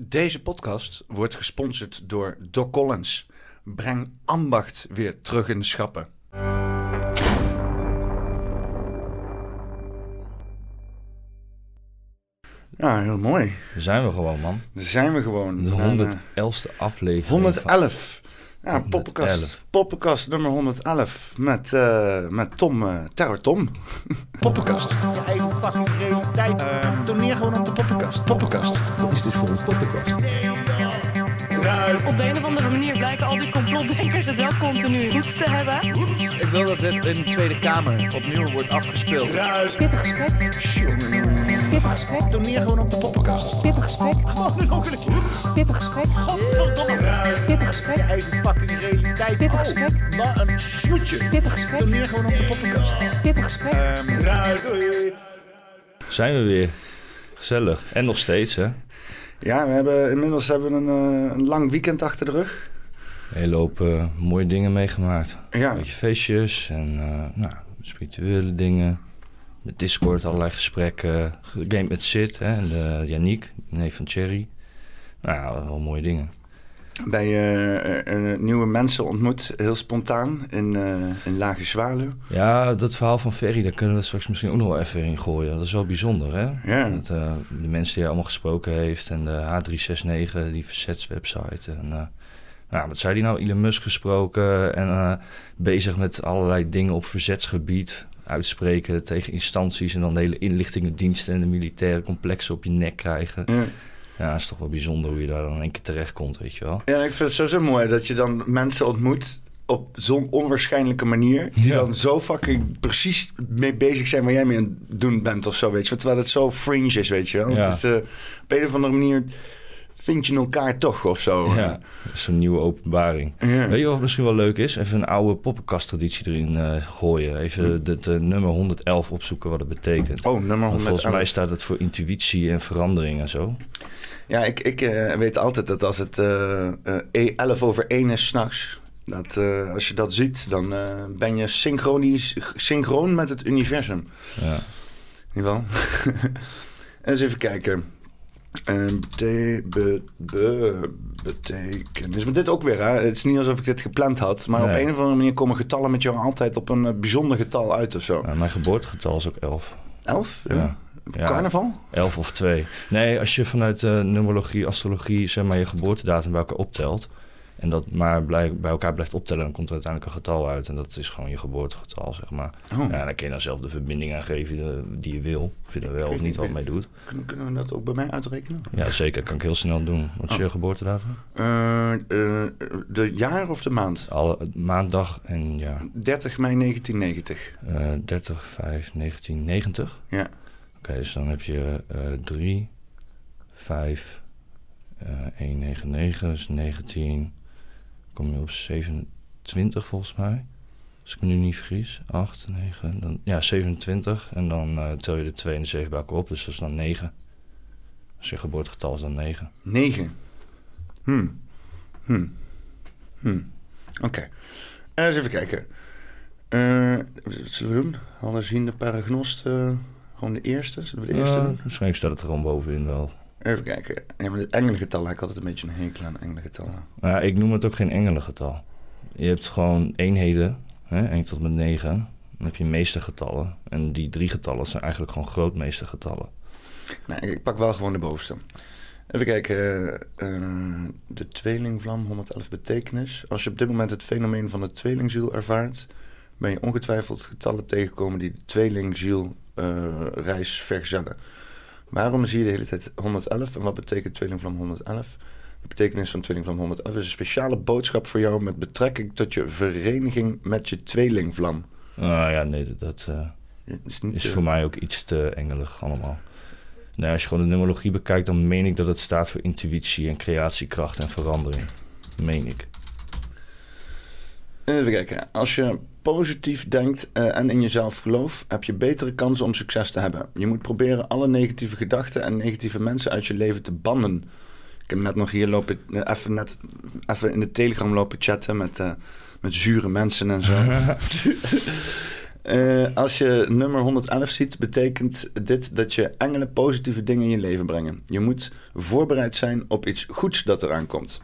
Deze podcast wordt gesponsord door Doc Collins. Breng ambacht weer terug in de schappen. Ja, heel mooi. Daar zijn we gewoon, man. Daar zijn we gewoon. De Na, 111ste aflevering. eh, 111. Ja, poppenkast, 111. poppenkast nummer 111 met, eh, met Tom, eh Terror Tom. poppenkast. je eigen fucking realiteit. Ehm, Toneer gewoon op de poppenkast. Poppenkast. Dit voor een poppenkast? Op de een of andere manier blijken al die complotdenkers het wel continu goed te hebben. Ik wil dat dit in de Tweede Kamer opnieuw wordt afgespeeld. Pittig gesprek. Pittig gesprek. Toneer gewoon op de poppenkast. Pittig gesprek. Gewoon een ongeluk. Pittig gesprek. Godverdomme. Pittig Je gesprek. eigen fucking realiteit. Pittig Oh, gesprek. wat een snoetje. Pittig gesprek. Gewoon op de poppenkast. Pittig gesprek. Ehm. Zijn we weer. Gezellig. En nog steeds, hè? Ja, we hebben, inmiddels hebben we een, eh, een lang weekend achter de rug. Een hele hoop eh, mooie dingen meegemaakt. Ja, Een beetje feestjes en eh, nou, spirituele dingen. Met Discord allerlei gesprekken. Gegamed met Sid hè, en Yannick, neef van Cherry. Nou ja, wel mooie dingen. Bij eh, eh, nieuwe mensen ontmoet, heel spontaan, in, eh, in Lage Zwaluw. Ja, dat verhaal van Ferry, daar kunnen we straks misschien ook nog wel even in gooien. Dat is wel bijzonder, hè? Ja, Dat, de mensen die hij allemaal gesproken heeft en de H369, die verzetswebsite. En, nou, wat zei die nou? Elon Musk gesproken en bezig met allerlei dingen op verzetsgebied. Uitspreken tegen instanties en dan de hele inlichtingendiensten en de militaire complexen op je nek krijgen. ja. Ja, dat is toch wel bijzonder hoe je daar dan één keer terecht komt, weet je wel. ja, ik vind het sowieso mooi dat je dan mensen ontmoet op zo'n onwaarschijnlijke manier. Die Ja. dan zo fucking precies mee bezig zijn waar jij mee aan het doen bent of zo, weet je. Terwijl het zo fringe is, weet je wel. Ja. Het is, eh, op een of andere manier vind je elkaar toch of zo. Ja, zo'n nieuwe openbaring. Ja. Weet je wat misschien wel leuk is? Even een oude poppenkast-traditie erin eh, gooien. Even het eh, nummer 111 opzoeken wat het betekent. Oh, nummer Want volgens 111. mij staat het voor intuïtie en verandering en zo. Ja, ik, ik eh, weet altijd dat als het eh, eh, 11 over 1 is s'nachts... Dat, als je dat ziet, dan ben je synchronisch, synchroon met het universum. Ja. In ieder geval. Eens even kijken. Eh, bete, be, be, betekenis. Maar dit ook weer, hè? Het is niet alsof ik dit gepland had. Maar op een of andere manier komen getallen met jou altijd op een eh, bijzonder getal uit of zo. Nou, mijn geboortegetal is ook 11. 11? Ja. Ja. Carnaval? 11 of 2. Nee, als je vanuit eh, numerologie, astrologie, zeg maar je geboortedatum bij elkaar optelt. En dat maar bij elkaar blijft optellen, dan komt er uiteindelijk een getal uit. En dat is gewoon je geboortegetal, zeg maar. Oh. Ja, dan kun je dan zelf de verbinding aangeven eh, die je wil. Of je er wel of niet wat mee doet. Kunnen, we dat ook bij mij uitrekenen? Ja, zeker. Kan ik heel snel doen. Wat is je geboortedatum? Eh, de jaar of de maand? Alle, maandag en ja, 30 mei 1990. eh 30, 5, 1990. Ja. Oké, dus dan heb je eh 3, 5, eh 199, dus 19. Kom je op 27 volgens mij. Als ik me nu niet vergis. 8, 9, dan, ja 27. En dan eh, tel je de 2 en de 7 bij elkaar op, dus dat is dan 9. Dus je geboortegetal is dan 9. 9. Hm. Hm. Hm. Oké. Eh, Eens even kijken. Eh, wat zullen we doen? Allerzien paragnost. eh gewoon de eerste. Zullen we de eerste doen? waarschijnlijk staat het er gewoon bovenin wel. Even kijken. Ja, maar de engelengetallen. heb Ik altijd een beetje een hekel aan engelengetallen. Ja, ik noem het ook geen engelengetal. Je hebt gewoon eenheden, hè, 1 tot met 9. Dan heb je meestergetallen. En die drie getallen zijn eigenlijk gewoon grootmeestergetallen. Nee, ik pak wel gewoon de bovenste. Even kijken. eh, de tweelingvlam, 111 betekenis. Als je op dit moment het fenomeen van de tweelingziel ervaart... ben je ongetwijfeld getallen tegengekomen die de tweelingziel eh, reis vergezellen. Waarom zie je de hele tijd 111 en wat betekent tweelingvlam 111? De betekenis van tweelingvlam 111 is een speciale boodschap voor jou... met betrekking tot je vereniging met je tweelingvlam. Nou ja, nee, dat- eh, is niet, is eh, voor mij ook iets te engelig allemaal. Nee, als je gewoon de numerologie bekijkt, dan meen ik dat het staat voor intuïtie en creatiekracht en verandering. Meen ik. Even kijken. Als je positief denkt eh, en in jezelf gelooft, heb je betere kansen om succes te hebben. Je moet proberen alle negatieve gedachten en negatieve mensen uit je leven te bannen. Ik heb net nog hier lopen, eh, even, net, even in de Telegram lopen chatten met, eh, met zure mensen en zo. Als je nummer 111 ziet, betekent dit dat je enkele positieve dingen in je leven brengen. Je moet voorbereid zijn op iets goeds dat eraan komt.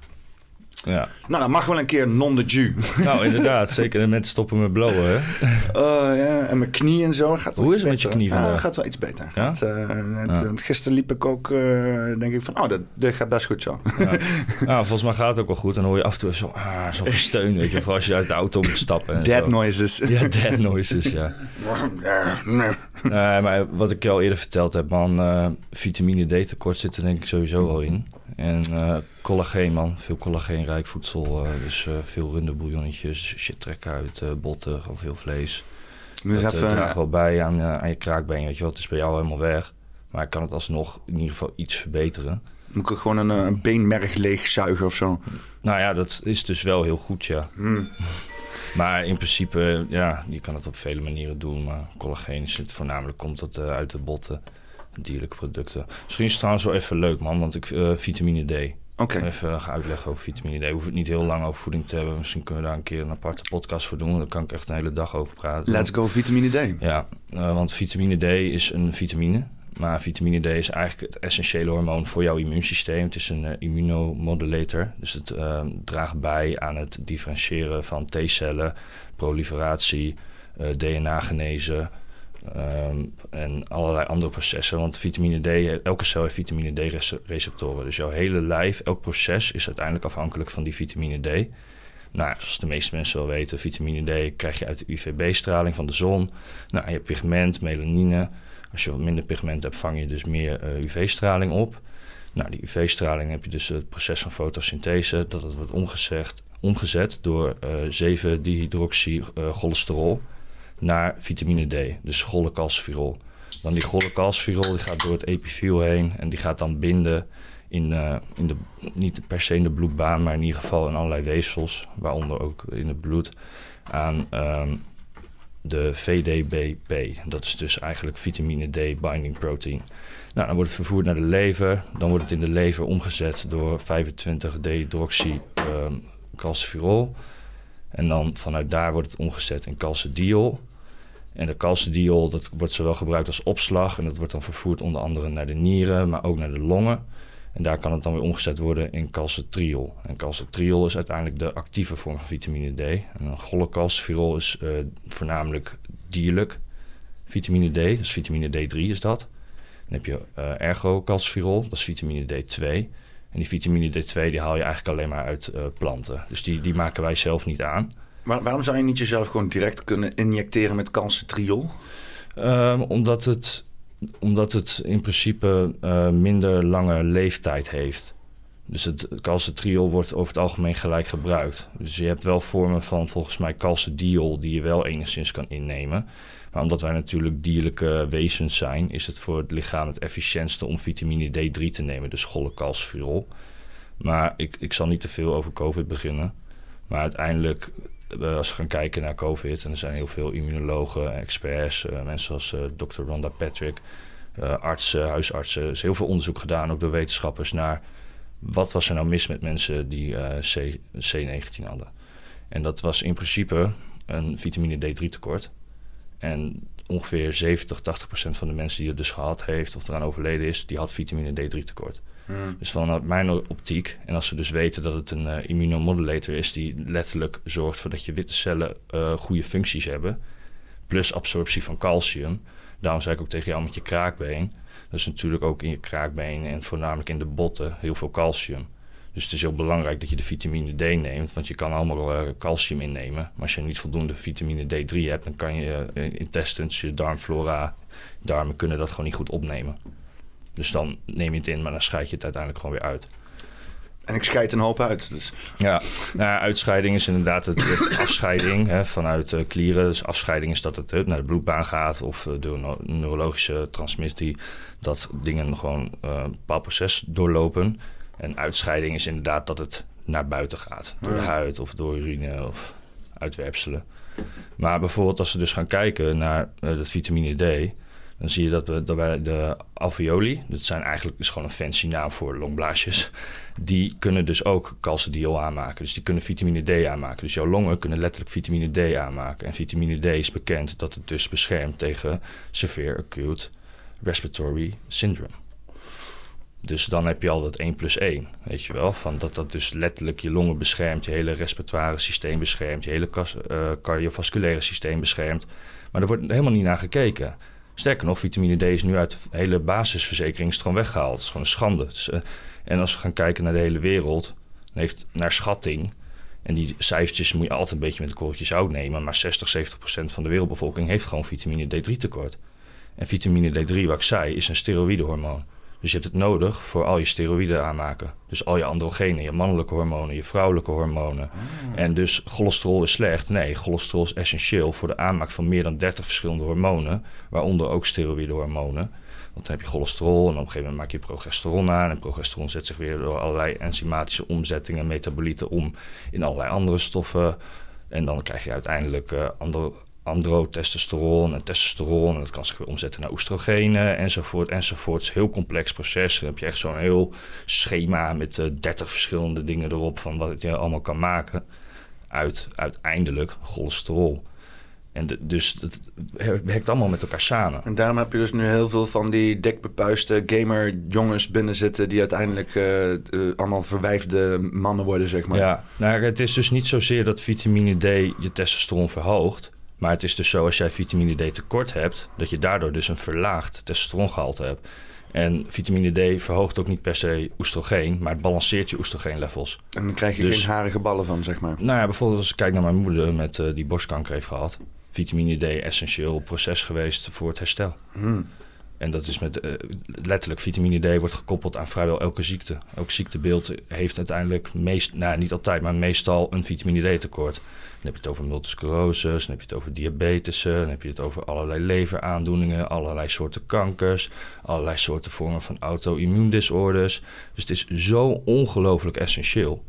Ja. Nou, dat mag wel een keer non de Jew. Nou, inderdaad. Zeker de mensen stoppen met blowen, hè? Oh ja, en mijn knie en zo. Gaat Hoe is het met je knie Ja, vandaag? gaat wel iets beter. Ja? Gaat, eh, het- Gisteren liep ik ook, eh, denk ik van, oh, dat, dat gaat best goed zo. Ja. Nou, volgens mij gaat het ook wel goed. En dan hoor je af en toe zo, ah, zo'n gesteun, weet je. Vooral als je uit de auto moet stappen. en Dead zo. noises. Ja, dead noises, ja. Nee, maar wat ik je al eerder verteld heb, man. eh, vitamine D tekort zit er denk ik sowieso wel in. En eh, collageen, man. Veel collageenrijk voedsel. eh, dus eh, veel runderbouillonnetjes, shit trekken uit botten, gewoon veel vlees. Dat even, draagt wel bij aan, aan je kraakbeen, weet je wel. Het is bij jou helemaal weg. Maar ik kan het alsnog in ieder geval iets verbeteren. moet ik gewoon een, een beenmerg leegzuigen of zo. Nou ja, dat is dus wel heel goed, ja. Hmm. Maar in principe, ja, je kan het op vele manieren doen. Maar collageen het voornamelijk, komt dat uit de botten, dierlijke producten. Misschien is het trouwens wel even leuk, man, want ik eh, vitamine D. Oké. Even gaan uitleggen over vitamine D. Hoef het niet heel lang over voeding te hebben. Misschien kunnen we daar een keer een aparte podcast voor doen. Daar kan ik echt een hele dag over praten. Let's go vitamine D. Ja, eh, want vitamine D is een vitamine. Maar vitamine D is eigenlijk het essentiële hormoon voor jouw immuunsysteem. Het is een eh, immunomodulator. Dus het eh, draagt bij aan het differentiëren van T-cellen, proliferatie, DNA-genezen ehm, en allerlei andere processen. Want vitamine D, elke cel heeft vitamine D-receptoren. Dus jouw hele lijf, elk proces is uiteindelijk afhankelijk van die vitamine D. Nou, zoals de meeste mensen wel weten, vitamine D krijg je uit de UVB-straling van de zon. Nou, je hebt pigment, melanine. Als je wat minder pigment hebt, vang je dus meer eh, UV-straling op. Nou, die UV-straling heb je dus het proces van fotosynthese, dat wordt omgezet, omgezet door eh 7-dihydroxycholesterol naar vitamine D, dus cholecalciferol. Dan die cholecalciferol die gaat door het epithel heen en die gaat dan binden in, eh, in de, niet per se in de bloedbaan, maar in ieder geval in allerlei weefsels, waaronder ook in het bloed, aan ehm, de VDBP. Dat is dus eigenlijk vitamine D binding protein. Nou, dan wordt het vervoerd naar de lever. Dan wordt het in de lever omgezet door 25 dehydroxy ehm calciferol. En dan vanuit daar wordt het omgezet in calcidiol. En de calcidiol dat wordt zowel gebruikt als opslag. En dat wordt dan vervoerd onder andere naar de nieren, maar ook naar de longen. En daar kan het dan weer omgezet worden in calcitriol. En calcitriol is uiteindelijk de actieve vorm van vitamine D. En cholecalciferol is eh, voornamelijk dierlijk vitamine D. Dus vitamine D3 is dat. Dan heb je eh ergocalciferol, dat is vitamine D2. En die vitamine D2 die haal je eigenlijk alleen maar uit eh, planten. Dus die, die maken wij zelf niet aan. Waar- waarom zou je niet jezelf gewoon direct kunnen injecteren met calcitriol? Ehm, omdat, het, omdat het in principe eh, minder lange leeftijd heeft. Dus het calcitriol wordt over het algemeen gelijk gebruikt. Dus je hebt wel vormen van volgens mij calcidiol die je wel enigszins kan innemen. Maar omdat wij natuurlijk dierlijke wezens zijn, is het voor het lichaam het efficiëntste om vitamine D3 te nemen, dus cholecalciferol. Maar ik, ik zal niet te veel over COVID beginnen. Maar uiteindelijk, als we gaan kijken naar COVID, en er zijn heel veel immunologen, experts, eh, mensen zoals eh, Dr. Rhonda Patrick, eh, artsen, huisartsen. Er is heel veel onderzoek gedaan, ook door wetenschappers, naar wat was er nou mis met mensen die eh, C, C19 hadden. En dat was in principe een vitamine D3 tekort. En ongeveer 70, 80 procent van de mensen die het dus gehad heeft of eraan overleden is, die had vitamine D3 tekort. Dus vanuit mijn optiek, en als ze dus weten dat het een eh, immunomodulator is die letterlijk zorgt voor dat je witte cellen eh, goede functies hebben, plus absorptie van calcium. Daarom zei ik ook tegen jou met je kraakbeen. Dat is natuurlijk ook in je kraakbeen en voornamelijk in de botten heel veel calcium. Dus het is heel belangrijk dat je de vitamine D neemt, want je kan allemaal eh, calcium innemen. Maar als je niet voldoende vitamine D3 hebt, dan kan je intestines, je darmflora, darmen kunnen dat gewoon niet goed opnemen. Dus dan neem je het in, maar dan scheid je het uiteindelijk gewoon weer uit. En ik scheid een hoop uit. Dus Ja, nou, ja, uitscheiding is inderdaad het, het afscheiding hè, vanuit eh, klieren. Dus afscheiding is dat het naar de bloedbaan gaat of eh, door no- neurologische transmissie. Dat dingen gewoon eh, een bepaald proces doorlopen. En uitscheiding is inderdaad dat het naar buiten gaat. Door de huid of door urine of uitwerpselen. Maar bijvoorbeeld als we dus gaan kijken naar dat vitamine D... dan zie je dat, we, dat wij de alveoli, dat zijn eigenlijk is gewoon een fancy naam voor longblaasjes, die kunnen dus ook calcidiol aanmaken. Dus die kunnen vitamine D aanmaken. Dus jouw longen kunnen letterlijk vitamine D aanmaken. En vitamine D is bekend dat het dus beschermt tegen severe acute respiratory syndrome. Dus dan heb je al dat 1 plus 1, weet je wel. Van dat dat dus letterlijk je longen beschermt, je hele respiratoire systeem beschermt, je hele eh, cardiovasculaire systeem beschermt. Maar er wordt helemaal niet naar gekeken. Sterker nog, vitamine D is nu uit de hele basisverzekeringsstroom weggehaald. Het is gewoon een schande. Eh, en als we gaan kijken naar de hele wereld, dan heeft naar schatting, en die cijfertjes moet je altijd een beetje met een korreltje zout nemen, maar 60, 70 procent van de wereldbevolking heeft gewoon vitamine D3 tekort. En vitamine D3, wat ik zei, is een steroïdehormoon. Dus je hebt het nodig voor al je steroïden aanmaken. Dus al je androgenen, je mannelijke hormonen, je vrouwelijke hormonen. En dus cholesterol is slecht. Nee, cholesterol is essentieel voor de aanmaak van meer dan 30 verschillende hormonen. Waaronder ook steroïdehormonen. Want dan heb je cholesterol en op een gegeven moment maak je progesteron aan. En progesteron zet zich weer door allerlei enzymatische omzettingen, metabolieten om in allerlei andere stoffen. En dan krijg je uiteindelijk eh, andro androtestosteron en testosteron. En dat kan zich weer omzetten naar oestrogenen enzovoort enzovoort. Het is een heel complex proces. Dan heb je echt zo'n heel schema met eh 30 verschillende dingen erop van wat je allemaal kan maken uit uiteindelijk cholesterol. En de- dus het werkt allemaal met elkaar samen. En daarom heb je dus nu heel veel van die dikbepuiste gamer jongens binnen zitten... die uiteindelijk eh, allemaal verwijfde mannen worden, zeg maar. Ja, nou, het is dus niet zozeer dat vitamine D je testosteron verhoogt. Maar het is dus zo als jij vitamine D tekort hebt, dat je daardoor dus een verlaagd testosterongehalte hebt. En vitamine D verhoogt ook niet per se oestrogeen, maar het balanceert je oestrogeenlevels. En dan krijg je Dus- geen harige ballen van, zeg maar. Nou ja, bijvoorbeeld als ik kijk naar mijn moeder met, eh, die borstkanker heeft gehad. Vitamine D essentieel proces geweest voor het herstel. Hmm. En dat is met eh, letterlijk vitamine D wordt gekoppeld aan vrijwel elke ziekte. Elk ziektebeeld heeft uiteindelijk meest, nou niet altijd, maar meestal een vitamine D tekort. Dan heb je het over multiple dan heb je het over diabetes, dan heb je het over allerlei leveraandoeningen, allerlei soorten kankers, allerlei soorten vormen van auto-immuundisorders. Dus het is zo ongelooflijk essentieel.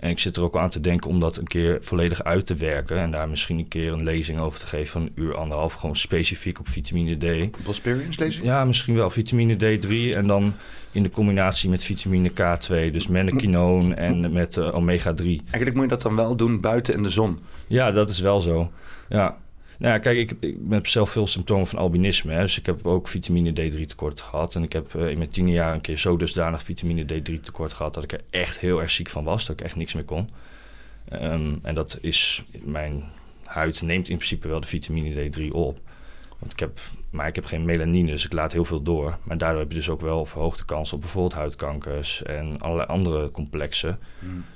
En ik zit er ook aan te denken om dat een keer volledig uit te werken. En daar misschien een keer een lezing over te geven van een uur, anderhalf. Gewoon specifiek op vitamine D. Bosperians, lees ik? Ja, misschien wel vitamine D3 en dan in de combinatie met vitamine K2, dus mannekinoon en met eh, omega 3. Eigenlijk moet je dat dan wel doen buiten in de zon. Ja, dat is wel zo. Ja. Nou ja, kijk, ik, ik heb zelf veel symptomen van albinisme. Hè, dus ik heb ook vitamine D3 tekort gehad. En ik heb eh, in mijn tien jaar een keer zo dusdanig vitamine D3 tekort gehad... dat ik er echt heel erg ziek van was. Dat ik echt niks meer kon. Ehm, en dat is... Mijn huid neemt in principe wel de vitamine D3 op. Want ik heb, maar ik heb geen melanine, dus ik laat heel veel door. Maar daardoor heb je dus ook wel verhoogde kans op bijvoorbeeld huidkankers... en allerlei andere complexen.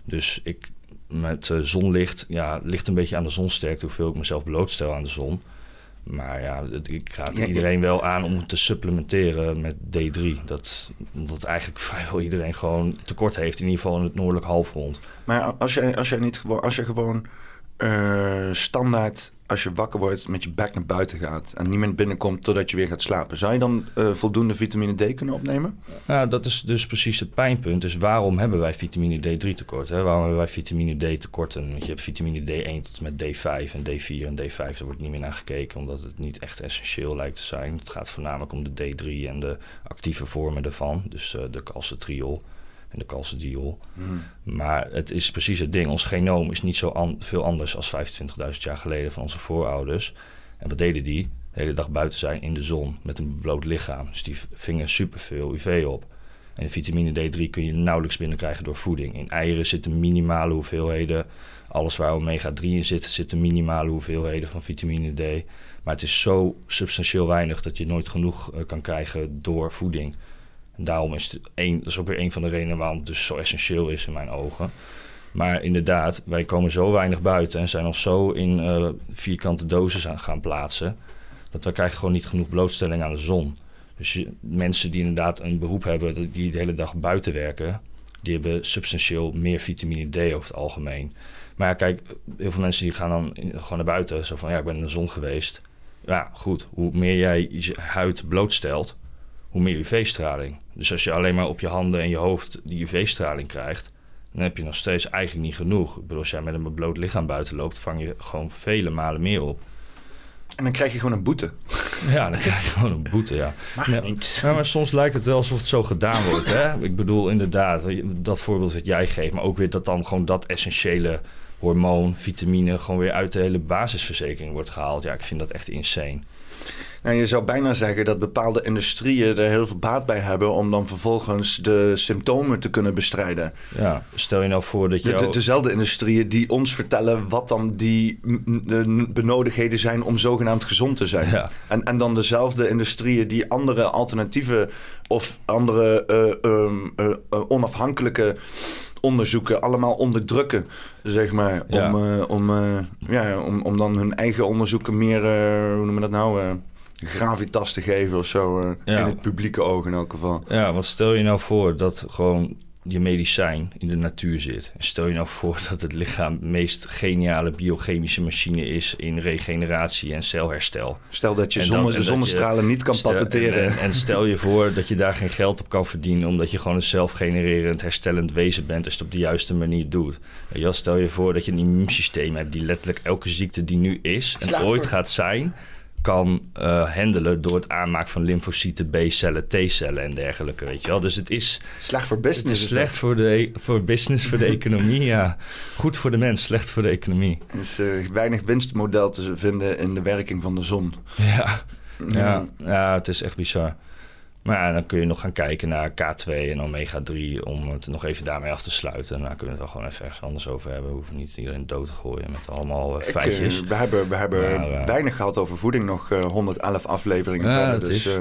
Dus ik met eh, zonlicht, ja, het ligt een beetje aan de zonsterkte hoeveel ik mezelf blootstel aan de zon. Maar ja, ik raad iedereen wel aan om te supplementeren met D3. Dat, omdat eigenlijk vrijwel iedereen gewoon tekort heeft, in ieder geval in het noordelijk halfrond. Maar als je, als je, niet gewoon, als je gewoon eh, standaard, als je wakker wordt, met je bek naar buiten gaat... en niemand binnenkomt totdat je weer gaat slapen... zou je dan eh, voldoende vitamine D kunnen opnemen? Nou, dat is dus precies het pijnpunt. Dus waarom hebben wij vitamine D3 tekort? Hè? Waarom hebben wij vitamine D tekorten? Want je hebt vitamine D1 tot met D5 en D4 en D5. Daar wordt niet meer naar gekeken, omdat het niet echt essentieel lijkt te zijn. Het gaat voornamelijk om de D3 en de actieve vormen daarvan. Dus eh, de calcitriol en de calcidiol. Maar het is precies het ding. Ons genoom is niet zo an- veel anders als 25.000 jaar geleden van onze voorouders. En wat deden die? De hele dag buiten zijn in de zon met een bloot lichaam. Dus die vingen superveel UV op. En vitamine D3 kun je nauwelijks binnenkrijgen door voeding. In eieren zitten minimale hoeveelheden. Alles waar omega 3 in zit, zitten minimale hoeveelheden van vitamine D. Maar het is zo substantieel weinig dat je nooit genoeg eh, kan krijgen door voeding. En daarom is het dat is ook weer een van de redenen waarom het dus zo essentieel is in mijn ogen. Maar inderdaad, wij komen zo weinig buiten en zijn ons zo in eh, vierkante doses aan gaan plaatsen. Dat wij krijgen gewoon niet genoeg blootstelling aan de zon. Dus mensen die inderdaad een beroep hebben, die de hele dag buiten werken, die hebben substantieel meer vitamine D over het algemeen. Maar ja, kijk, heel veel mensen die gaan dan gewoon naar buiten. Zo van, ja, ik ben in de zon geweest. Ja, goed. Hoe meer jij je huid blootstelt, hoe meer UV-straling. Dus als je alleen maar op je handen en je hoofd die UV-straling krijgt, dan heb je nog steeds eigenlijk niet genoeg. Ik bedoel, als jij met een bloot lichaam buiten loopt, vang je gewoon vele malen meer op. En dan krijg je gewoon een boete. Ja, dan krijg je gewoon een boete, ja. Mag Ja. niet. Ja, maar soms lijkt het wel alsof het zo gedaan wordt. Hè? Ik bedoel, inderdaad, dat voorbeeld wat jij geeft, maar ook weer dat dan gewoon dat essentiële hormoon, vitamine, gewoon weer uit de hele basisverzekering wordt gehaald. Ja, ik vind dat echt insane. Nou, je zou bijna zeggen dat bepaalde industrieën er heel veel baat bij hebben om dan vervolgens de symptomen te kunnen bestrijden. Ja, stel je nou voor dat je. De, de- dezelfde industrieën die ons vertellen wat dan die de benodigdheden zijn om zogenaamd gezond te zijn. Ja. En, en dan dezelfde industrieën die andere alternatieven of andere eh, ehm, eh, eh, onafhankelijke onderzoeken allemaal onderdrukken, zeg maar. Ja. Om, om, ja, om, om dan hun eigen onderzoeken meer, hoe noemen we dat nou, gravitas te geven of zo. eh, Ja. In het publieke oog in elk geval. Ja, want stel je nou voor dat gewoon je medicijn in de natuur zit. En stel je nou voor dat het lichaam de meest geniale biochemische machine is in regeneratie en celherstel. Stel dat je En zonne- dat- en dat zonnestralen niet kan Stel- patenteren. En, en, en stel je voor dat je daar geen geld op kan verdienen, omdat je gewoon een zelfgenererend, herstellend wezen bent als je het op de juiste manier doet. Stel je voor dat je een immuunsysteem hebt die letterlijk elke ziekte die nu is en ooit gaat zijn, kan eh, handelen door het aanmaken van lymfocyten, B-cellen, T-cellen en dergelijke. Weet je wel, dus het is, Slecht voor het business. is slecht voor, de, e- voor business, voor de economie. Ja, goed voor de mens, slecht voor de economie. Er is eh, weinig winstmodel te vinden in de werking van de zon. Ja. Ja, ja, het is echt bizar. Maar ja, dan kun je nog gaan kijken naar K2 en omega-3 om het nog even daarmee af te sluiten. En daar kunnen we het wel gewoon even ergens anders over hebben. We hoeven niet iedereen dood te gooien met allemaal eh, Ik, feitjes. eh, we hebben, we hebben Maar, eh, weinig gehad over voeding, nog eh, 111 afleveringen Ja, verder. Dus, is-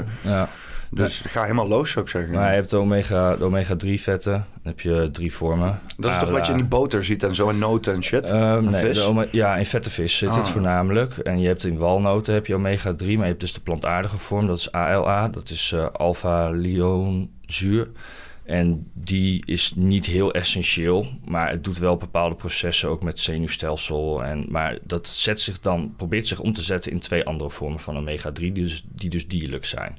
ja. dus ga helemaal los, zou ik zeggen. Maar je hebt de omega- de omega-3 vetten. Dan heb je drie vormen. dat is toch wat je in die boter ziet en zo, en noten en shit? En nee, vis? ja, in vette vis zit het Ah. voornamelijk. En je hebt in walnoten heb je omega-3, maar je hebt dus de plantaardige vorm, dat is ALA. Dat is eh alpha-lionzuur. En die is niet heel essentieel, maar het doet wel bepaalde processen, ook met zenuwstelsel. En, maar dat zet zich dan, probeert zich om te zetten in twee andere vormen van omega-3, die dus, die dus dierlijk zijn.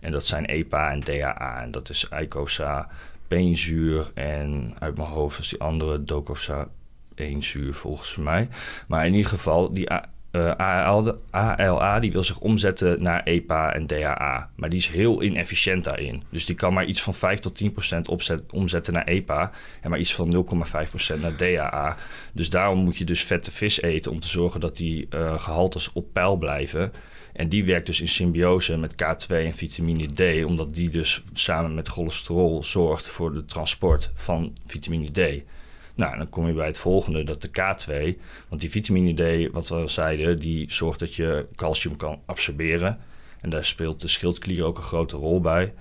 En dat zijn EPA en DHA. En dat is eicosa, beenzuur en uit mijn hoofd is die andere docosa 1 zuur volgens mij. Maar in ieder geval, die eh, ALA, ALA die wil zich omzetten naar EPA en DHA. Maar die is heel inefficiënt daarin. Dus die kan maar iets van 5 tot 10 procent opzet, omzetten naar EPA. En maar iets van 0,5 procent naar DHA. Dus daarom moet je dus vette vis eten om te zorgen dat die eh, gehaltes op peil blijven. En die werkt dus in symbiose met K2 en vitamine D, omdat die dus samen met cholesterol zorgt voor de transport van vitamine D. Nou, dan kom je bij het volgende, dat de K2, want die vitamine D, wat we al zeiden, die zorgt dat je calcium kan absorberen. En daar speelt de schildklier ook een grote rol bij.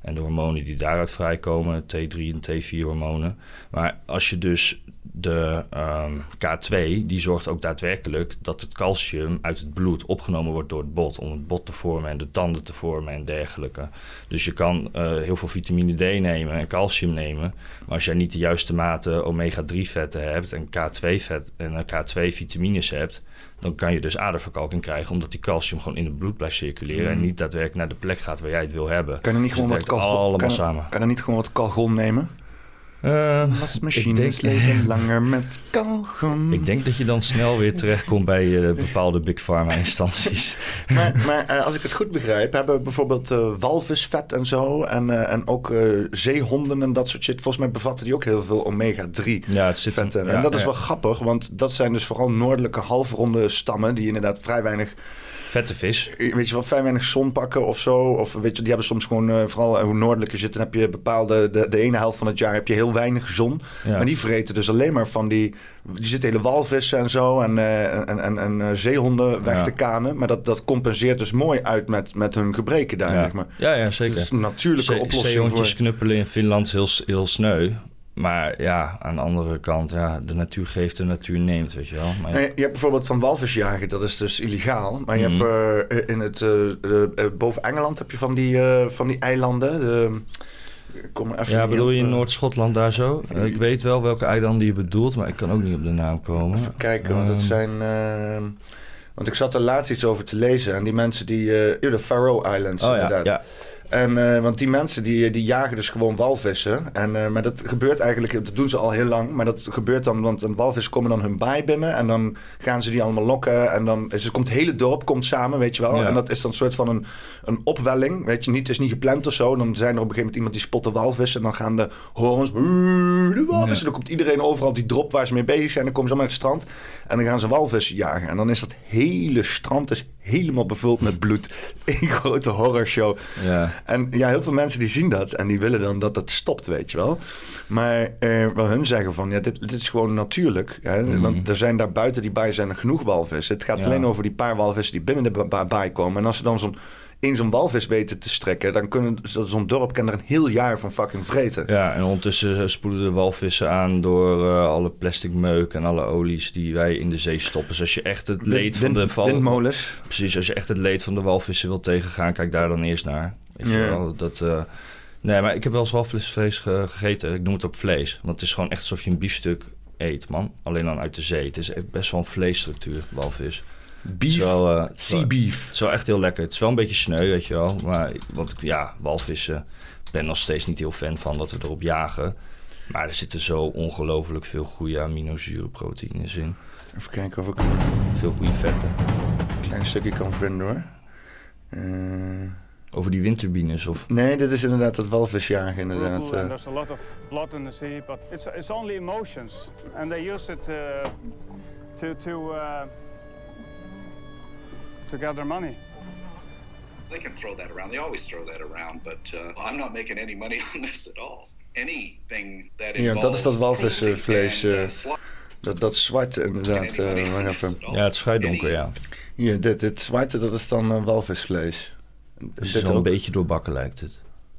En de hormonen die daaruit vrijkomen, T3 en T4-hormonen. Maar als je dus de ehm, K2, die zorgt ook daadwerkelijk dat het calcium uit het bloed opgenomen wordt door het bot. Om het bot te vormen en de tanden te vormen en dergelijke. Dus je kan eh, heel veel vitamine D nemen en calcium nemen. Maar als jij niet de juiste mate omega-3 vetten hebt en K2-vet en eh, K2-vitamines hebt, dan kan je dus aderverkalking krijgen, omdat die calcium gewoon in het bloed blijft circuleren en niet daadwerkelijk naar de plek gaat waar jij het wil hebben. kan er niet Dus gewoon wat kalgon, allemaal kan, samen. kan niet gewoon wat kalgon nemen? Ehm, Wasmachines ik denk- leven langer met kalgon. ik denk dat je dan snel weer terechtkomt bij eh, bepaalde big pharma instanties. Maar, maar eh, als ik het goed begrijp, hebben we bijvoorbeeld eh, walvisvet en zo. En, eh, en ook eh, zeehonden en dat soort shit. Volgens mij bevatten die ook heel veel omega-3 Ja, vetten. ja, en dat is wel grappig, want dat zijn dus vooral noordelijke halfronde stammen. die inderdaad vrij weinig vette vis. weet je wel, vrij weinig zon pakken of zo. Of weet je, die hebben soms gewoon, eh, vooral eh, hoe noordelijker je zit, dan heb je bepaalde, de, de ene helft van het jaar heb je heel weinig zon. Ja. Maar die vreten dus alleen maar van die, die zitten hele walvissen en zo en, eh, en, en, en eh, zeehonden weg Ja. te kanen. Maar dat, dat compenseert dus mooi uit met, met hun gebreken daar, ja. zeg maar. ja, ja, Dat zeker. is een natuurlijke Zee- oplossing Zeehondjes voor... knuppelen in Finland is heel, heel sneu. Maar ja, aan de andere kant, ja, de natuur geeft, de natuur neemt, weet je wel. Maar ja, Nee, je hebt bijvoorbeeld van walvisjagen, dat is dus illegaal. Maar je Mhm. hebt eh, in het, eh, eh, boven Engeland heb je van die, van die eilanden. De, kom even ja bedoel op, je in eh, Noord-Schotland daar zo? Ik weet wel welke eilanden je bedoelt, maar ik kan ook niet op de naam komen. Even kijken, want het Ehm, zijn... eh, want ik zat er laatst iets over te lezen. En die mensen die... eh, de Faroe Islands, Oh ja, inderdaad. ja. En, eh, want die mensen die, die jagen dus gewoon walvissen. En, eh, maar dat gebeurt eigenlijk, dat doen ze al heel lang. Maar dat gebeurt dan, want een walvis komen dan hun baai binnen. En dan gaan ze die allemaal lokken. En dan is, komt het hele dorp komt samen, weet je wel. Ja. En dat is dan een soort van een, een opwelling. Weet je niet, het is niet gepland of zo. Dan zijn er op een gegeven moment iemand die spot de walvis. En dan gaan de horens, "Oeh, de walvis. Ja. En dan komt iedereen overal die drop waar ze mee bezig zijn. Dan komen ze allemaal naar het strand. En dan gaan ze walvissen jagen. En dan is dat hele strand is helemaal bevuld met bloed. Eén grote horrorshow. Ja. En ja, heel veel mensen die zien dat en die willen dan dat het stopt, weet je wel. Maar eh, wel hun zeggen van, ja, dit, dit is gewoon natuurlijk. Hè? Mhm. Want er zijn daar buiten die baai zijn er genoeg walvissen. Het gaat Ja. alleen over die paar walvissen die binnen de ba- ba- baai komen. En als ze dan zo'n in zo'n walvis weten te strekken, dan kunnen zo- zo'n dorp kan er een heel jaar van fucking vreten. Ja, en ondertussen spoelen de walvissen aan door eh, alle plastic meuk en alle olies die wij in de zee stoppen. Dus als je echt het leed Wind- van de val... Windmolens. Precies, als je echt het leed van de walvissen wil tegengaan, kijk daar dan eerst naar. Weet Ja. wel, dat... eh, Nee, maar ik heb wel eens walvisvlees ge- gegeten. Ik noem het ook vlees. Want het is gewoon echt alsof je een biefstuk eet, man. Alleen dan uit de zee. Het is best wel een vleesstructuur, walvis. Beef. wel, eh, het is sea wel- beef. het is wel echt heel lekker. Het is wel een beetje sneu, weet je wel. Maar, want ik- ja, walvissen... Ik ben nog steeds niet heel fan van dat we erop jagen. Maar er zitten zo ongelooflijk veel goede aminozuren proteïnes in. Even kijken of ik Veel goede vetten. een klein stukje kan vinden hoor. Eh, Over die windturbines of... nee, dit is inderdaad het walvisjagen inderdaad. brutal eh. there's a lot of blood in the sea, but it's, it's only emotions. And they use it uh, to, to, uh, to gather money. They can throw that around. They always throw that around, but uh, I'm not making any money on this at all. Anything that Ja, dat is dat walvisvlees, eh, uh, Dat, dat zwarte inderdaad. any eh, wacht even. Ja, het is vrij donker, ja. Hier, dit, dit zwarte, dat is dan eh, walvisvlees. Het is wel een beetje doorbakken lijkt het.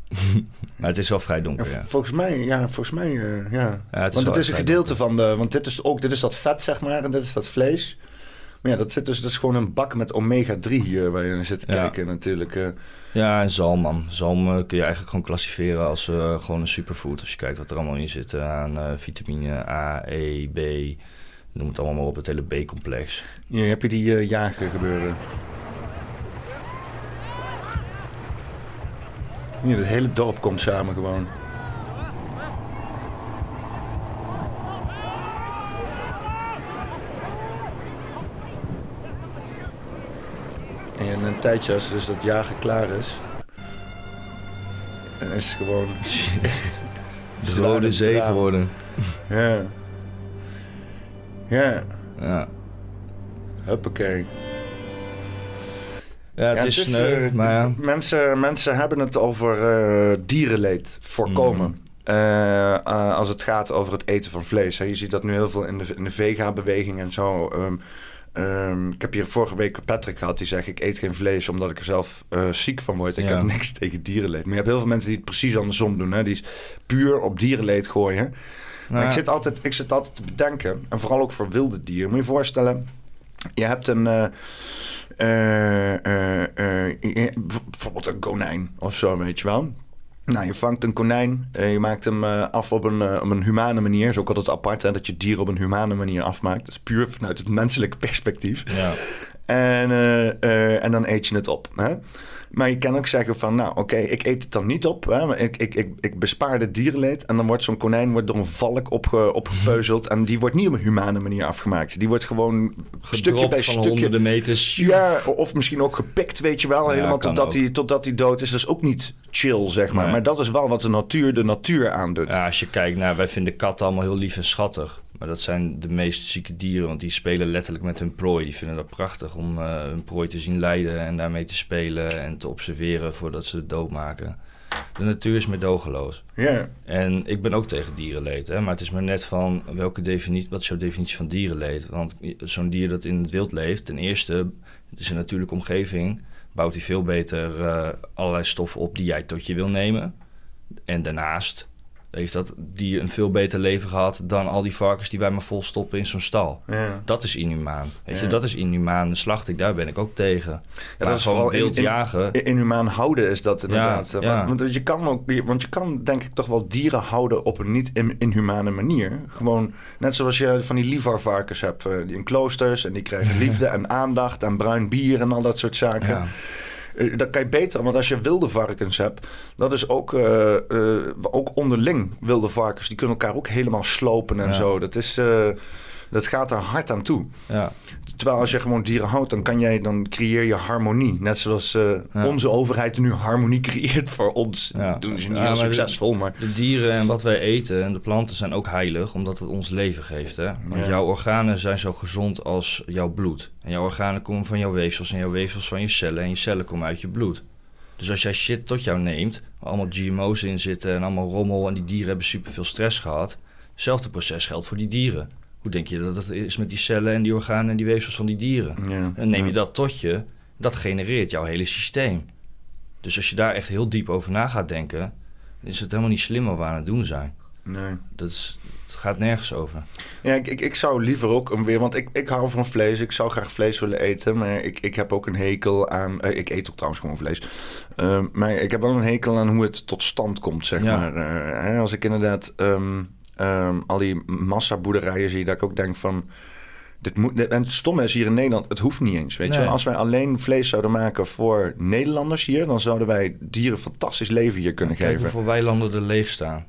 maar het is wel vrij Ja, donker, ja. Volgens mij, ja, volgens mij, eh, ja. Ja, het want het is een gedeelte van de, want dit is ook, dit is dat vet zeg maar, en dit is dat vlees. Maar ja, dat zit dus, dat is gewoon een bak met omega-3 hier waar je naar zit te Ja. kijken natuurlijk. eh. Ja, en zalm, man. Zalm eh, kun je eigenlijk gewoon klassificeren als eh, gewoon een superfood. Als je kijkt wat er allemaal in zit aan vitamine A, E, B. Noem het allemaal maar op, het hele B-complex. Hier heb je die jagen gebeuren. Hier, het hele dorp komt samen gewoon. En een tijdje als dus dat jagen klaar is... Dan is het gewoon... De Rode Zee geworden. Ja. Ja, Ja, huppakee. ja het Ja, is het sneu, eh, maar ja. mensen, mensen hebben het over eh, dierenleed voorkomen. Eh, eh, als het gaat over het eten van vlees. Hè. Je ziet dat nu heel veel in de, in de vega-beweging en zo. Ehm, ehm, ik heb hier vorige week Patrick gehad die zegt... ik eet geen vlees omdat ik er zelf eh, ziek van word. Ik Ja. heb niks tegen dierenleed. Maar je hebt heel veel mensen die het precies andersom doen. Hè. Die is puur op dierenleed gooien. Maar ik zit, altijd, ik zit altijd te bedenken, en vooral ook voor wilde dieren. Moet je je voorstellen, je hebt een. eh, eh, bijvoorbeeld een konijn of zo, weet je wel. Nou, je vangt een konijn, je maakt hem eh, af op een, eh, op een humane manier. is ook altijd apart hè, dat je dieren op een humane manier afmaakt. Dat is puur vanuit het menselijke perspectief. Ja. En, eh, en dan eet je het op. Hè? Maar je kan ook zeggen van, nou oké, ik eet het dan niet op. Hè? Maar ik, ik, ik, ik bespaar de dierenleed. En dan wordt zo'n konijn wordt door een valk opge, opgepeuzeld. en die wordt niet op een humane manier afgemaakt. Die wordt gewoon stukje Gedropt bij van stukje... honderden meters. Ja, of misschien ook gepikt, weet je wel. Ja, helemaal totdat hij, totdat hij dood is. Dat is ook niet chill, zeg maar. Nee. Maar dat is wel wat de natuur de natuur aandoet. Ja, als je kijkt naar, wij vinden katten allemaal heel lief en schattig. Maar dat zijn de meest zieke dieren, want die spelen letterlijk met hun prooi. Die vinden dat prachtig om eh, hun prooi te zien lijden en daarmee te spelen en te observeren voordat ze het doodmaken. De natuur is meedogenloos. Ja. En ik ben ook tegen dierenleed, hè? maar het is maar net van welke definitie, wat is jouw definitie van dierenleed? Want zo'n dier dat in het wild leeft, ten eerste, is een natuurlijke omgeving, bouwt hij veel beter eh, allerlei stoffen op die jij tot je wil nemen. En daarnaast heeft dat dier een veel beter leven gehad dan al die varkens die wij maar vol stoppen in zo'n stal. Ja. Dat is inhumaan. Weet je, dat is inhumane slachting. Daar ben ik ook tegen. Ja, maar dat is vooral wild in- jagen. Inhumaan houden is dat inderdaad. Ja, Eh. Want, je kan ook, want je kan denk ik toch wel dieren houden op een niet in- inhumane manier. Gewoon net zoals je van die lievarvarkens hebt. eh, die in kloosters en die krijgen liefde en aandacht en bruin bier en al dat soort zaken. Eh, dat kan je beter, want als je wilde varkens hebt, dat is ook, eh, eh, ook onderling wilde varkens. Die kunnen elkaar ook helemaal slopen en Ja. zo. Dat, is, dat gaat er hard aan toe. Ja. Terwijl als je gewoon dieren houdt, dan, kan jij, dan creëer je harmonie. Net zoals eh, Ja. onze overheid nu harmonie creëert voor ons. Ja. Dat doen ze niet heel succesvol, maar... De dieren en wat wij eten en de planten zijn ook heilig, omdat het ons leven geeft. Hè? Want jouw organen zijn zo gezond als jouw bloed. En jouw organen komen van jouw weefsels en jouw weefsels van je cellen. En je cellen komen uit je bloed. Dus als jij shit tot jou neemt, waar allemaal GMO's in zitten en allemaal rommel... en die dieren hebben superveel stress gehad... hetzelfde proces geldt voor die dieren. Hoe denk je dat het is met die cellen en die organen en die weefsels van die dieren? Ja. En neem je dat tot je, dat genereert jouw hele systeem. Dus als je daar echt heel diep over na gaat denken, is het helemaal niet slim wat we aan het doen zijn. Nee. Dat is, het gaat nergens over. Ja, ik, ik, ik zou liever ook een weer, want ik, ik hou van vlees. Ik zou graag vlees willen eten, maar ik, ik heb ook een hekel aan. eh, ik eet ook trouwens gewoon vlees. Ehm, maar ik heb wel een hekel aan hoe het tot stand komt, zeg Ja. maar. Eh, hè, als ik inderdaad ehm, ehm, al die massaboerderijen zie, dat ik ook denk van. Dit moet, dit- en het stomme is hier in Nederland, het hoeft niet eens. Weet je? Nee. Als wij alleen vlees zouden maken voor Nederlanders hier, dan zouden wij dieren fantastisch leven hier kunnen Kijk geven. hoeveel weilanden er leeg staan.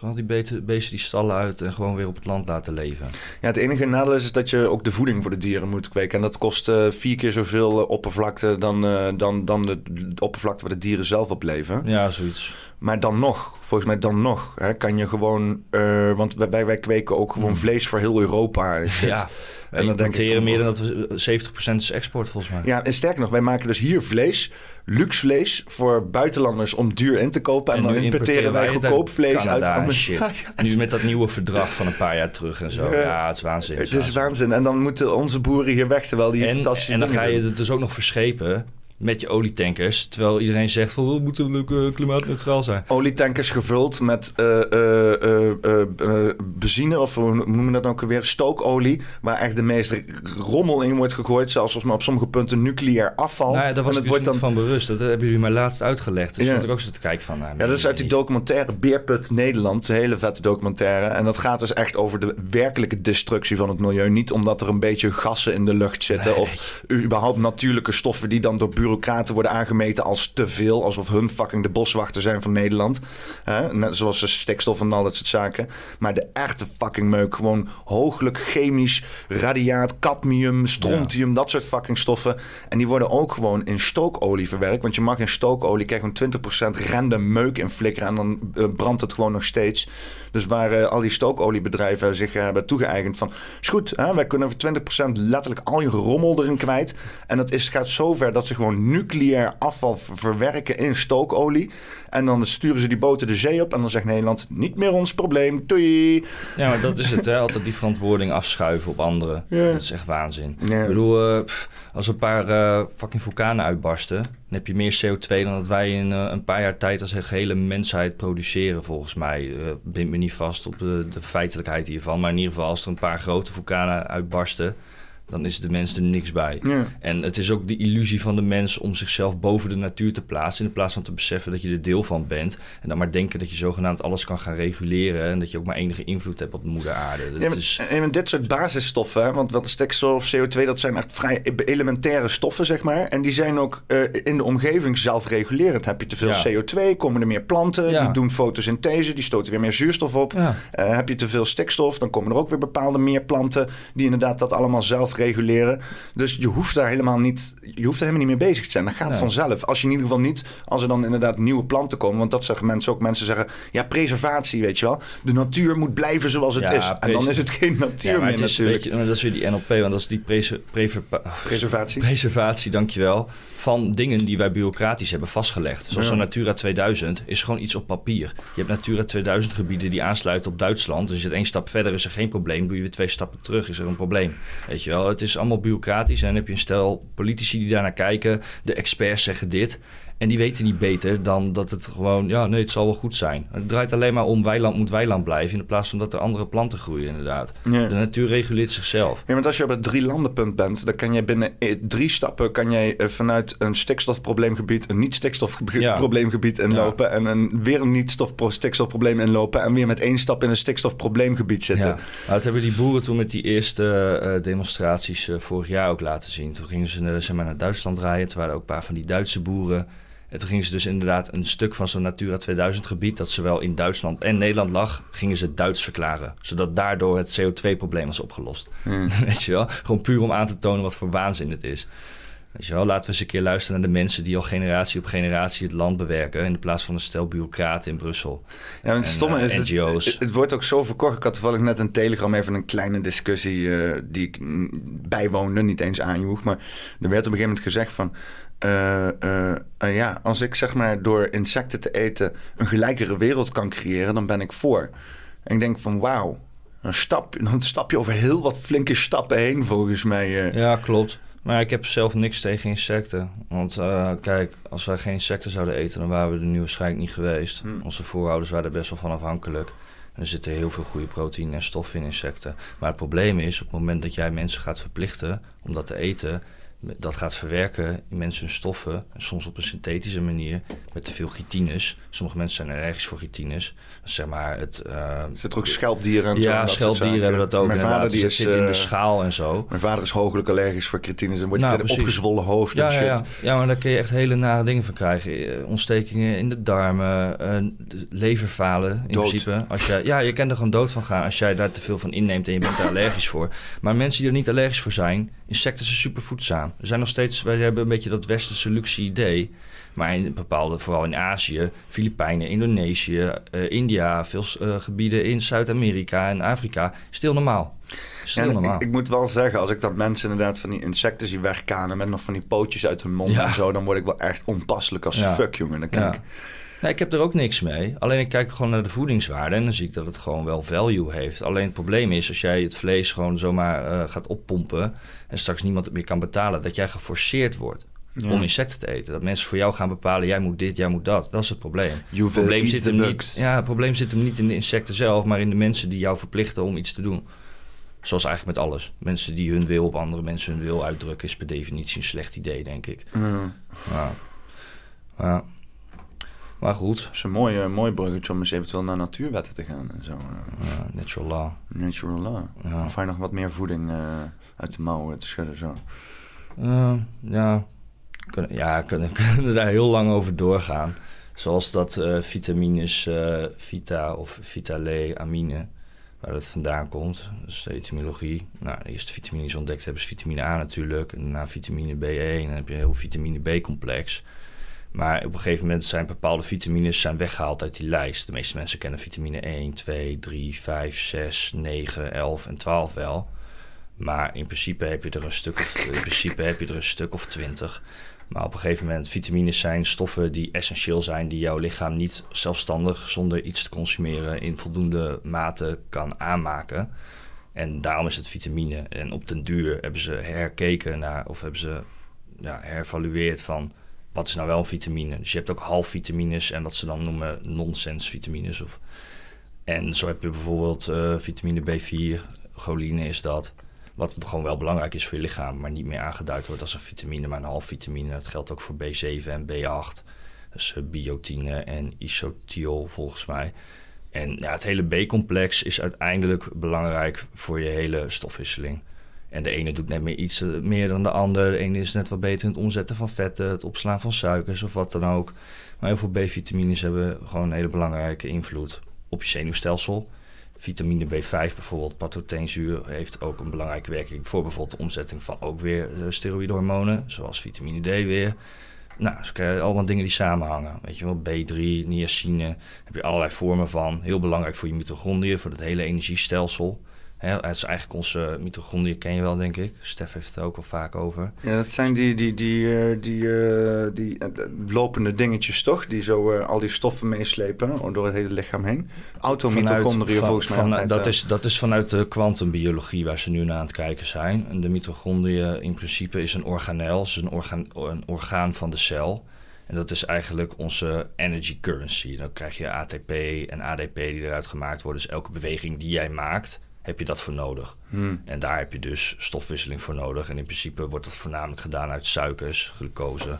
Gewoon die beesten, die stallen uit en gewoon weer op het land laten leven. Ja, het enige nadeel is, is dat je ook de voeding voor de dieren moet kweken. En dat kost eh, vier keer zoveel oppervlakte dan, eh, dan, dan de, de oppervlakte waar de dieren zelf op leven. Ja, zoiets. Maar dan nog, volgens mij dan nog, hè, kan je gewoon... eh, want wij, wij kweken ook gewoon vlees voor heel Europa shit. Hmm. Ja, En dan denk ik van, meer dan dat we... 70% is export volgens mij. Ja, en sterker nog, wij maken dus hier vlees, luxe vlees, voor buitenlanders om duur in te kopen. En, dan importeren wij goedkoop vlees uit andere... shit. Ja, ja. Nu met dat nieuwe verdrag van een paar jaar terug en zo. Ja. Ja, het is waanzin. Het is waanzin. En dan moeten onze boeren hier weg, terwijl die En, fantastische en dan ga je het dus ook nog verschepen met je olietankers. Terwijl iedereen zegt van we moeten eh, klimaatneutraal zijn. olietankers gevuld met eh, eh, benzine, of hoe noemen we dat ook weer? Stookolie, waar echt de meeste rommel in wordt gegooid. Zelfs als maar op sommige punten nucleair afval. Nou ja, daar was en ik het dus wordt dan. van bewust. Dat hebben jullie mij laatst uitgelegd. Dus Ja. stond ik ook zo te kijken van... Nou, Ja, dat is uit die documentaire Beerput Nederland. Een hele vette documentaire. En dat gaat dus echt over de werkelijke destructie van het milieu. Niet omdat er een beetje gassen in de lucht zitten. Nee. Of überhaupt natuurlijke stoffen die dan door bureaucraten worden aangemeten als te veel. Alsof hun fucking de boswachter zijn van Nederland. Hè? Net zoals de stikstof en al dat soort zaken. Maar de echte fucking meuk. Gewoon hooglijk chemisch, radiaat, cadmium, strontium. Dat soort fucking stoffen. En die worden ook gewoon in stookolie verwerkt. Want je mag in stookolie krijg je gewoon 20% random meuk in flikkeren. En dan eh, brandt het gewoon nog steeds. Dus waar eh, al die stookoliebedrijven zich eh, hebben toegeëigend van... is goed, hè, wij kunnen voor 20% letterlijk al je rommel erin kwijt. En dat is, gaat zover dat ze gewoon nucleair afval ver- verwerken in stookolie. En dan sturen ze die boten de zee op. En dan zegt Nederland, niet meer ons probleem, doei. Ja, maar dat is het. Hè? Altijd die verantwoording afschuiven op anderen. Ja. Dat is echt waanzin. Ja. Ik bedoel, eh, pff, als een paar eh, fucking vulkanen uitbarsten... dan heb je meer CO2 dan dat wij in eh, een paar jaar tijd... als gehele mensheid produceren, volgens mij. Eh bind me niet vast op de, de feitelijkheid hiervan. Maar in ieder geval, als er een paar grote vulkanen uitbarsten... dan is de mens er niks bij. Ja. En het is ook de illusie van de mens om zichzelf boven de natuur te plaatsen. In plaats van te beseffen dat je er deel van bent. En dan maar denken dat je zogenaamd alles kan gaan reguleren. En dat je ook maar enige invloed hebt op de moeder aarde. Dat Ja, maar, is, en dit soort basisstoffen, hè, want, want stikstof, CO2, dat zijn echt vrij elementaire stoffen, zeg maar. En die zijn ook eh, in de omgeving zelfregulerend. Heb je te veel Ja. CO2, komen er meer planten, Ja. die doen fotosynthese, die stoten weer meer zuurstof op. Eh, heb je te veel stikstof, dan komen er ook weer bepaalde meer planten die inderdaad dat allemaal zelf reguleren. Dus je hoeft daar helemaal niet, je hoeft er helemaal niet mee bezig te zijn. Dat gaat Nee. vanzelf. Als je in ieder geval niet, als er dan inderdaad nieuwe planten komen, want dat zeggen mensen ook. Mensen zeggen, ja, preservatie, weet je wel. De natuur moet blijven zoals het Ja, is. En dan is het geen natuur ja, maar meer het is, natuurlijk. weet je, maar dat is weer die NLP, want dat is die prever- Preservatie. preservatie, dankjewel, van dingen die wij bureaucratisch hebben vastgelegd. Zoals Ja. zo'n Natura 2000 is gewoon iets op papier. Je hebt Natura 2000 gebieden die aansluiten op Duitsland. Dus je zit één stap verder, is er geen probleem. Doe je weer twee stappen terug, is er een probleem. Weet je wel, het is allemaal bureaucratisch. En dan heb je een stel politici die daarnaar kijken. De experts zeggen dit. En die weten niet beter dan dat het gewoon, ja, nee, het zal wel goed zijn. Het draait alleen maar om weiland moet weiland blijven, in plaats van dat er andere planten groeien, inderdaad. Ja. De natuur reguleert zichzelf. Ja, want als je op het drie landenpunt bent, dan kan je binnen eh, drie stappen kan jij eh, vanuit een stikstofprobleemgebied een niet-stikstofprobleemgebied inlopen en een, weer een niet-stikstofprobleem inlopen en weer met één stap in een stikstofprobleemgebied zitten. Ja, maar dat hebben die boeren toen met die eerste eh, demonstraties vorig jaar ook laten zien. Toen gingen ze zeg maar, naar Duitsland rijden. Toen waren er ook een paar van die Duitse boeren. En toen gingen ze dus inderdaad een stuk van zo'n Natura 2000 gebied... dat zowel in Duitsland en Nederland lag, gingen ze Duits verklaren. Zodat daardoor het CO2-probleem was opgelost. Weet je wel? Gewoon puur om aan te tonen wat voor waanzin het is. Weet je wel, laten we eens een keer luisteren naar de mensen... die al generatie op generatie het land bewerken... in plaats van een stel bureaucraten in Brussel. Ja, en het En, stomme eh, is, het, NGO's. het, het wordt ook zo verkocht. Ik had toevallig net een telegram even een kleine discussie eh, die ik bijwoonde, niet eens aanjoeg. Maar er werd op een gegeven moment gezegd van... eh, eh, eh, ja, als ik zeg maar door insecten te eten een gelijkere wereld kan creëren, dan ben ik voor. En ik denk van wauw, dan stap, dan stap je over heel wat flinke stappen heen volgens mij. eh. Ja, klopt. Maar ik heb zelf niks tegen insecten. Want eh, kijk, als wij geen insecten zouden eten, dan waren we er nu waarschijnlijk niet geweest. Hmm. Onze voorouders waren er best wel van afhankelijk. En er zitten heel veel goede proteïne en stoffen in insecten. Maar het probleem is, op het moment dat jij mensen gaat verplichten om dat te eten, dat gaat verwerken in mensen hun stoffen, en soms op een synthetische manier, met te veel chitines. Sommige mensen zijn allergisch voor chitines. Zeg maar het... eh, Zit er ook schelpdieren en ja, schelpdieren hebben dat ook. Mijn vader die Dus is, zit in de eh, schaal en zo. Mijn vader is hooglijk allergisch voor cretines en wordt Nou, nou, opgezwollen hoofd en shit. ja, ja. ja, maar daar kun je echt hele nare dingen van krijgen. Eh, Ontstekingen in de darmen, leverfalen in Dood. principe. Als jij, ja, je kan er gewoon dood van gaan als jij daar te veel van inneemt en je bent daar allergisch voor. Maar mensen die er niet allergisch voor zijn, insecten zijn super voedzaam. Er zijn nog steeds, wij hebben een beetje dat westerse luxe idee. Maar in bepaalde, vooral in Azië, Filipijnen, Indonesië, eh, India, veel eh, gebieden in Zuid-Amerika en Afrika, heel normaal. Is Ja, normaal. ik, ik moet wel zeggen, als ik dat mensen inderdaad van die insecten zie wegkanen met nog van die pootjes uit hun mond Ja. en zo, dan word ik wel echt onpasselijk als Ja. fuck, jongen. Dan kan ik, Nee, ik heb er ook niks mee. Alleen ik kijk gewoon naar de voedingswaarde en dan zie ik dat het gewoon wel value heeft. Alleen het probleem is als jij het vlees gewoon zomaar eh, gaat oppompen en straks niemand het meer kan betalen, dat jij geforceerd wordt Ja. om insecten te eten. Dat mensen voor jou gaan bepalen, jij moet dit, jij moet dat. Dat is het probleem. Het probleem, zit hem niet, ja, het probleem zit hem niet in de insecten zelf, maar in de mensen die jou verplichten om iets te doen. Zoals eigenlijk met alles. Mensen die hun wil op andere mensen hun wil uitdrukken, is per definitie een slecht idee, denk ik. Ja. Ja. Ja. Maar goed, Dat is een mooi, eh, mooi bruggetje om eens eventueel naar natuurwetten te gaan en zo. eh. ja, natural law. natural law. Ja. Of hij nog wat meer voeding eh, uit de mouwen te schudden, zo. Ja, ja kunnen, kunnen daar heel lang over doorgaan. Zoals dat eh, vitamines eh, Vita of Vitale amine, waar dat vandaan komt. Dus de etymologie. Nou, de eerste vitamines ontdekt hebben is vitamine A natuurlijk. En daarna vitamine B1. En dan heb je een heel vitamine B-complex. Maar op een gegeven moment zijn bepaalde vitamines zijn weggehaald uit die lijst. De meeste mensen kennen vitamine 1, 2, 3, 5, 6, 9, 11 en 12 wel. Maar in principe heb je er een stuk of, in principe heb je er een stuk of 20. Maar op een gegeven moment, vitamines zijn stoffen die essentieel zijn, die jouw lichaam niet zelfstandig zonder iets te consumeren in voldoende mate kan aanmaken. En daarom is het vitamine. En op den duur hebben ze herkeken naar, of hebben ze ja, hervalueerd van wat is nou wel een vitamine. Dus je hebt ook halfvitamines en wat ze dan noemen nonsens vitamines. Of, en zo heb je bijvoorbeeld eh, vitamine B4, choline is dat. Wat gewoon wel belangrijk is voor je lichaam, maar niet meer aangeduid wordt als een vitamine, maar een half vitamine. Dat geldt ook voor B7 en B8. Dus eh, biotine en isotiol volgens mij. En ja, het hele B-complex is uiteindelijk belangrijk voor je hele stofwisseling. En de ene doet net meer iets eh, meer dan de ander. De ene is net wat beter in het omzetten van vetten, het opslaan van suikers of wat dan ook. Maar heel veel B-vitamines hebben gewoon een hele belangrijke invloed op je zenuwstelsel. Vitamine B5 bijvoorbeeld, pathoteenzuur, heeft ook een belangrijke werking voor bijvoorbeeld de omzetting van ook weer eh, steroïdehormonen, zoals vitamine D weer. Nou, zo krijg je allemaal dingen die samenhangen. Weet je wel, B3, niacine, heb je allerlei vormen van. Heel belangrijk voor je mitochondriën, voor het hele energiestelsel. Hè, het is eigenlijk onze mitochondriën, ken je wel, denk ik. Stef heeft het er ook al vaak over. Ja, dat zijn die, die, die, eh, die, eh, die eh, lopende dingetjes, toch? Die zo al die stoffen meeslepen door het hele lichaam heen. Automitochondriën van- volgens mij. van- altijd, dat, is, dat is vanuit de kwantumbiologie waar ze nu naar aan het kijken zijn. En de mitochondriën in principe is een organel, is een, orgaan, een orgaan van de cel. En dat is eigenlijk onze energy currency. Dan krijg je ATP en ADP die eruit gemaakt worden. Dus elke beweging die jij maakt, heb je dat voor nodig. Hmm. En daar heb je dus stofwisseling voor nodig. En in principe wordt dat voornamelijk gedaan uit suikers, glucose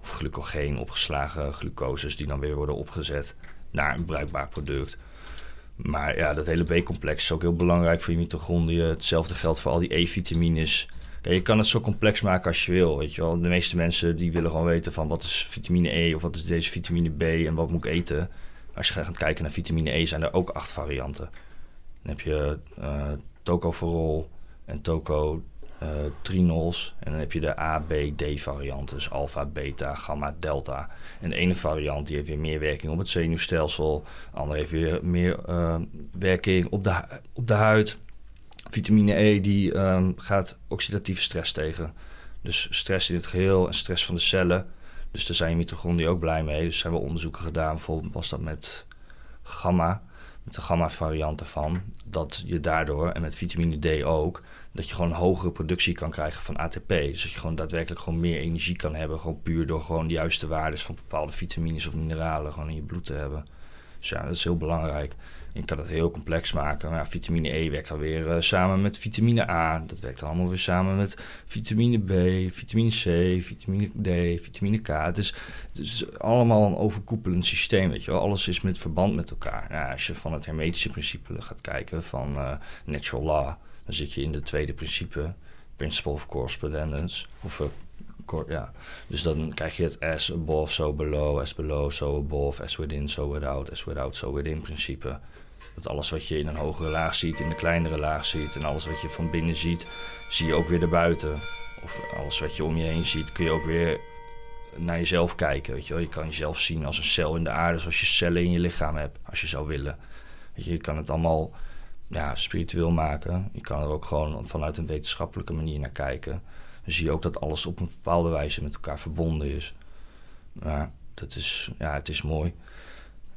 of glucogeen, opgeslagen glucoses, die dan weer worden opgezet naar een bruikbaar product. Maar ja, dat hele B-complex is ook heel belangrijk voor je mitochondriën. Hetzelfde geldt voor al die E-vitamines. Je kan het zo complex maken als je wil, weet je wel. De meeste mensen die willen gewoon weten van wat is vitamine E of wat is deze vitamine B en wat moet ik eten. Als je gaat kijken naar vitamine E zijn er ook acht varianten. Dan heb je tocopherol en toco eh. En dan heb je de A, B, D varianten. Dus alpha, beta, gamma, delta. En de ene variant die heeft weer meer werking op het zenuwstelsel. De andere heeft weer meer eh, werking op de, op de huid. Vitamine E die ehm, gaat oxidatieve stress tegen. Dus stress in het geheel en stress van de cellen. Dus daar zijn mitochondriën ook blij mee. Dus zijn wel onderzoeken gedaan. Bijvoorbeeld was dat met gamma. De gamma variant ervan. Dat je daardoor, en met vitamine D ook... dat je gewoon hogere productie kan krijgen van ATP. Dus dat je gewoon daadwerkelijk gewoon meer energie kan hebben. Gewoon puur door gewoon de juiste waardes van bepaalde vitamines of mineralen... gewoon in je bloed te hebben. Dus ja, dat is heel belangrijk. Je kan het heel complex maken. Vitamine E werkt dan weer eh, samen met vitamine A. Dat werkt allemaal weer samen met vitamine B, vitamine C, vitamine D, vitamine K. Het is, het allemaal een overkoepelend systeem, weet je wel. Alles is met verband met elkaar. Nou, als je van het hermetische principe gaat kijken, van eh, natural law... dan zit je in de tweede principe, principle of correspondence. Of, eh, ja. Dus dan krijg je het as above, so below, as below, so above... as within, so without, as without, so within principe... Dat alles wat je in een hogere laag ziet, in een kleinere laag ziet. En alles wat je van binnen ziet, zie je ook weer erbuiten. Of alles wat je om je heen ziet, kun je ook weer naar jezelf kijken. Weet je, wel. je kan jezelf zien als een cel in de aarde, zoals je cellen in je lichaam hebt, als je zou willen. Weet je, je kan het allemaal ja, spiritueel maken. Je kan er ook gewoon vanuit een wetenschappelijke manier naar kijken. Dan zie je ook dat alles op een bepaalde wijze met elkaar verbonden is. Maar dat is, ja, het is mooi.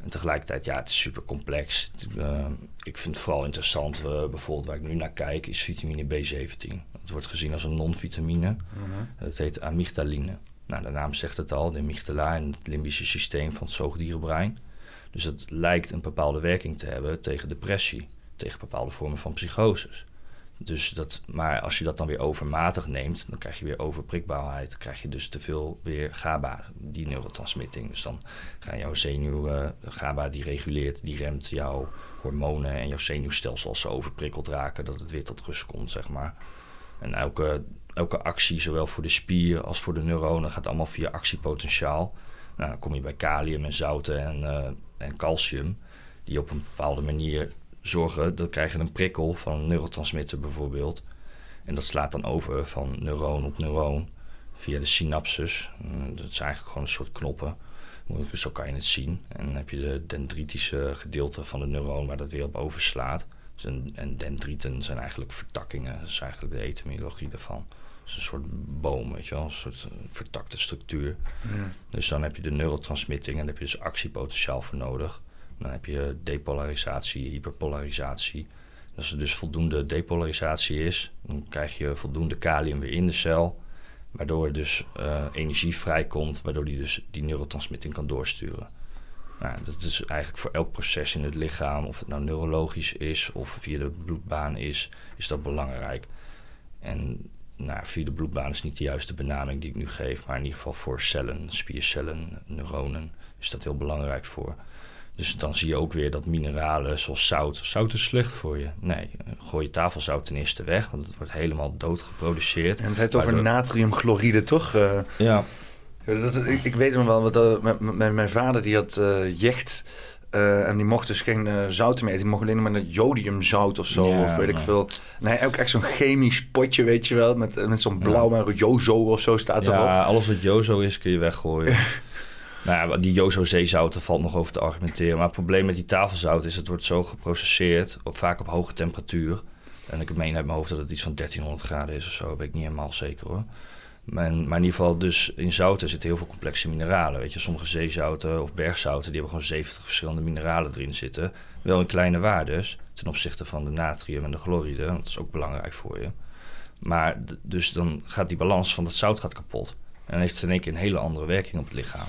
En tegelijkertijd, ja, het is super complex. Eh, ik vind het vooral interessant, eh, bijvoorbeeld waar ik nu naar kijk, is vitamine B17. Het wordt gezien als een non-vitamine. Dat heet amygdaline. Nou, de naam zegt het al, de amygdala en het limbische systeem van het zoogdierenbrein. Dus het lijkt een bepaalde werking te hebben tegen depressie, tegen bepaalde vormen van psychoses. Dus dat, maar als je dat dan weer overmatig neemt, dan krijg je weer overprikbaarheid. Dan krijg je dus te veel weer GABA, die neurotransmitting. Dus dan gaan jouw zenuw, eh, GABA die reguleert, die remt jouw hormonen en jouw zenuwstelsel als ze overprikkeld raken, dat het weer tot rust komt, zeg maar. En elke, elke actie, zowel voor de spier als voor de neuronen, gaat allemaal via actiepotentiaal. Nou, dan kom je bij kalium en zouten en, eh, en calcium, die op een bepaalde manier zorgen, dan krijg je een prikkel van een neurotransmitter bijvoorbeeld. En dat slaat dan over van neuron op neuron via de synapses. Mm, Dat is eigenlijk gewoon een soort knoppen. Zo kan je het zien. En dan heb je de dendritische gedeelte van de neuron waar dat weer op overslaat. Dus en, en dendrieten zijn eigenlijk vertakkingen. Dat is eigenlijk de etymologie daarvan. Het is een soort boom, weet je wel. Een soort eh, vertakte structuur. Dus dan heb je de neurotransmitting en daar heb je dus actiepotentiaal voor nodig. Dan heb je depolarisatie, hyperpolarisatie. Als er dus voldoende depolarisatie is, dan krijg je voldoende kalium weer in de cel. Waardoor er dus eh, energie vrijkomt, waardoor die dus die neurotransmitting kan doorsturen. Nou, dat is eigenlijk voor elk proces in het lichaam, of het nou neurologisch is of via de bloedbaan is, is dat belangrijk. En nou, via de bloedbaan is niet de juiste benaming die ik nu geef, maar in ieder geval voor cellen, spiercellen, neuronen is dat heel belangrijk voor. Dus dan zie je ook weer dat mineralen zoals zout. Zout is slecht voor je. Nee, eh, gooi je tafelzout ten eerste weg, want het wordt helemaal dood geproduceerd. En het heeft over Waardoor- natriumchloride, toch? Eh, Ja, Dat, ik, ik weet nog wel, want uh, mijn, vader die had uh, jecht uh, en die mocht dus geen uh, zout meer eten. Die mocht alleen maar met jodiumzout of zo, Ja, of weet ik veel. Hij ook echt zo'n chemisch potje, weet je wel, met, met zo'n blauw, maar Jozo of zo staat erop. ja alles wat Jozo is kun je weggooien. nou ja, die Jozo zeezouten valt nog over te argumenteren. Maar het probleem met die tafelzout is, het wordt zo geprocesseerd, op, vaak op hoge temperatuur. En ik meen uit mijn hoofd dat het iets van 1300 graden is of zo, weet ik niet helemaal zeker hoor. Maar, maar in ieder geval, dus in zouten zitten heel veel complexe mineralen. Weet je, sommige zeezouten of bergzouten, die hebben gewoon 70 verschillende mineralen erin zitten. Wel in kleine waardes, ten opzichte van de natrium en de chloride. Dat is ook belangrijk voor je. Maar dus dan gaat die balans van dat zout gaat kapot. En heeft het in één keer een hele andere werking op het lichaam.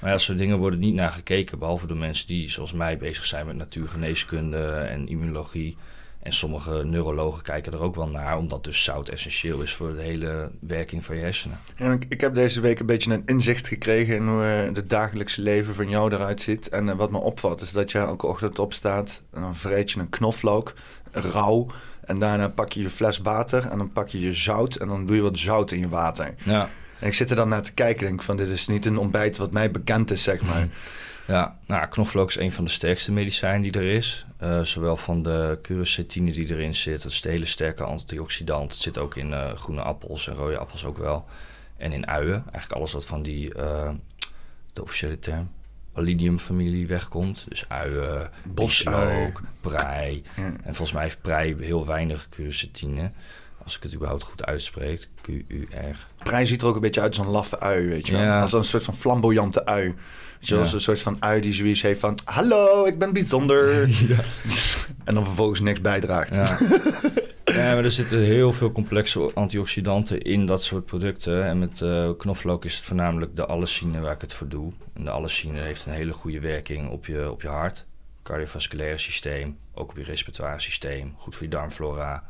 Maar ja, dat soort dingen worden niet naar gekeken, behalve door mensen die, zoals mij, bezig zijn met natuurgeneeskunde en immunologie. En sommige neurologen kijken er ook wel naar, omdat dus zout essentieel is voor de hele werking van je hersenen. En ik, ik heb deze week een beetje een inzicht gekregen in hoe eh, het dagelijkse leven van jou eruit ziet. En eh, wat me opvalt is dat je elke ochtend opstaat en dan vreet je een knoflook, rauw. En daarna pak je je fles water en dan pak je je zout en dan doe je wat zout in je water. Ja, En ik zit er dan naar te kijken en denk van dit is niet een ontbijt wat mij bekend is, zeg maar. ja nou, knoflook is een van de sterkste medicijnen die er is. Eh, zowel van de quercetine die erin zit, dat is de hele sterke antioxidant. Het zit ook in eh, groene appels en rode appels ook wel. En in uien, eigenlijk alles wat van die, eh, de officiële term, Alidium-familie wegkomt. Dus uien, boslook, prei. Ja. En volgens mij heeft prei heel weinig quercetine. Als ik het überhaupt goed uitspreek. Q-U-R. Ziet er ook een beetje uit als een laffe ui, weet je wel. Ja. Als een soort van flamboyante ui. Weet je wel, Ja. Een soort van ui die zoiets heeft van... Hallo, ik ben bijzonder. En dan vervolgens niks bijdraagt. Ja. ja, maar er zitten heel veel complexe antioxidanten in dat soort producten. En met eh, knoflook is het voornamelijk de allesine waar ik het voor doe. En de allesine heeft een hele goede werking op je, op je hart, cardiovasculaire systeem, ook op je respiratoire systeem, goed voor je darmflora.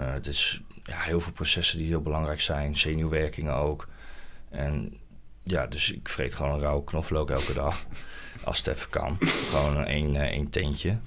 Eh, het is ja, heel veel processen die heel belangrijk zijn, zenuwwerkingen ook. En ja, dus ik vreet gewoon een rauw knoflook elke dag. Als het even kan. Gewoon een één, eh, één teentje.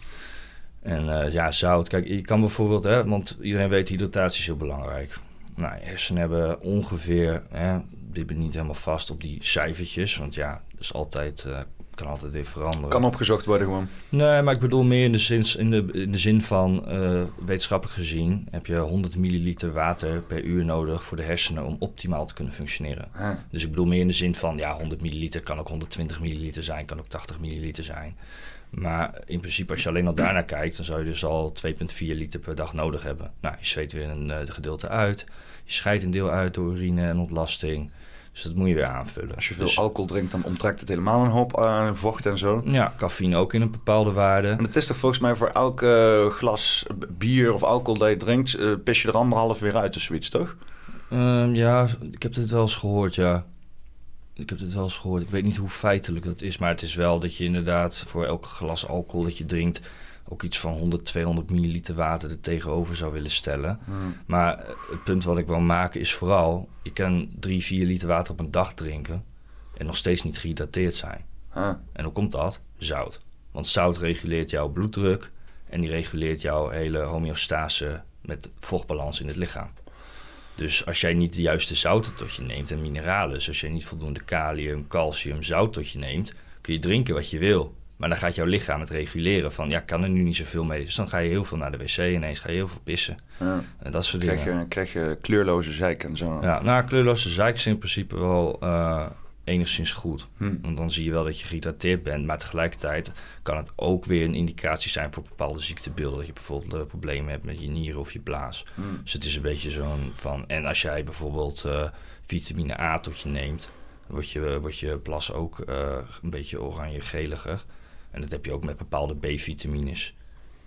En eh, ja, zout. Kijk, je kan bijvoorbeeld, hè, want iedereen weet hydratatie is heel belangrijk. Nou, hersenen hebben ongeveer, hè, dit ben niet helemaal vast op die cijfertjes, want ja, dat is altijd, kan altijd weer veranderen. Kan opgezocht worden gewoon. Nee, maar ik bedoel meer in de zin, in de, in de zin van eh, wetenschappelijk gezien heb je 100 milliliter water per uur nodig voor de hersenen om optimaal te kunnen functioneren. Huh. Dus ik bedoel meer in de zin van, ja, 100 milliliter kan ook 120 milliliter zijn, kan ook 80 milliliter zijn. Maar in principe, als je alleen al daarnaar kijkt, dan zou je dus al 2,4 liter per dag nodig hebben. Nou, je zweet weer een eh, gedeelte uit. Je scheidt een deel uit door urine en ontlasting. Dus dat moet je weer aanvullen. Als je veel Dus, alcohol drinkt, dan onttrekt het helemaal een hoop aan vocht en zo. Ja, cafeïne ook in een bepaalde waarde. En het is toch volgens mij voor elk glas bier of alcohol dat je drinkt, eh, pis je er anderhalf weer uit of zoiets, toch? Ehm, ja, ik heb dit wel eens gehoord, ja. Ik heb dit wel eens gehoord. Ik weet niet hoe feitelijk dat is, maar het is wel dat je inderdaad voor elk glas alcohol dat je drinkt ook iets van 100, 200 milliliter water er tegenover zou willen stellen. Maar het punt wat ik wil maken is vooral, je kan 3, 4 liter water op een dag drinken en nog steeds niet gehydrateerd zijn. Huh. En hoe komt dat? Zout. Want zout reguleert jouw bloeddruk en die reguleert jouw hele homeostase met vochtbalans in het lichaam. Dus als jij niet de juiste zouten tot je neemt en mineralen, dus als jij niet voldoende kalium, calcium, zout tot je neemt, kun je drinken wat je wil. Maar dan gaat jouw lichaam het reguleren van, ja, ik kan er nu niet zoveel mee. Dus dan ga je heel veel naar de wc ineens, ga je heel veel pissen. Ja. En dat soort Krijg, dingen. je, krijg je kleurloze zeik en zo. Ja, nou, kleurloze zeik is in principe wel eh, enigszins goed. Hm. Want dan zie je wel dat je gehydrateerd bent. Maar tegelijkertijd kan het ook weer een indicatie zijn voor bepaalde ziektebeelden. Dat je bijvoorbeeld eh, problemen hebt met je nieren of je blaas. Hm. Dus het is een beetje zo'n van... En als jij bijvoorbeeld eh, vitamine A tot je neemt... dan wordt je, wordt je plas ook een beetje oranje-geliger. En dat heb je ook met bepaalde B-vitamines.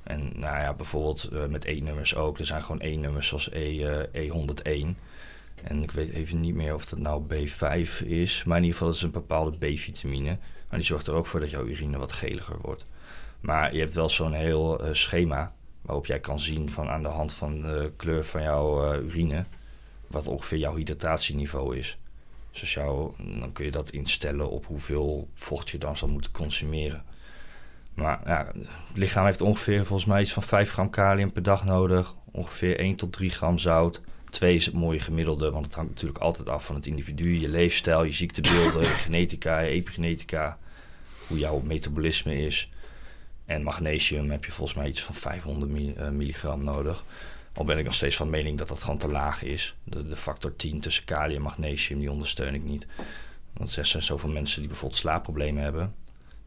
En nou ja, bijvoorbeeld eh, met E-nummers ook. Er zijn gewoon E-nummers zoals E, eh, E101. En ik weet even niet meer of dat nou B5 is. Maar in ieder geval dat is een bepaalde B-vitamine. Maar die zorgt er ook voor dat jouw urine wat geliger wordt. Maar je hebt wel zo'n heel eh, schema waarop jij kan zien van aan de hand van de kleur van jouw urine wat ongeveer jouw hydratatieniveau is. Dus jou, dan kun je dat instellen op hoeveel vocht je dan zal moeten consumeren. Maar ja, het lichaam heeft ongeveer volgens mij iets van 5 gram kalium per dag nodig. Ongeveer 1 tot 3 gram zout. 2 is het mooie gemiddelde, want het hangt natuurlijk altijd af van het individu. Je leefstijl, je ziektebeelden, je genetica, epigenetica. Hoe jouw metabolisme is. En magnesium heb je volgens mij iets van 500 mi- eh, milligram nodig. Al ben ik nog steeds van mening dat dat gewoon te laag is. De, de factor 10 tussen kalium en magnesium, die ondersteun ik niet. Want er zijn zoveel mensen die bijvoorbeeld slaapproblemen hebben.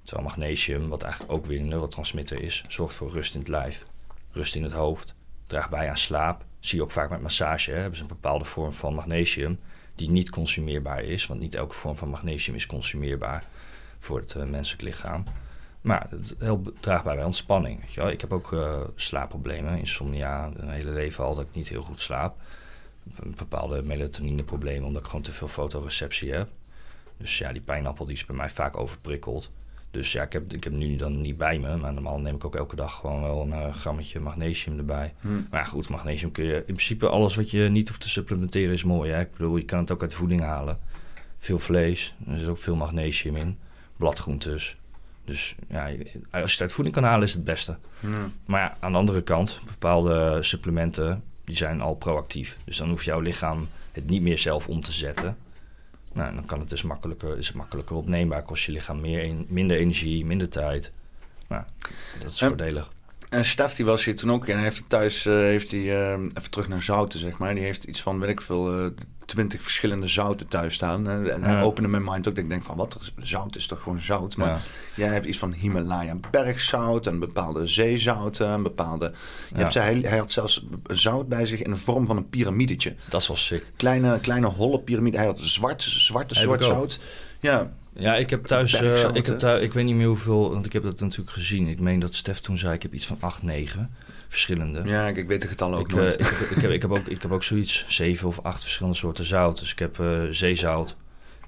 Terwijl magnesium, wat eigenlijk ook weer een neurotransmitter is, zorgt voor rust in het lijf, rust in het hoofd, draagt bij aan slaap. Zie je ook vaak met massage, hè, hebben ze een bepaalde vorm van magnesium die niet consumeerbaar is. Want niet elke vorm van magnesium is consumeerbaar voor het eh, menselijk lichaam. Maar het helpt draagbaar bij ontspanning. Weet je wel. Ik heb ook eh, slaapproblemen, insomnia, een hele leven al dat ik niet heel goed slaap. een bepaalde melatonineproblemen, omdat ik gewoon te veel fotoreceptie heb. Dus ja, die pijnappel die is bij mij vaak overprikkeld. Dus ja, ik heb, ik heb nu dan niet bij me. Maar normaal neem ik ook elke dag gewoon wel een eh, grammetje magnesium erbij. Hm. Maar ja, goed, magnesium kun je... In principe alles wat je niet hoeft te supplementeren is mooi. Hè? Ik bedoel, je kan het ook uit de voeding halen. Veel vlees, er zit ook veel magnesium in. Bladgroentes. Dus ja, als je het uit voeding kan halen is het beste. Ja. Maar ja, aan de andere kant, bepaalde supplementen die zijn al proactief. Dus dan hoeft jouw lichaam het niet meer zelf om te zetten. Nou, dan kan het dus makkelijker, is het makkelijker opneembaar. Kost je lichaam meer, en- minder energie, minder tijd. Nou, dat is En- voordelig. En Stef die was hier toen ook en hij heeft thuis, eh, heeft hij, eh, even terug naar zouten zeg maar. Die heeft iets van, weet ik veel, eh, twintig verschillende zouten thuis staan. En Ja. opende mijn mind ook. dat Ik denk van, wat, zout is toch gewoon zout? Maar Ja. jij hebt iets van Himalaya bergzout en bepaalde zeezouten en bepaalde... Je Ja. hebt, hij, hij had zelfs zout bij zich in de vorm van een piramidetje. Dat is wel sick. Kleine, kleine holle piramide. Hij had zwart, zwarte soort zout. Ja, Ja, ik heb thuis, Bergzouten. ik heb thuis, ik weet niet meer hoeveel, want ik heb dat natuurlijk gezien. Ik meen dat Stef toen zei, ik heb iets van 8, 9 verschillende. ja ik, ik weet de getallen ook Ik, eh, ik, heb, ik, heb, ik, heb ook, ik heb ook zoiets, zeven of acht verschillende soorten zout. Dus ik heb eh, zeezout,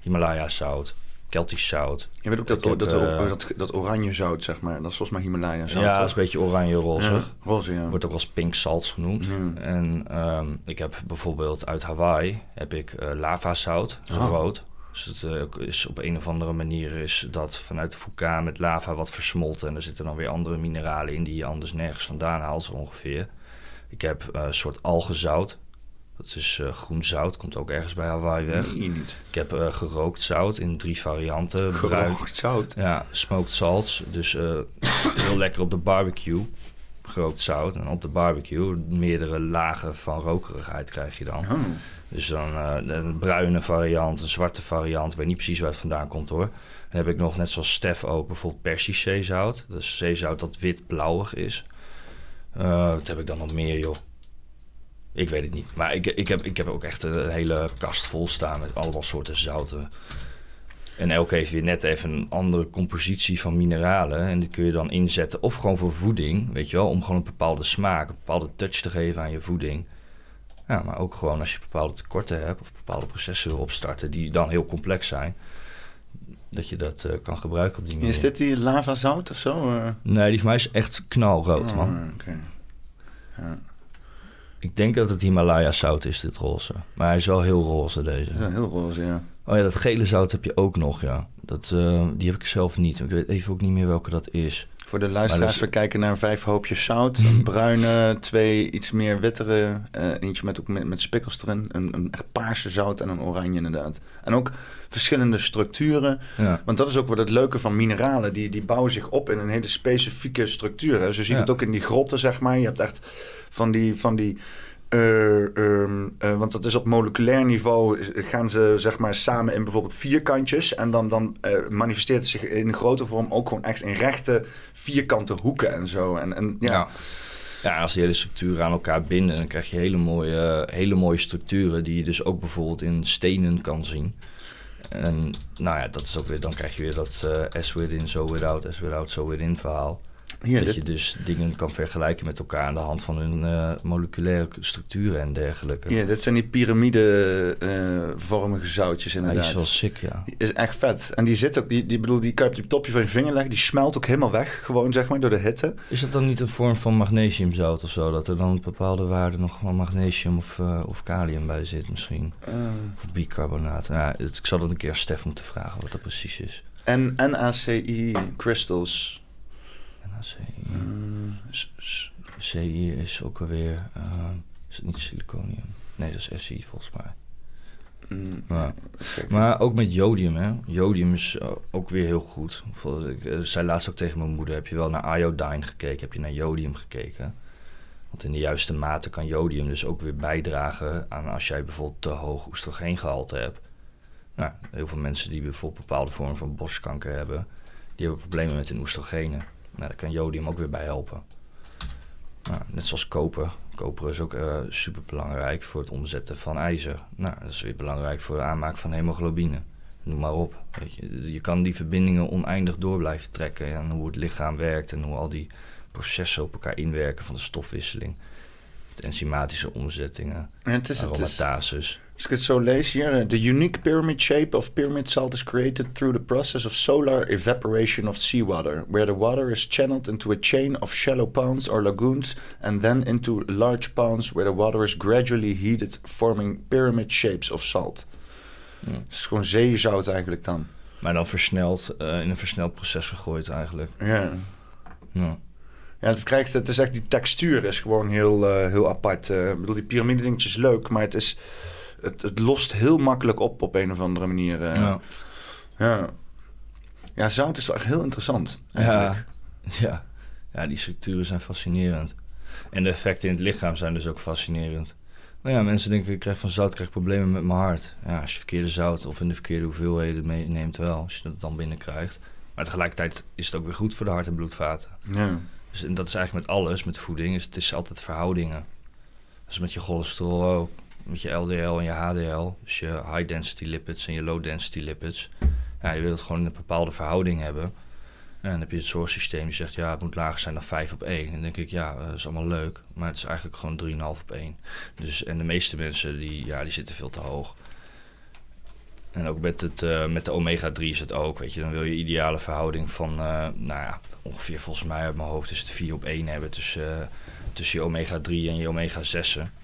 Himalaya zout, Keltisch zout. je weet ook dat, heb, dat, dat, dat oranje zout, zeg maar. Dat is volgens mij Himalaya zout. ja, dat is een beetje oranje-roze. Ja, roze, ja. Wordt ook als pink salts genoemd. En ehm, ik heb bijvoorbeeld uit Hawaii heb ik lavazout, dat is Oh. rood. Dus het eh, is op een of andere manier is dat vanuit de vulkaan met lava wat versmolten. En er zitten dan weer andere mineralen in die je anders nergens vandaan haalt, zo ongeveer. Ik heb eh, een soort algenzout. Dat is eh, groen zout, komt ook ergens bij Hawaii weg. Nee, niet. Ik heb gerookt zout in drie varianten. Bruin, Gerookt zout. ja, smoked salts. Dus heel lekker op de barbecue. Gerookt zout. En op de barbecue meerdere lagen van rokerigheid krijg je dan. Oh. Dus dan eh, een bruine variant, een zwarte variant. Ik weet niet precies waar het vandaan komt hoor. Dan heb ik nog, net zoals Stef ook, bijvoorbeeld Persisch zeezout. Dat is zeezout dat wit-blauwig is. Eh, wat heb ik dan nog meer joh? Ik weet het niet. Maar ik, ik, heb, ik heb ook echt een hele kast vol staan met allemaal soorten zouten. En elke heeft weer net even een andere compositie van mineralen. En die kun je dan inzetten. Of gewoon voor voeding, weet je wel. Om gewoon een bepaalde smaak, een bepaalde touch te geven aan je voeding. Ja, maar ook gewoon als je bepaalde tekorten hebt. Of bepaalde processen wil opstarten die dan heel complex zijn. Dat je dat eh, kan gebruiken op die manier. Is dit die lavazout of zo? eh? Nee, die van mij is echt knalrood, man. Oh, oké. Ja. Ik denk dat het Himalaya zout is, dit roze. Maar hij is wel heel roze, deze. Ja, heel roze, ja. Oh ja, dat gele zout heb je ook nog, ja. Dat, eh, die heb ik zelf niet. Ik weet even ook niet meer welke dat is. Voor de luisteraars, Maar we kijken naar vijf hoopjes zout. Een bruine, twee iets meer wittere. eh, eentje met, ook met, met spikkels erin. Een, een echt paarse zout en een oranje inderdaad. En ook verschillende structuren. Ja. Want dat is ook wat het leuke van mineralen. Die, die bouwen zich op in een hele specifieke structuur. Hè. Zo zie je Ja. het ook in die grotten, zeg maar. Je hebt echt van die... Van die eh, ehm, eh, want dat is op moleculair niveau gaan ze zeg maar samen in bijvoorbeeld vierkantjes en dan, dan eh, manifesteert het zich in grote vorm ook gewoon echt in rechte vierkante hoeken en zo. En, en ja, Ja. Als die hele structuren aan elkaar binden, dan krijg je hele mooie, hele mooie structuren die je dus ook bijvoorbeeld in stenen kan zien. En nou ja, dat is ook weer, dan krijg je weer dat as within, so without, as without, so within verhaal. Hier, dat dit, je dus dingen kan vergelijken met elkaar aan de hand van hun eh, moleculaire structuren en dergelijke. hier, dit zijn die piramide-vormige zoutjes Ja, die inderdaad. is wel sick, ja. Die is echt vet. En die zit ook, die, die bedoel, die kan je op het topje van je vinger leggen. Die smelt ook helemaal weg, gewoon zeg maar, door de hitte. Is dat dan niet een vorm van magnesiumzout of zo? Dat er dan een bepaalde waarde nog van magnesium of, eh, of kalium bij zit misschien? Of bicarbonaat. Ja, het- ik zal dat een keer Stef moeten vragen wat dat precies is. En NaCI crystals. NaCI. Mm, CI is ook alweer... eh, is het niet zirconium? Nee, dat is SI volgens mij. mm, Ja. Maar ook met jodium, hè. Jodium is eh, ook weer heel goed. Ik eh, zei laatst ook tegen mijn moeder... heb je wel naar iodine gekeken? Heb je naar jodium gekeken? Want in de juiste mate kan jodium dus ook weer bijdragen... aan als jij bijvoorbeeld te hoog oestrogeengehalte hebt. Nou, heel veel mensen die bijvoorbeeld bepaalde vormen van borstkanker hebben... die hebben problemen met hun oestrogenen. Nou, daar kan jodium ook weer bij helpen. Nou, net zoals koper. Koper is ook eh super belangrijk voor het omzetten van ijzer. Nou, dat is weer belangrijk voor de aanmaak van hemoglobine. Noem maar op. Weet je. je kan die verbindingen oneindig door blijven trekken. En hoe het lichaam werkt en hoe al die processen op elkaar inwerken van de stofwisseling. Met enzymatische omzettingen, En het is, het is, aromatases. Als ik het zo lees hier, the unique pyramid shape of pyramid salt is created through the process of solar evaporation of seawater, where the water is channeled into a chain of shallow ponds or lagoons, and then into large ponds where the water is gradually heated, forming pyramid shapes of salt. Ja. Het is gewoon zeezout eigenlijk dan. Maar dan versneld, eh, in een versneld proces gegooid eigenlijk. Ja. Ja. Ja, het, krijgt, het is echt, die textuur is gewoon heel, eh, heel apart. Eh, ik bedoel, die piramide dingetje is leuk, maar het, is, het, het lost heel makkelijk op op een of andere manier. eh. Ja. ja. ja, zout is wel echt heel interessant. Ja. eigenlijk. Ja. ja, die structuren zijn fascinerend. En de effecten in het lichaam zijn dus ook fascinerend. Maar ja, mensen denken, ik krijg van zout krijg problemen met mijn hart. Ja, als je verkeerde zout of in de verkeerde hoeveelheden meeneemt wel, als je dat dan binnenkrijgt. Maar tegelijkertijd is het ook weer goed voor de hart- en bloedvaten. Ja. Dus en dat is eigenlijk met alles, met voeding, is het is altijd verhoudingen. Dus met je cholesterol ook, met je LDL en je HDL, dus je high density lipids en je low density lipids. Ja, je wilt het gewoon in een bepaalde verhouding hebben. En dan heb je het zorgsysteem die zegt, ja, het moet lager zijn dan 5 op 1. En dan denk ik, ja, dat is allemaal leuk, maar het is eigenlijk gewoon 3,5 op 1. Dus, en de meeste mensen, die, ja, die zitten veel te hoog. En ook met, het, eh, met de omega-3 is het ook, weet je. Dan wil je ideale verhouding van, eh, nou ja, ongeveer volgens mij uit mijn hoofd is het 4 op 1 hebben tussen, eh, tussen je omega-3 en je omega-6'en.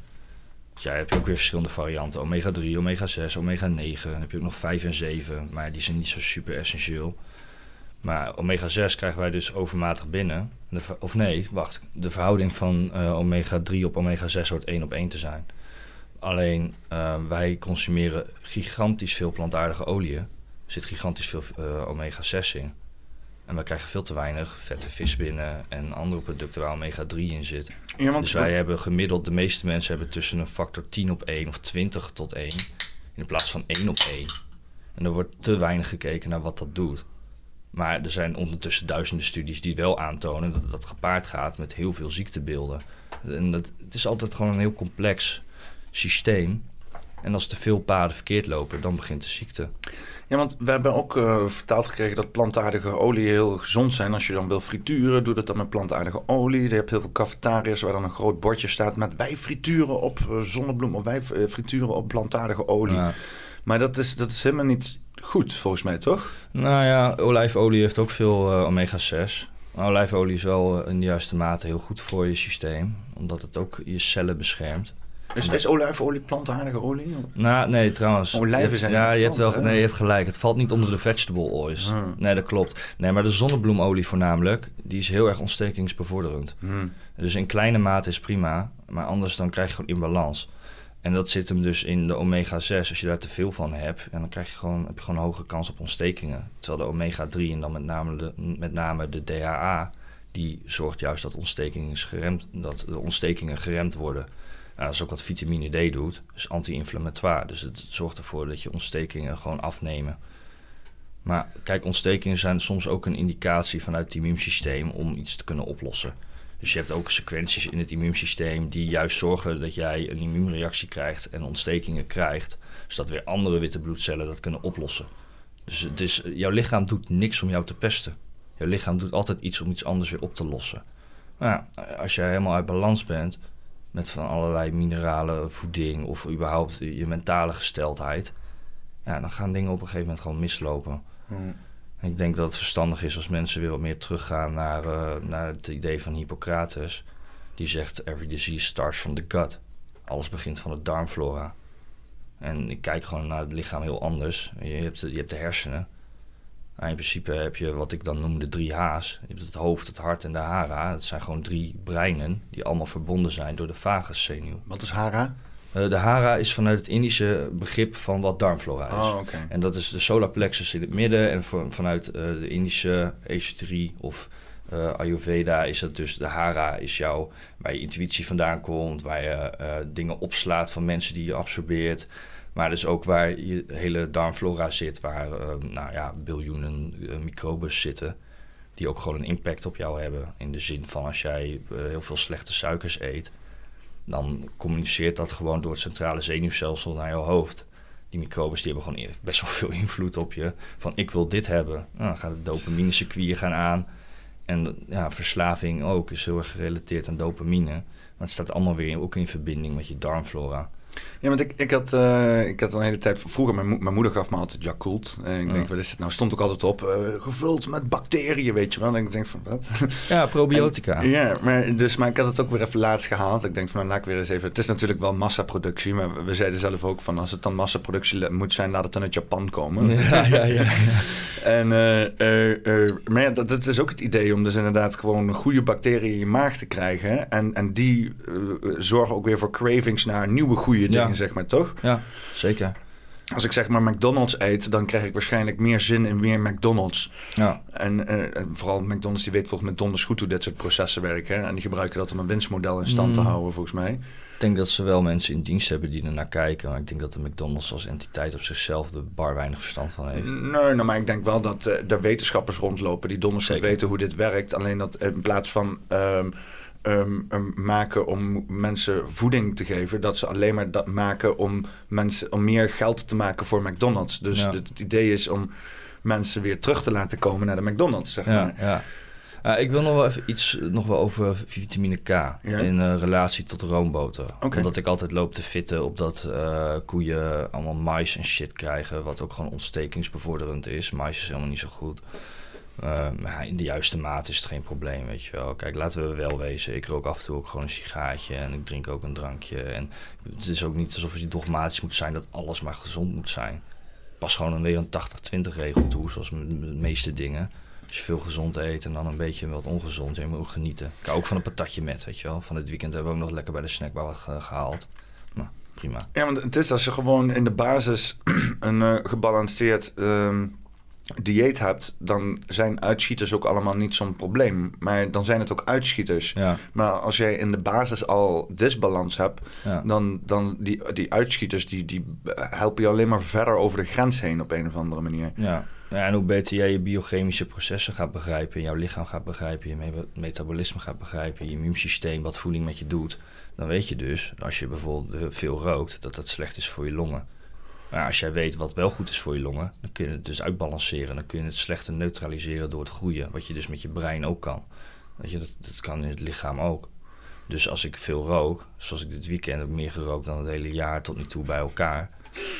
Ja, heb je ook weer verschillende varianten. Omega-3, omega-6, omega-9. Dan heb je ook nog 5 en 7, maar die zijn niet zo super essentieel. Maar omega-6 krijgen wij dus overmatig binnen. Of nee, wacht. De verhouding van eh, omega-3 op omega-6 hoort 1 op 1 te zijn. Alleen eh, wij consumeren gigantisch veel plantaardige oliën. Er zit gigantisch veel eh, omega-6 in. En wij krijgen veel te weinig vette vis binnen en andere producten waar omega-3 in zit. Ja, want Dus wij hebben gemiddeld, de meeste mensen hebben tussen een factor 10 op 1 of 20 tot 1 in plaats van 1 op 1. En er wordt te weinig gekeken naar wat dat doet. Maar er zijn ondertussen duizenden studies die wel aantonen dat dat gepaard gaat met heel veel ziektebeelden. En dat, het is altijd gewoon een heel complex systeem. En als te veel paden verkeerd lopen, dan begint de ziekte. Ja, want we hebben ook eh, vertaald gekregen dat plantaardige olie heel gezond zijn. Als je dan wil frituren, doe dat dan met plantaardige olie. Je hebt heel veel cafetariërs waar dan een groot bordje staat met wij frituren op eh, zonnebloem of wij eh, frituren op plantaardige olie. Ja. Maar dat is, dat is helemaal niet goed, volgens mij, toch? Nou ja, olijfolie heeft ook veel eh, omega-6. Maar Olijfolie is wel in de juiste mate heel goed voor je systeem. Omdat het ook je cellen beschermt. Is, is olijfolie plantaardige olie? Nou, nee, trouwens. Olijven Je hebt- zijn Ja, geen je hebt, wel, nee, je hebt gelijk. Het valt niet onder de vegetable oils. Ah. Nee, dat klopt. Nee, maar de zonnebloemolie voornamelijk, die is heel erg ontstekingsbevorderend. Hmm. Dus in kleine mate is prima, maar anders dan krijg je gewoon imbalans. En dat zit hem dus in de omega-6. Als je daar te veel van hebt, en dan krijg je gewoon, heb je gewoon een hoge kans op ontstekingen. Terwijl de omega-3 en dan met name de, met name de DHA, die zorgt juist dat, ontstekingen geremd, dat de ontstekingen geremd worden. Dat is ook wat vitamine D doet, dus anti-inflammatoire. Dus het zorgt ervoor dat je ontstekingen gewoon afnemen. Maar kijk, ontstekingen zijn soms ook een indicatie vanuit het immuunsysteem om iets te kunnen oplossen. Dus je hebt ook sequenties in het immuunsysteem die juist zorgen dat jij een immuunreactie krijgt en ontstekingen krijgt, zodat weer andere witte bloedcellen dat kunnen oplossen. Dus het is, jouw lichaam doet niks om jou te pesten. Jouw lichaam doet altijd iets om iets anders weer op te lossen. Nou ja, als jij helemaal uit balans bent met van allerlei mineralen, voeding of überhaupt je mentale gesteldheid, ja, dan gaan dingen op een gegeven moment gewoon mislopen. Hmm. Ik denk dat het verstandig is als mensen weer wat meer teruggaan naar, eh, naar het idee van Hippocrates. Die zegt: Every disease starts from the gut. Alles begint van de darmflora. En ik kijk gewoon naar het lichaam heel anders. Je hebt, de- je hebt de hersenen. Maar in principe heb je wat ik dan noem de drie H's. Je hebt het hoofd, het hart en de hara. Dat zijn gewoon drie breinen die allemaal verbonden zijn door de vaguszenuw. Wat is hara? Eh, de hara is vanuit het Indische begrip van wat darmflora is. Oh. En dat is de solar plexus in het midden. En van- vanuit eh, de Indische esoterie of eh, Ayurveda is dat dus de hara is jouw, waar je intuïtie vandaan komt, waar je dingen opslaat van mensen die je absorbeert. Maar dus ook waar je hele darmflora zit, waar eh, nou ja, biljoenen eh, microbes zitten. Die ook gewoon een impact op jou hebben. In de zin van als jij eh, heel veel slechte suikers eet, dan communiceert dat gewoon door het centrale zenuwstelsel naar jouw hoofd. Die microbes die hebben gewoon best wel veel invloed op je. Van ik wil dit hebben. Nou, dan gaat het dopamine-circuit gaan aan. En ja, verslaving ook is heel erg gerelateerd aan dopamine. Maar het staat allemaal weer ook in verbinding met je darmflora. Ja, want ik, ik, had, eh, ik had een hele tijd... Vroeger, mijn, mo- mijn moeder gaf me altijd Yakult. En ik Ja. denk, wat is het nou? Stond ook altijd op, eh, gevuld met bacteriën, weet je wel. En ik denk van, wat? Ja, probiotica. Ja, maar, dus, maar ik had het ook weer even laatst gehaald. Ik denk van, nou, laat ik weer eens even... Het is natuurlijk wel massaproductie, maar we- zeiden zelf ook van... als het dan massaproductie moet zijn, laat het dan uit Japan komen. Ja, ja, ja. En, eh, maar ja, dat, dat is ook het idee om dus inderdaad gewoon goede bacteriën in je maag te krijgen. En, en die zorgen ook weer voor cravings naar nieuwe goede Ja. dingen, zeg maar, toch? ja, zeker. Als ik zeg maar McDonald's eet, dan krijg ik waarschijnlijk meer zin in meer McDonald's. Ja, En, eh, en vooral McDonald's, die weet volgens mij donders goed hoe dit soort processen werken. En die gebruiken dat om een winstmodel in stand te Mm. houden, volgens mij. ik denk dat ze wel mensen in dienst hebben die er naar kijken. Maar ik denk dat de McDonald's als entiteit op zichzelf er bar weinig verstand van heeft. Nee, nou, maar ik denk wel dat eh, er wetenschappers rondlopen die donders goed Zeker. weten hoe dit werkt. Alleen dat in plaats van ehm, ehm, ehm, maken om mensen voeding te geven, dat ze alleen maar dat maken om mensen om meer geld te maken voor McDonald's. Dus Ja. het, het idee is om mensen weer terug te laten komen naar de McDonald's, zeg Ja, maar. ja. Ik wil nog wel even iets nog wel over vitamine K in eh, relatie tot roomboter. Oké. Omdat ik altijd loop te fitten op dat eh, koeien allemaal mais en shit krijgen, wat ook gewoon ontstekingsbevorderend is. Mais is helemaal niet zo goed. Maar in de juiste maat is het geen probleem, weet je wel. Kijk, laten we wel wezen. Ik rook af en toe ook gewoon een sigaartje en ik drink ook een drankje. En het is ook niet alsof je dogmatisch moet zijn dat alles maar gezond moet zijn. Pas gewoon een weer een 80-20 regel toe, zoals de meeste dingen. Als je veel gezond eet en dan een beetje wat ongezond, je moet ook genieten. Ik hou ook van een patatje met, weet je wel. Van dit weekend hebben we ook nog lekker bij de snackbar wat ge- gehaald. Nou, prima. Ja, want het is als je gewoon in de basis een eh, gebalanceerd ehm, dieet hebt, dan zijn uitschieters ook allemaal niet zo'n probleem. Maar dan zijn het ook uitschieters. Ja, Maar als jij in de basis al disbalans hebt, ja. dan, dan die, die uitschieters die, die helpen je alleen maar verder over de grens heen op een of andere manier. Ja. ja, en hoe beter jij je biochemische processen gaat begrijpen, jouw lichaam gaat begrijpen, je me- metabolisme gaat begrijpen, je immuunsysteem, wat voeding met je doet, dan weet je dus, als je bijvoorbeeld veel rookt, dat dat slecht is voor je longen. Maar als jij weet wat wel goed is voor je longen, dan kun je het dus uitbalanceren. Dan kun je het slechte neutraliseren door het groeien, wat je dus met je brein ook kan. Weet je, dat, dat kan in het lichaam ook. Dus als ik veel rook, zoals ik dit weekend heb meer gerookt dan het hele jaar tot nu toe bij elkaar,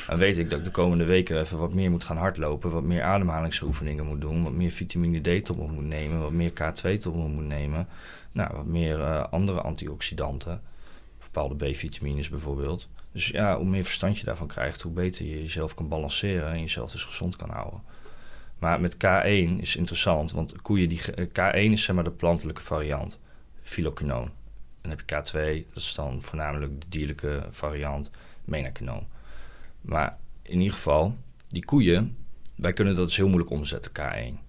dan weet ik dat ik de komende weken even wat meer moet gaan hardlopen, wat meer ademhalingsoefeningen moet doen, wat meer vitamine D tot moet nemen, wat meer K2 tot moet nemen, nou, wat meer eh, andere antioxidanten, bepaalde B-vitamines bijvoorbeeld. Dus ja, hoe meer verstand je daarvan krijgt, hoe beter je jezelf kan balanceren en jezelf dus gezond kan houden. Maar met K1 is interessant, want koeien die eh, K1 is zeg maar de plantelijke variant, filoquinoon. Dan heb je K2, dat is dan voornamelijk de dierlijke variant, menaquinoon. Maar in ieder geval, die koeien, wij kunnen dat dus heel moeilijk omzetten, K1.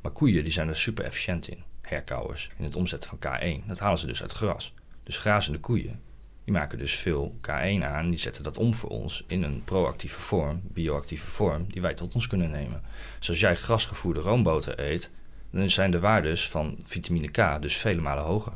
Maar koeien die zijn er super efficiënt in, herkauwers, in het omzetten van K1. Dat halen ze dus uit gras. Dus grazende koeien, die maken dus veel K1 aan. Die zetten dat om voor ons in een proactieve vorm, bioactieve vorm, die wij tot ons kunnen nemen. Dus als jij grasgevoerde roomboter eet, dan zijn de waardes van vitamine K dus vele malen hoger.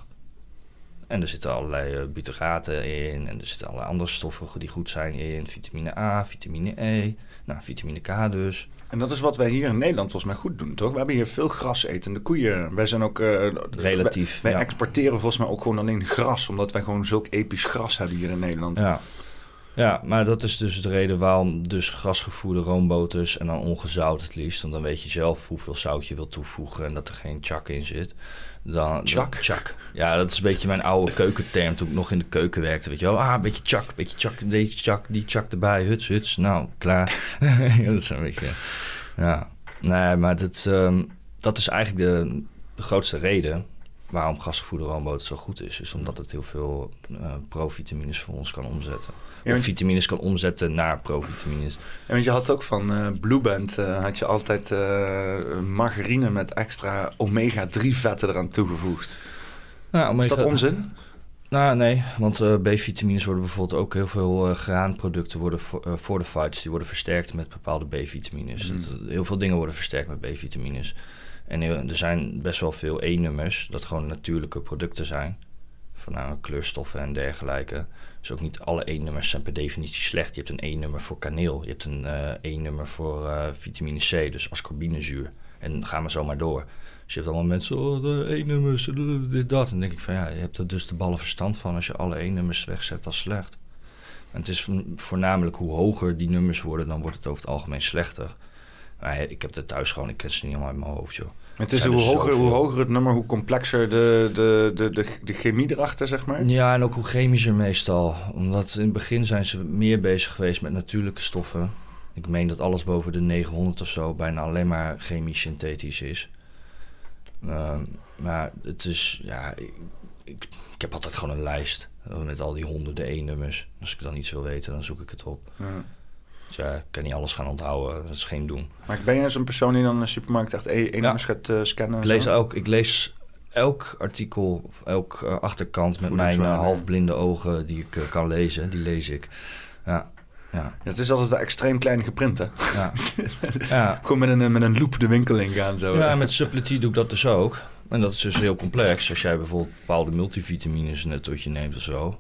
En er zitten allerlei uh, butyraten in en er zitten allerlei andere stoffen die goed zijn in. Vitamine A, vitamine E, nou, vitamine K dus. En dat is wat wij hier in Nederland volgens mij goed doen, toch? We hebben hier veel grasetende koeien. Wij zijn ook... eh, Relatief, Wij, wij ja. exporteren volgens mij ook gewoon alleen gras, omdat wij gewoon zulk episch gras hebben hier in Nederland. Ja. ja, maar dat is dus de reden waarom dus grasgevoerde roomboters en dan ongezout het liefst. Want dan weet je zelf hoeveel zout je wilt toevoegen en dat er geen chak in zit. Dan, Chak? Ja, dat is een beetje mijn oude keukenterm toen ik nog in de keuken werkte. Weet je wel, ah, een beetje chak, een beetje chak, deze chak, die chak erbij, huts, huts. Nou, klaar. dat is een beetje, ja. Nee, maar dat, ehm, dat is eigenlijk de, de grootste reden waarom gasgevoerde roomboter zo goed is. Is omdat het heel veel eh, provitamines voor ons kan omzetten. Ja, of vitamines kan omzetten naar provitamines. En want je had ook van eh Blue Band, eh, had je altijd eh, margarine met extra omega-3 vetten eraan toegevoegd. Nou, Is dat onzin? Nou, nee, want B-vitamines worden bijvoorbeeld ook heel veel graanproducten worden vo- eh, fortified, die worden versterkt met bepaalde B-vitamines. Mm. Het- Heel veel dingen worden versterkt met B-vitamines. En heel- er zijn best wel veel E-nummers, dat gewoon natuurlijke producten zijn. Voornamelijk kleurstoffen en dergelijke. Dus ook niet alle E-nummers zijn per definitie slecht. Je hebt een E-nummer voor kaneel, je hebt een eh E-nummer voor eh, vitamine C, dus ascorbinezuur. En ga maar zomaar door. Dus je hebt allemaal mensen, oh, de E-nummers, eh, dit, dat. En dan denk ik van, ja, je hebt er dus de ballen verstand van als je alle E-nummers wegzet als slecht. En het is vo- voornamelijk hoe hoger die nummers worden, dan wordt het over het algemeen slechter. Maar ik heb het thuis gewoon, ik ken ze niet allemaal uit mijn hoofd, joh. Het is hoe er hoger, hoe hoger het nummer, hoe complexer de, de, de, de, de chemie erachter, zeg maar. Ja, en ook hoe chemischer meestal. Omdat in het begin zijn ze meer bezig geweest met natuurlijke stoffen. Ik meen dat alles boven de 900 of zo bijna alleen maar chemisch synthetisch is. Ehm, maar het is, ja, ik, ik, ik heb altijd gewoon een lijst met al die honderden E-nummers. Als ik dan iets wil weten, dan zoek ik het op. Ja. Dus ja, ik kan niet alles gaan onthouden, dat is geen doen. Maar ben jij zo'n persoon die dan in de supermarkt echt e- e-nummers gaat eh, scannen? en Ik lees, zo? ook, ik lees elk artikel, of elk eh, achterkant met mijn uh, halfblinde ogen die ik eh, kan lezen, die lees ik. Ja, ja, Ja, het is altijd wel extreem klein geprint, hè? ja. ja. Gewoon met een, eh, met een loop de winkel ingaan, zo. Ja, met suppletie doe ik dat dus ook. En dat is dus heel complex. Als jij bijvoorbeeld bepaalde multivitamines net tot je neemt of zo.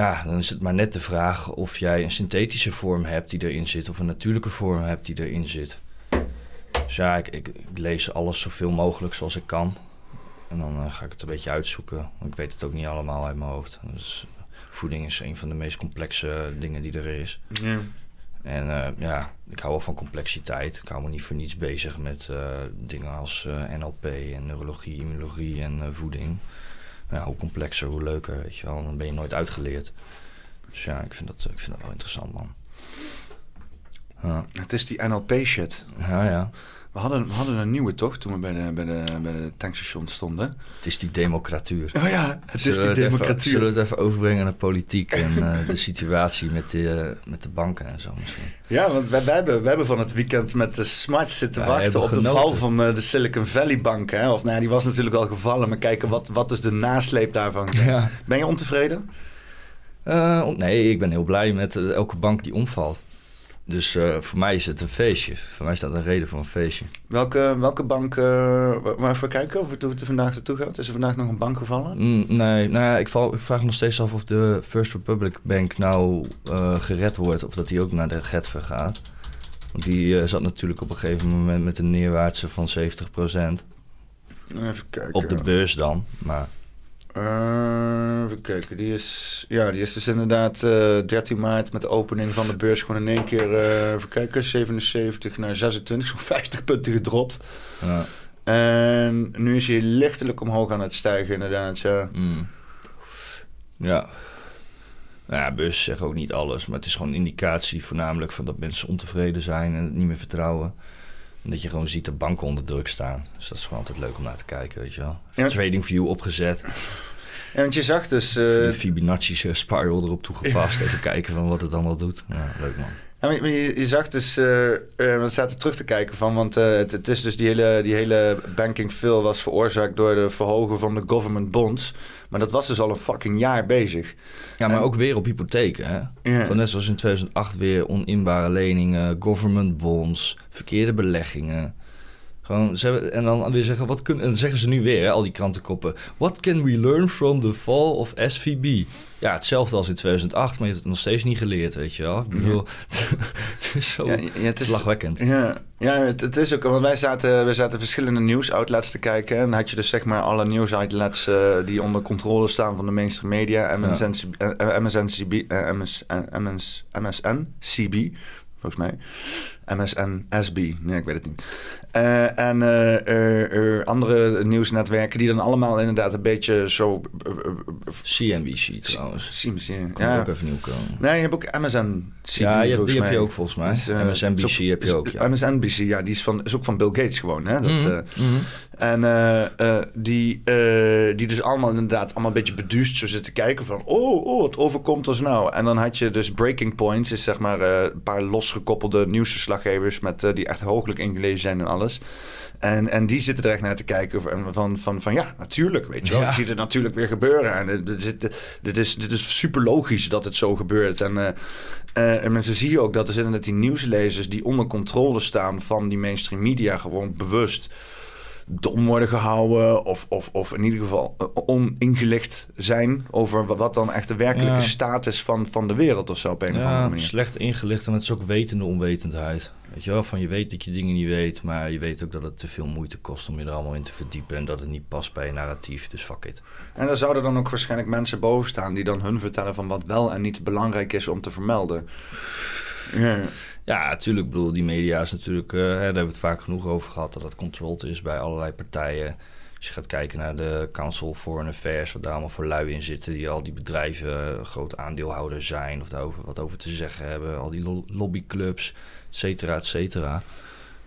Ja, dan is het maar net de vraag of jij een synthetische vorm hebt die erin zit... of een natuurlijke vorm hebt die erin zit. Dus ja, ik, ik, ik lees alles zoveel mogelijk zoals ik kan. En dan eh, ga ik het een beetje uitzoeken. Want ik weet het ook niet allemaal uit mijn hoofd. Dus voeding is een van de meest complexe dingen die er is. Ja. En eh, ja, ik hou wel van complexiteit. Ik hou me niet voor niets bezig met eh, dingen als eh, NLP en neurologie, immunologie en eh, voeding. Ja, hoe complexer, hoe leuker, weet je wel. Dan ben je nooit uitgeleerd. Dus ja, ik vind dat, ik vind dat wel interessant, man. Ja, Het is die NLP-shit. ja, ja. We hadden, we hadden een nieuwe, toch? Toen we bij de, bij de, bij de tankstation stonden. Het is die democratuur. Oh ja, het Zullen is die Even, democratie. zullen we het even overbrengen naar politiek en eh, de situatie met de, eh, met de banken en zo misschien? Ja, want wij, wij, hebben, wij hebben van het weekend met de smart zitten Wij wachten op de val van eh, de Silicon Valley Bank. Hè? Of nou, ja, die was natuurlijk al gevallen, maar kijken wat, wat is de nasleep daarvan. Ja. Ben je ontevreden? On- nee, ik ben heel blij met elke bank die omvalt. Dus eh, voor mij is het een feestje. Voor mij staat een reden voor een feestje. Welke, welke bank, eh waar waar even kijken of het, hoe het er vandaag naartoe gaat? Is er vandaag nog een bank gevallen? Mm, nee, nou ja, ik, val, ik vraag me nog steeds af of de First Republic Bank nou eh, gered wordt. Of dat die ook naar de Getver gaat. Want die zat natuurlijk op een gegeven moment met een neerwaartse van 70%. Even kijken. Op de beurs dan. Maar Eh, even kijken, die is, ja, die is dus inderdaad eh 13 maart met de opening van de beurs gewoon in één keer, even kijken, 77 naar 26, zo'n 50 punten gedropt. ja, En nu is hij lichtelijk omhoog aan het stijgen inderdaad, ja. mm. ja. Nou ja, beurs zeggen ook niet alles. Maar het is gewoon een indicatie voornamelijk van dat mensen ontevreden zijn en het niet meer vertrouwen. En dat je gewoon ziet dat banken onder druk staan. Dus dat is gewoon altijd leuk om naar te kijken, weet je wel. Ja. TradingView opgezet. En want je zag dus, eh, de Fibonacci eh, spiral erop toegepast. Even kijken van wat het allemaal doet. Ja, leuk man. Ja, maar je, je- zag dus, eh eh, we zaten terug te kijken van, want eh, het, het is dus die hele, die hele banking fill was veroorzaakt door de verhogen van de government bonds. Maar dat was dus al een fucking jaar bezig. Ja, maar En- ook weer op hypotheken. Hè? Gewoon net zoals in 2008 weer oninbare leningen, government bonds, verkeerde beleggingen. Gewoon, ze hebben, en dan weer zeggen, wat kunnen, en dan zeggen ze nu weer, hè, al die krantenkoppen. What can we learn from the fall of SVB? Ja, hetzelfde als in 2008, maar je hebt het nog steeds niet geleerd, weet je wel. Ik bedoel, het is zo Ja, ja, het is- slagwekkend. Ja, ja het, het is ook, want wij zaten, wij zaten verschillende nieuwsoutlets te kijken. En dan had je dus zeg maar alle nieuwsoutlets eh, die onder controle staan van de mainstream media. MSN, MSNCB, eh, MS, eh, MS, MSNCB, volgens mij. MSN-SB, nee, ik weet het niet. Eh, en eh, eh, andere nieuwsnetwerken die dan allemaal inderdaad een beetje zo... CNBC trouwens. Kan Ja. ook even nieuw komen. Nee, je hebt ook MSNCB Ja, je hebt- die heb je mij. ook volgens mij. Dus, eh, MSNBC ook- heb je ook, ja. MSNBC, ja, die is, van, is ook van Bill Gates gewoon. Hè? Dat, Mhm, mhm. en die, die dus allemaal inderdaad allemaal een beetje beduust zo zitten kijken van... Oh, oh, wat overkomt ons nou? En dan had je dus Breaking Points, is zeg maar een paar losgekoppelde Met, eh, die echt hooglijk ingelezen zijn en alles. En, en die zitten er echt naar te kijken van, van, van, van ja, natuurlijk, weet je wel. Ja. Je ziet het natuurlijk weer gebeuren. En dit, dit, is, dit is super logisch dat het zo gebeurt. En, eh, eh, en zo zie je ook dat dus inderdaad die nieuwslezers... die onder controle staan van die mainstream media... gewoon bewust dom worden gehouden... of, of, of in ieder geval eh, oningelicht zijn... over wa- wat dan echt de werkelijke Ja. staat is van, van de wereld of zo... op een of andere Ja, manier. slecht ingelicht en het is ook wetende onwetendheid. Weet je wel, van je weet dat je dingen niet weet, maar je weet ook dat het te veel moeite kost om je er allemaal in te verdiepen en dat het niet past bij je narratief. Dus fuck it. En er zouden dan ook waarschijnlijk mensen boven staan die dan hun vertellen van wat wel en niet belangrijk is om te vermelden. Ja. Ja, natuurlijk. Ik bedoel, die media is natuurlijk, hè, daar hebben we het vaak genoeg over gehad, dat dat controlled is bij allerlei partijen. Als je gaat kijken naar de Council Foreign Affairs, wat daar allemaal voor lui in zitten, die al die bedrijven uh, groot aandeelhouder zijn of daarover wat over te zeggen hebben, al die lo- lobbyclubs, et cetera, et cetera.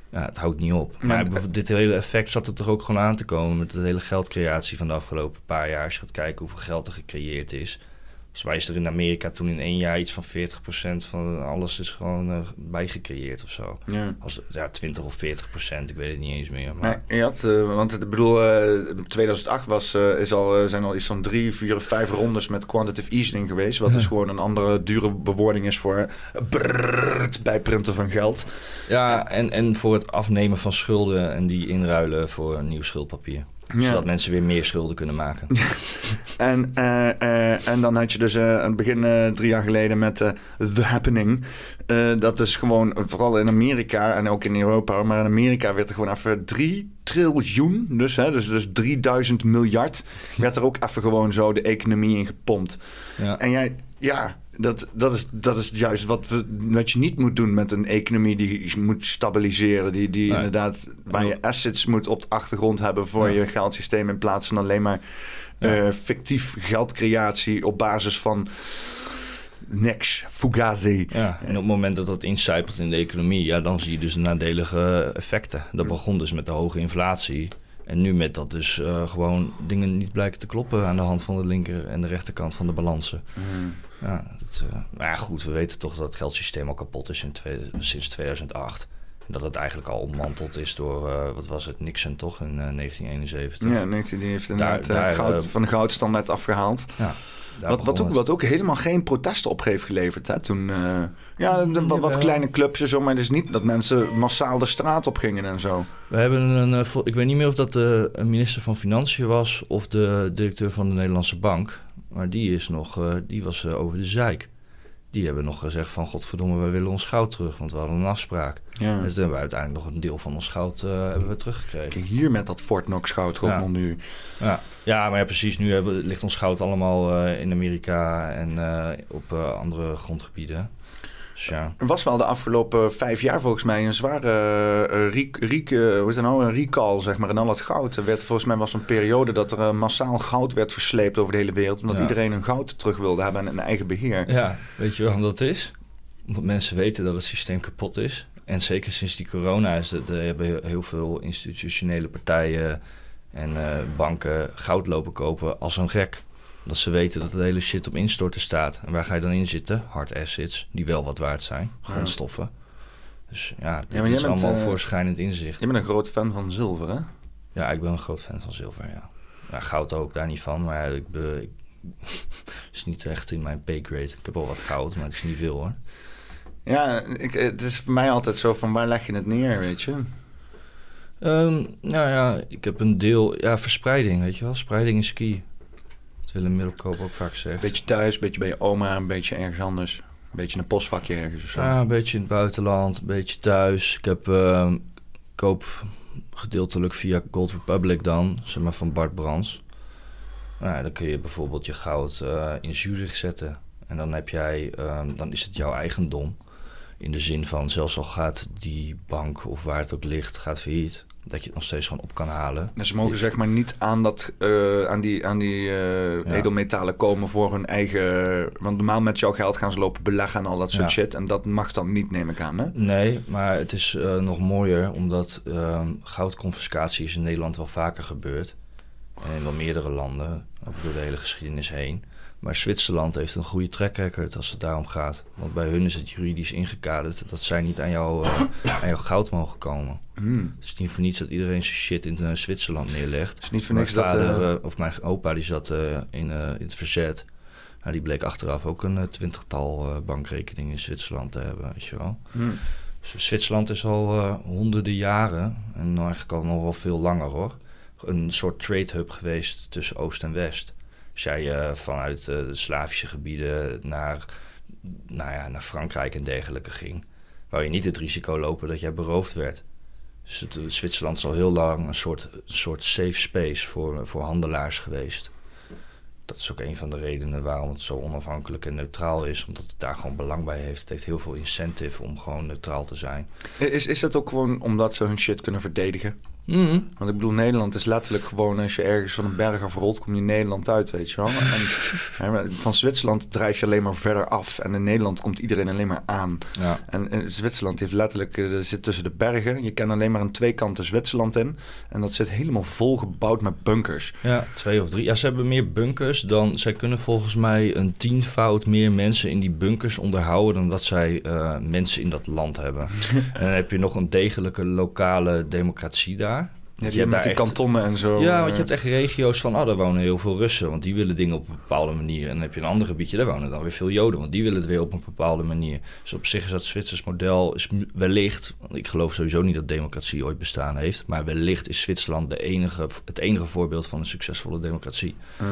Ja, het houdt niet op. Maar Maar- dit hele effect zat er toch ook gewoon aan te komen met de hele geldcreatie van de afgelopen paar jaar. Als je gaat kijken hoeveel geld er gecreëerd is. Volgens mij is er in Amerika toen in één jaar iets van 40% van alles is gewoon eh, bijgecreëerd of zo. Ja. Als, ja, 20 of 40%, ik weet het niet eens meer. Maar Nee, je had, eh, want ik bedoel, eh 2008 was, is al, zijn al iets van drie, vier of vijf rondes met quantitative easing geweest. Wat dus gewoon een andere dure bewoording is voor het bijprinten van geld. Ja, en, en voor het afnemen van schulden en die inruilen voor een nieuw schuldpapier. Ja. Zodat mensen weer meer schulden kunnen maken. En, eh, eh, en dan had je dus aan het begin drie jaar geleden met The Happening. Dat is gewoon, vooral in Amerika en ook in Europa, maar in Amerika werd er gewoon even 3 triljoen, dus, hè, dus, dus 3000 miljard, werd er ook even gewoon zo de economie in gepompt. Ja. En jij, ja, dat, dat, is, dat is juist wat, we, wat je niet moet doen met een economie die moet stabiliseren. Die, die Nee. inderdaad, waar je assets moet op de achtergrond hebben voor Ja. je geldsysteem. In plaats van alleen maar Ja. eh, fictief geldcreatie op basis van niks, fugazi. Ja, en op het moment dat dat incijpelt in de economie, ja, dan zie je dus de nadelige effecten. Dat begon dus met de hoge inflatie. En nu met dat dus eh, gewoon dingen niet blijken te kloppen aan de hand van de linker en de rechterkant van de balansen. Ja, dat, eh, maar ja, goed, we weten toch dat het geldsysteem al kapot is in twee- sinds 2008. En dat het eigenlijk al ontmanteld is door, eh, wat was het, Nixon toch, in eh, 1971. Ja, niks, die heeft inderdaad Daar- daar, goud, van de goudstandaard afgehaald. Ja, Wat, wat, ook, wat ook helemaal geen protesten op heeft geleverd. Hè? Toen, eh, ja, de- wat, kleine clubs en zo, maar het is niet dat mensen massaal de straat op gingen en zo. We hebben een, eh, ik weet niet meer of dat de een minister van Financiën was of de directeur van de Nederlandse Bank. Maar die, is nog, eh, die was eh, over de zeik. Die hebben nog gezegd van godverdomme, wij willen ons goud terug, want we hadden een afspraak. Ja. Dus toen hebben we uiteindelijk nog een deel van ons goud eh, hebben we teruggekregen. Kijk, hier met dat Fort Knox goudrommel Ja. nu. Ja, ja maar ja, precies. Nu hebben, ligt ons goud allemaal eh, in Amerika en eh, op andere grondgebieden. Dus ja, Er was wel de afgelopen vijf jaar volgens mij een zware eh, eh, hoe is dat nou? een recall, zeg maar. En al het goud. Er werd, volgens mij was een periode dat er eh, massaal goud werd versleept over de hele wereld. Omdat Ja. iedereen hun goud terug wilde hebben en een eigen beheer. Ja, weet je waarom dat is? Omdat mensen weten dat het systeem kapot is. En zeker sinds die corona is eh, hebben heel- veel institutionele partijen en eh, banken goud lopen kopen als een gek. Dat ze weten dat de hele shit op instorten staat. En waar ga je dan in zitten? Hard assets, die wel wat waard zijn. Grondstoffen. Dus ja, dit maar is bent, allemaal eh, voorschijnend inzicht. Je bent een groot fan van zilver, hè? Ja, ik ben een groot fan van zilver, ja. ja goud ook, daar niet van. Maar ik, be, ik is niet echt in mijn pay grade. Ik heb al wat goud, maar het is niet veel hoor. Ja, ik, het is voor mij altijd zo van waar leg je het neer, weet je? Ehm, nou ja, ik heb een deel... Ja, verspreiding, weet je wel. Spreiding is key. Willem Middelkoop ook vaak zegt. Beetje thuis, beetje bij je oma, een beetje ergens anders. Een beetje in een postvakje ergens of zo. Ja, een beetje in het buitenland, een beetje thuis. Ik heb... ehm, koop gedeeltelijk via Gold Republic dan, zeg maar van Bart Brands. Nou, dan kun je bijvoorbeeld je goud eh, in Zurich zetten. En dan heb jij, ehm, dan is het jouw eigendom. In de zin van, zelfs al gaat die bank of waar het ook ligt, gaat failliet. Dat je het nog steeds gewoon op kan halen. En ze mogen zeg maar niet aan, dat, eh, aan die, aan die eh, edelmetalen komen voor hun eigen... Want normaal met jouw geld gaan ze lopen beleggen en al dat soort Ja. shit. En dat mag dan niet, neem ik aan, hè? Nee, maar het is eh, nog mooier omdat ehm goudconfiscatie is in Nederland wel vaker gebeurd. En in wel meerdere landen, ook door de hele geschiedenis heen. Maar Zwitserland heeft een goede track record als het daarom gaat. Want bij hun is het juridisch ingekaderd dat zij niet aan, jou, eh, aan jouw goud mogen komen. Hmm. Het is niet voor niets dat iedereen zijn shit in eh, Zwitserland neerlegt. Het is niet voor niks dat... vader, eh, of mijn opa, die zat in, in het verzet. Nou, die bleek achteraf ook een twintigtal bankrekeningen in Zwitserland te hebben, weet je wel. hmm. Dus Zwitserland is al honderden jaren, en nou eigenlijk al nog wel veel langer hoor, een soort trade hub geweest tussen Oost en West. Als jij eh, vanuit eh, de Slavische gebieden naar, nou ja, naar Frankrijk en dergelijke ging, wou je niet het risico lopen dat jij beroofd werd. Dus het, eh, Zwitserland is al heel lang een soort, een soort safe space voor, voor handelaars geweest. Dat is ook een van de redenen waarom het zo onafhankelijk en neutraal is. Omdat het daar gewoon belang bij heeft. Het heeft heel veel incentive om gewoon neutraal te zijn. Is, is dat ook gewoon omdat ze hun shit kunnen verdedigen? Mhm. Want ik bedoel, Nederland is letterlijk gewoon... als je ergens van een berg afrolt, kom je Nederland uit, weet je wel. En, van Zwitserland drijf je alleen maar verder af. En in Nederland komt iedereen alleen maar aan. Ja. En, en Zwitserland heeft letterlijk... eh, er zit tussen de bergen. Je kan alleen maar aan twee kanten Zwitserland in. En dat zit helemaal volgebouwd met bunkers. Ja, twee of drie. Ja, ze hebben meer bunkers dan... Zij kunnen volgens mij een tienvoud meer mensen in die bunkers onderhouden... dan dat zij eh, mensen in dat land hebben. en dan heb je nog een degelijke lokale democratie daar. Ja, je hebt met die echt- kantonnen en zo. Ja, want eh, je hebt echt regio's van, oh, daar wonen heel veel Russen, want die willen dingen op een bepaalde manier. En dan heb je een ander gebiedje, daar wonen dan weer veel Joden, want die willen het weer op een bepaalde manier. Dus op zich is dat Zwitsers model is wellicht, want ik geloof sowieso niet dat democratie ooit bestaan heeft, maar wellicht is Zwitserland de enige, het enige voorbeeld van een succesvolle democratie. eh,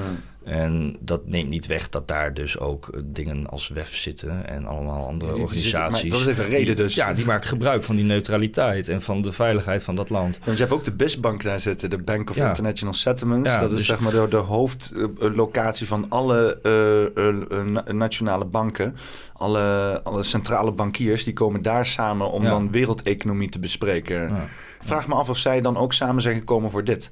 En dat neemt niet weg dat daar dus ook eh, dingen als WEF zitten en allemaal andere Ja, die- die zitten- organisaties. dat is even een reden die- dus. Ja, die maken gebruik van die neutraliteit en van de veiligheid van dat land. Want je hebt ook de BIS-bank daar zitten, de Bank of Ja. International Settlements. Dat is dus- zeg maar de, de hoofdlocatie van alle eh, eh, eh, na- nationale banken. Alle, alle centrale bankiers, die komen daar samen om dan wereldeconomie te bespreken. Vraag me af of zij dan ook samen zijn gekomen voor dit.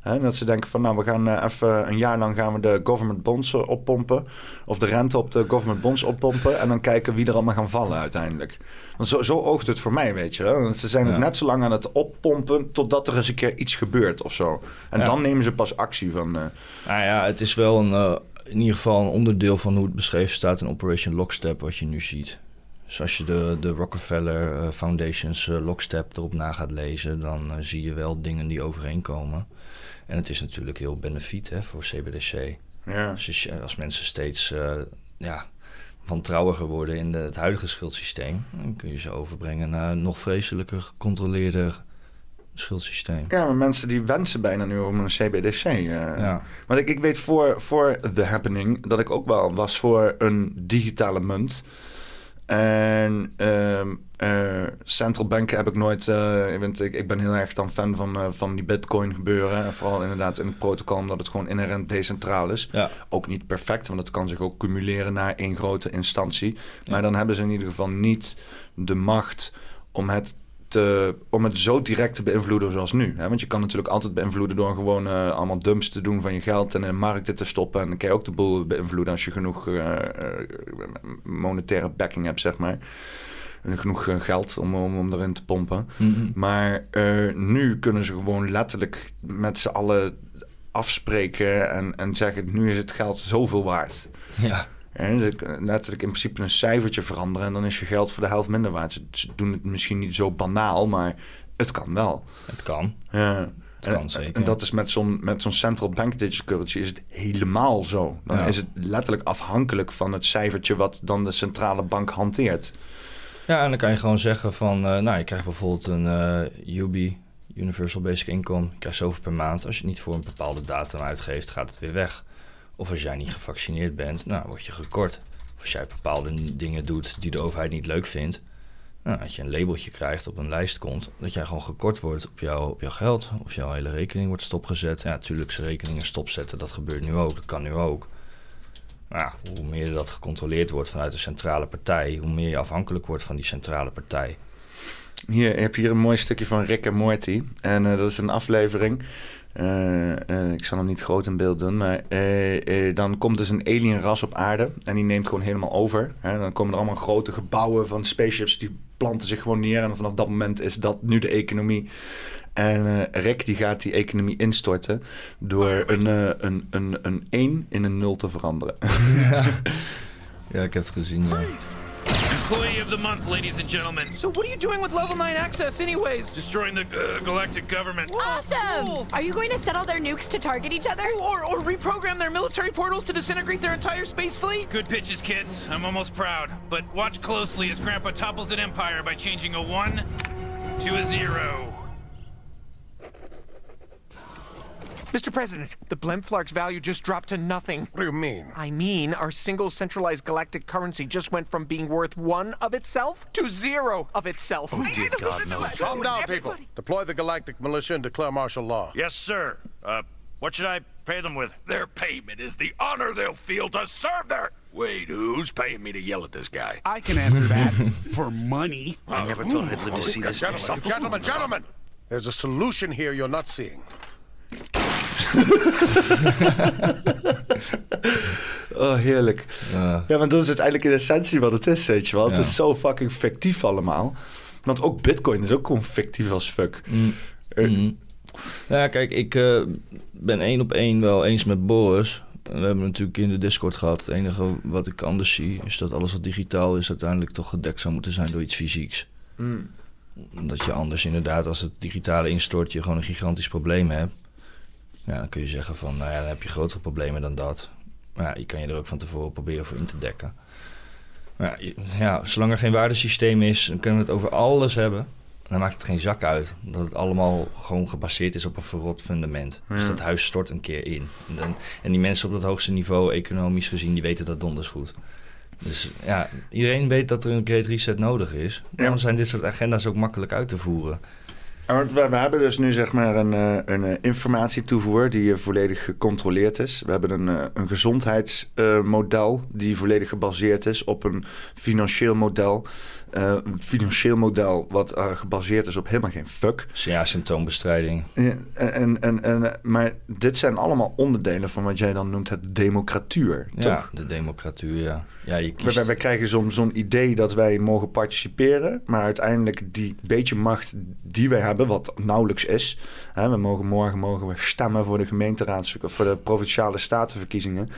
Hè, dat ze denken van nou, we gaan eh, even een jaar lang gaan we de government bonds eh, oppompen. Of de rente op de government bonds oppompen. En dan kijken wie er allemaal gaan vallen uiteindelijk. Want zo, zo oogt het voor mij, weet je. Want Ze zijn het net zo lang aan het oppompen totdat er eens een keer iets gebeurt of zo. En Ja. dan nemen ze pas actie van... eh, Nou ja, het is wel een, in ieder geval een onderdeel van hoe het beschreven staat in Operation Lockstep, wat je nu ziet. Dus als je de, de Rockefeller Foundation's Lockstep erop na gaat lezen, dan zie je wel dingen die overeenkomen. En het is natuurlijk heel benefiet hè, voor CBDC. ja. Dus als, mensen steeds eh, ja, wantrouwiger worden in de, het huidige schuldsysteem, dan kun je ze overbrengen naar een nog vreselijker gecontroleerde schuldsysteem. ja, maar mensen die wensen bijna nu om een CBDC. eh. Ja. Want ik, ik weet voor, voor The Happening dat ik ook wel was voor een digitale munt. En ehm, eh, central banken heb ik nooit. eh, ik, ben, ik, ik ben heel erg dan fan van, eh, van die Bitcoin gebeuren. En vooral inderdaad in het protocol, omdat het gewoon inherent decentraal is. Ja. Ook niet perfect, want het kan zich ook cumuleren naar één grote instantie. Maar dan hebben ze in ieder geval niet de macht om het, te, om het zo direct te beïnvloeden zoals nu. Hè? Want je kan natuurlijk altijd beïnvloeden door gewoon allemaal dumps te doen van je geld en in markten te stoppen. En dan kan je ook de boel beïnvloeden als je genoeg monetaire backing hebt, zeg maar. En genoeg eh, geld om, om, om erin te pompen. Mhm. Maar eh, nu kunnen ze gewoon letterlijk met z'n allen afspreken en, en zeggen: nu is het geld zoveel waard. ja. En ze kunnen letterlijk in principe een cijfertje veranderen en dan is je geld voor de helft minder waard. Ze- doen het misschien niet zo banaal, maar het kan wel. Het kan. Ja. Het kan en, zeker. En dat is met zo'n, met zo'n central bank digital currency is het helemaal zo. Dan Ja. is het letterlijk afhankelijk van het cijfertje wat dan de centrale bank hanteert. Ja, en dan kan je gewoon zeggen van, eh, nou, je krijgt bijvoorbeeld een UB, Universal Basic Income, je krijgt zoveel per maand. Als je het niet voor een bepaalde datum uitgeeft, gaat het weer weg. Of als jij niet gevaccineerd bent, nou, word je gekort. Of als jij bepaalde dingen doet die de overheid niet leuk vindt, nou, als je een labeltje krijgt, op een lijst komt, dat jij gewoon gekort wordt op, jou, op jouw geld. Of jouw hele rekening wordt stopgezet. Ja, natuurlijk, zijn rekeningen stopzetten, dat gebeurt nu ook, dat kan nu ook. Maar ja, hoe meer dat gecontroleerd wordt vanuit de centrale partij, hoe meer je afhankelijk wordt van die centrale partij. Hier je hebt hier een mooi stukje van Rick en Morty. En eh, dat is een aflevering. Eh, eh, ik zal hem niet groot in beeld doen. Maar dan komt dus een alienras op aarde. En die neemt gewoon helemaal over. Hè. Dan komen er allemaal grote gebouwen van spaceships. Die planten zich gewoon neer. En vanaf dat moment is dat nu de economie. En eh, Rick die gaat die economie instorten. Door een, eh, een, een, een 1 in een 0 te veranderen. Ja, ik heb het gezien, ja. Employee of the month, ladies and gentlemen. So what are you doing with level 9 access anyways? Destroying the uh, galactic government. Awesome! Are you going to set all their nukes to target each other? Or, or reprogram their military portals to disintegrate their entire space fleet? Good pitches, kids. I'm almost proud. But watch closely as Grandpa topples an empire by changing a one to a zero. Mr. President, the Blemflark's value just dropped to nothing. What do you mean? I mean, our single centralized galactic currency just went from being worth one of itself to zero of itself. Oh, dear God, no. Calm down, people. Deploy the galactic militia and declare martial law. Yes, sir. Uh, what should I pay them with? Their payment is the honor they'll feel to serve their. Wait, who's paying me to yell at this guy? I can answer that. For money. I never thought I'd live to see this. Gentlemen, gentlemen, gentlemen! There's a solution here you're not seeing. Oh, heerlijk. Ja. want dat is uiteindelijk in essentie wat het is, weet je wel. Het Ja. is zo fucking fictief allemaal. Want ook bitcoin is ook gewoon fictief als fuck. Mm. Mhm. Ja, kijk, ik eh, ben één op één wel eens met Boris. We hebben natuurlijk in de Discord gehad. Het enige wat ik anders zie is dat alles wat digitaal is uiteindelijk toch gedekt zou moeten zijn door iets fysieks. Mm. Omdat je anders inderdaad, als het digitale instort, je gewoon een gigantisch probleem hebt. Ja, dan kun je zeggen van, nou ja, dan heb je grotere problemen dan dat. Maar ja, je kan je er ook van tevoren proberen voor in te dekken. Maar ja, ja, zolang er geen waardesysteem is, dan kunnen we het over alles hebben. Dan maakt het geen zak uit. Dat het allemaal gewoon gebaseerd is op een verrot fundament. Dus dat huis stort een keer in. En, dan- en die mensen op dat hoogste niveau, economisch gezien, die weten dat donders goed. Dus ja, iedereen weet dat er een great reset nodig is. Daarom zijn dit soort agenda's ook makkelijk uit te voeren. We, we hebben dus nu zeg maar een, eh, een eh, informatietoevoer die eh, volledig gecontroleerd is. We hebben een, een gezondheidsmodel die volledig gebaseerd is op een financieel model. Eh, een financieel model wat eh, gebaseerd is op helemaal geen fuck. Ja, symptoombestrijding. Ja, en, en, en, maar dit zijn allemaal onderdelen van wat jij dan noemt het democratuur. Ja, toch? de democratuur, ja. Ja, je kiest... wij krijgen zo'n zo'n idee dat wij mogen participeren, maar uiteindelijk die beetje macht die wij hebben, wat nauwelijks is. Hè, we mogen morgen mogen we stemmen voor de gemeenteraads of voor de provinciale statenverkiezingen.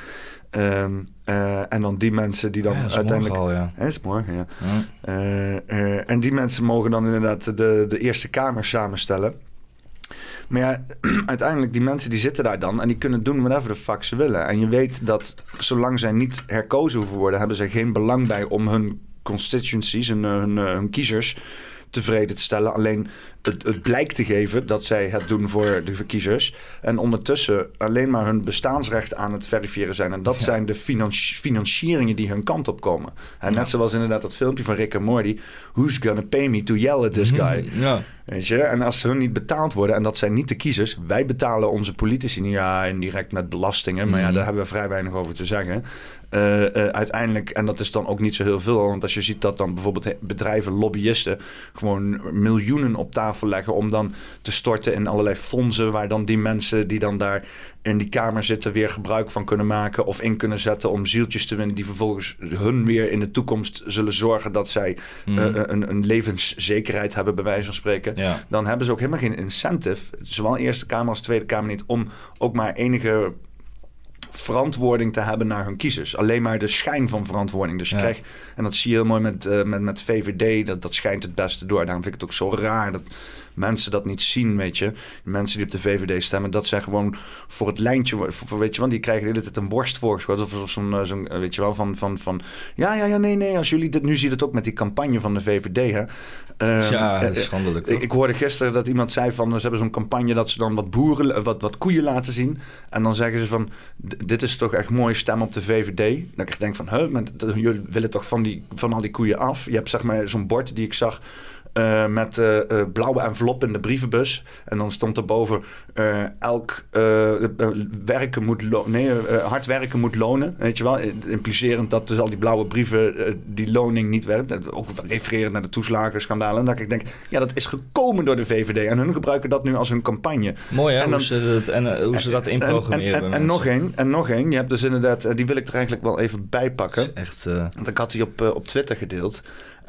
Ehm, eh, en dan die mensen die dan Ja, uiteindelijk. morgen al, ja. Hè, is morgen, ja. Ja. Eh, eh, en die mensen mogen dan inderdaad de, de Eerste Kamer samenstellen. Maar ja, uiteindelijk, die mensen die zitten daar dan en die kunnen doen whatever de fuck ze willen. En je weet dat zolang zij niet herkozen hoeven worden, hebben zij geen belang bij om hun constituencies, hun, hun, hun kiezers tevreden te stellen. Alleen het, het blijkt te geven dat zij het doen voor de verkiezers. En ondertussen alleen maar hun bestaansrecht aan het verifiëren zijn. En dat zijn de financi- financieringen die hun kant op komen. En net zoals inderdaad dat filmpje van Rick en Morty. Who's gonna pay me to yell at this guy? Ja. Weet je? En als ze hun niet betaald worden, en dat zijn niet de kiezers, wij betalen onze politici niet, ja, indirect met belastingen, maar ja, Mhm. daar hebben we vrij weinig over te zeggen. Eh, eh, uiteindelijk, en dat is dan ook niet zo heel veel, want als je ziet dat dan bijvoorbeeld bedrijven, lobbyisten, gewoon miljoenen op tafel leggen om dan te storten in allerlei fondsen, waar dan die mensen die dan daar in die kamer zitten weer gebruik van kunnen maken of in kunnen zetten om zieltjes te winnen die vervolgens hun weer in de toekomst zullen zorgen dat zij Mhm. eh, een, een levenszekerheid hebben, bij wijze van spreken Ja. dan hebben ze ook helemaal geen incentive, zowel Eerste Kamer als Tweede Kamer niet, om ook maar enige verantwoording te hebben naar hun kiezers. Alleen maar de schijn van verantwoording. Dus je Ja. krijgt, en dat zie je heel mooi met, eh, met, met VVD, dat, dat schijnt het beste door. Daarom vind ik het ook zo raar dat mensen dat niet zien, weet je. Mensen die op de VVD stemmen, dat zijn gewoon voor het lijntje, voor, weet je wel, die krijgen de hele tijd een worst voorgeschoten. Of zo'n, eh, zo'n, eh, weet je wel, van, van, van, ja, ja, ja, nee, nee, als jullie dit, nu zie je het ook met die campagne van de VVD, hè. Eh, Ja, dat is eh, schandelijk, ik, toch? ik hoorde gisteren dat iemand zei van... ze hebben zo'n campagne dat ze dan wat boeren, eh, wat, wat koeien laten zien. En dan zeggen ze van... "D- dit is toch echt mooi stem op de VVD. Dat ik denk van... Huh, maar jullie willen toch van, die, van al die koeien af? Je hebt zeg maar zo'n bord die ik zag... eh, met eh, eh, blauwe envelop in de brievenbus. En dan stond erboven... eh, elk werken moet nee, hard werken moet lonen. Weet je wel? Implicerend dat dus al die blauwe brieven... die loning niet werkt. Ook refererend naar de toeslagenschandalen. En dat ik denk... Ja, dat is gekomen door de VVD. En hun gebruiken dat nu als hun campagne. Mooi hè, En hoe, ze dat, en, hoe ze dat En, inprogrammeren en, bij en, en nog één, en nog één. Je hebt dus inderdaad, die wil ik er eigenlijk wel even bij pakken. Echt, Want ik had die op, op Twitter gedeeld.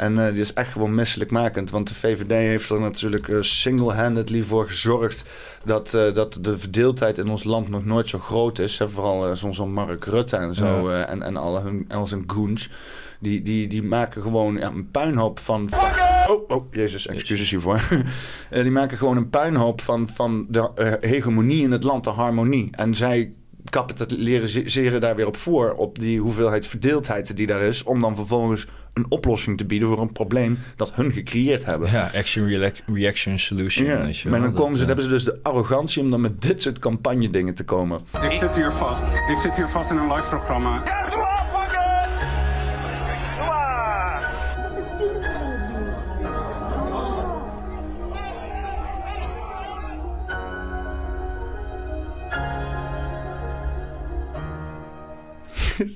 En eh, die is echt gewoon misselijkmakend. Want de VVD heeft er natuurlijk eh, single-handedly voor gezorgd... Dat, eh, dat de verdeeldheid in ons land nog nooit zo groot is. Hè? Vooral eh, zo'n Mark Rutte en zo. Ja. eh, en, en al hun, al zijn goons. Die, die, die maken gewoon ja, een puinhoop van... Oh, oh, jezus, excuses hiervoor. Die maken gewoon een puinhoop van, van de hegemonie in het land, de harmonie. En zij kapitaliseren daar weer op voor, op die hoeveelheid verdeeldheid die daar is, om dan vervolgens een oplossing te bieden voor een probleem dat hun gecreëerd hebben. Ja, action, reac- reaction, solution. Ja, weet je maar dan komen ze, Dat, dan hebben ze dus de arrogantie om dan met dit soort campagne dingen te komen. Ik zit hier vast. Ik zit hier vast in een live programma.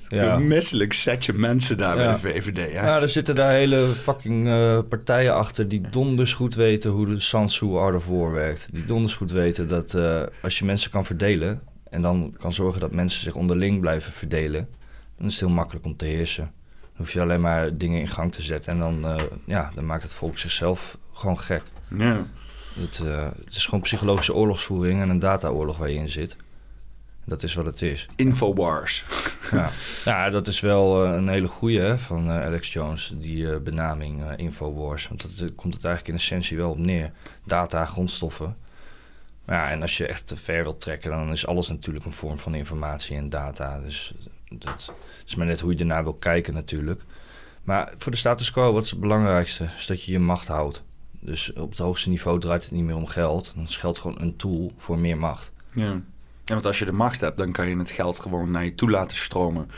Ja. Een misselijk setje mensen daar bij de VVD. Ja, er zitten daar hele fucking eh, partijen achter die donders goed weten hoe de Sansu War werkt. Die donders goed weten dat eh, als je mensen kan verdelen en dan kan zorgen dat mensen zich onderling blijven verdelen, dan is het heel makkelijk om te heersen. Dan hoef je alleen maar dingen in gang te zetten en dan, eh, ja, dan maakt het volk zichzelf gewoon gek. Ja. Het, het is gewoon psychologische oorlogsvoering en een dataoorlog waar je in zit. Dat is wat het is. Infowars. Ja, ja dat is wel eh, een hele goeie hè, van eh, Alex Jones, die eh, benaming Infowars. Want dat komt het eigenlijk in essentie wel op neer. Data, grondstoffen. Ja, en als je echt te ver wilt trekken, dan is alles natuurlijk een vorm van informatie en data. Dus dat is maar net hoe je ernaar wil kijken natuurlijk. Maar voor de status quo, wat is het belangrijkste? Is dat je je macht houdt. Dus op het hoogste niveau draait het niet meer om geld. Dan is geld gewoon een tool voor meer macht. Ja. Ja, want als je de macht hebt, dan kan je het geld gewoon naar je toe laten stromen.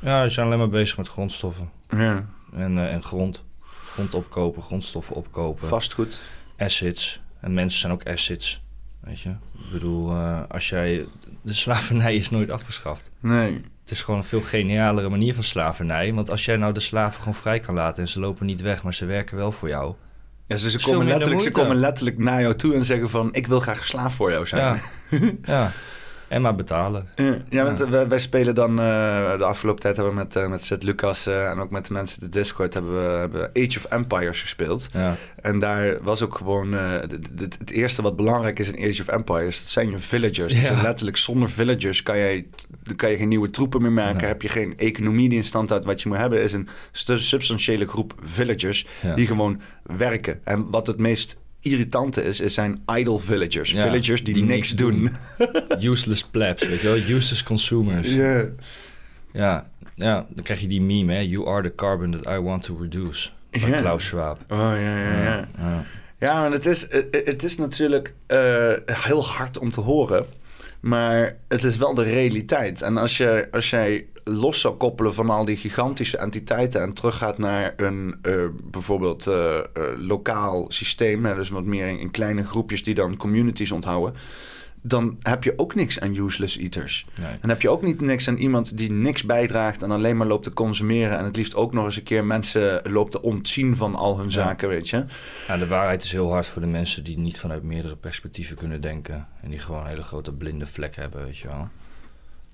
Ja, we zijn alleen maar bezig met grondstoffen. Ja. En, eh, en grond. Grond opkopen, grondstoffen opkopen. Vastgoed. Assets. En mensen zijn ook assets. Weet je? Ik bedoel, eh, als jij... De slavernij is nooit afgeschaft. Nee. Het is gewoon een veel genialere manier van slavernij. Want als jij nou de slaven gewoon vrij kan laten... en ze lopen niet weg, maar ze werken wel voor jou... Ja, ze, ze, komen letterlijk, ze komen letterlijk naar jou toe en zeggen van... ik wil graag slaaf voor jou zijn. Ja. ja. En maar betalen. Ja, ja, want wij, wij spelen dan eh, de afgelopen tijd hebben we met, eh met Seth Lucas eh, en ook met de mensen in de Discord hebben we, hebben we Age of Empires gespeeld. Ja. En daar was ook gewoon het eerste wat belangrijk is in Age of Empires, dat zijn je villagers. Ja. Dus letterlijk zonder villagers kan jij, kan je geen nieuwe troepen meer maken. Heb je geen economie die in stand houdt. Wat je moet hebben is een substantiële groep villagers die gewoon werken. En wat het meest irritante is, is zijn idle villagers. Ja, villagers die, die niks niks doen. Useless plebs, weet je wel? Useless consumers. Ja. Ja, ja, dan krijg je die meme, hè? You are the carbon that I want to reduce. Van. Klaus Schwab. Oh, ja, ja, ja. ja. Ja, maar het is, het is natuurlijk eh, heel hard om te horen. Maar het is wel de realiteit. En als, je, als jij los zou koppelen van al die gigantische entiteiten... en teruggaat naar een eh, bijvoorbeeld eh, eh, lokaal systeem... Hè, dus wat meer in, in kleine groepjes die dan communities onthouden... dan heb je ook niks aan useless eaters. Nee. Dan heb je ook niet niks aan iemand die niks bijdraagt... en alleen maar loopt te consumeren... en het liefst ook nog eens een keer mensen loopt te ontzien van al hun zaken, weet je. Ja, de waarheid is heel hard voor de mensen die niet vanuit meerdere perspectieven kunnen denken. En die gewoon een hele grote blinde vlek hebben, weet je wel.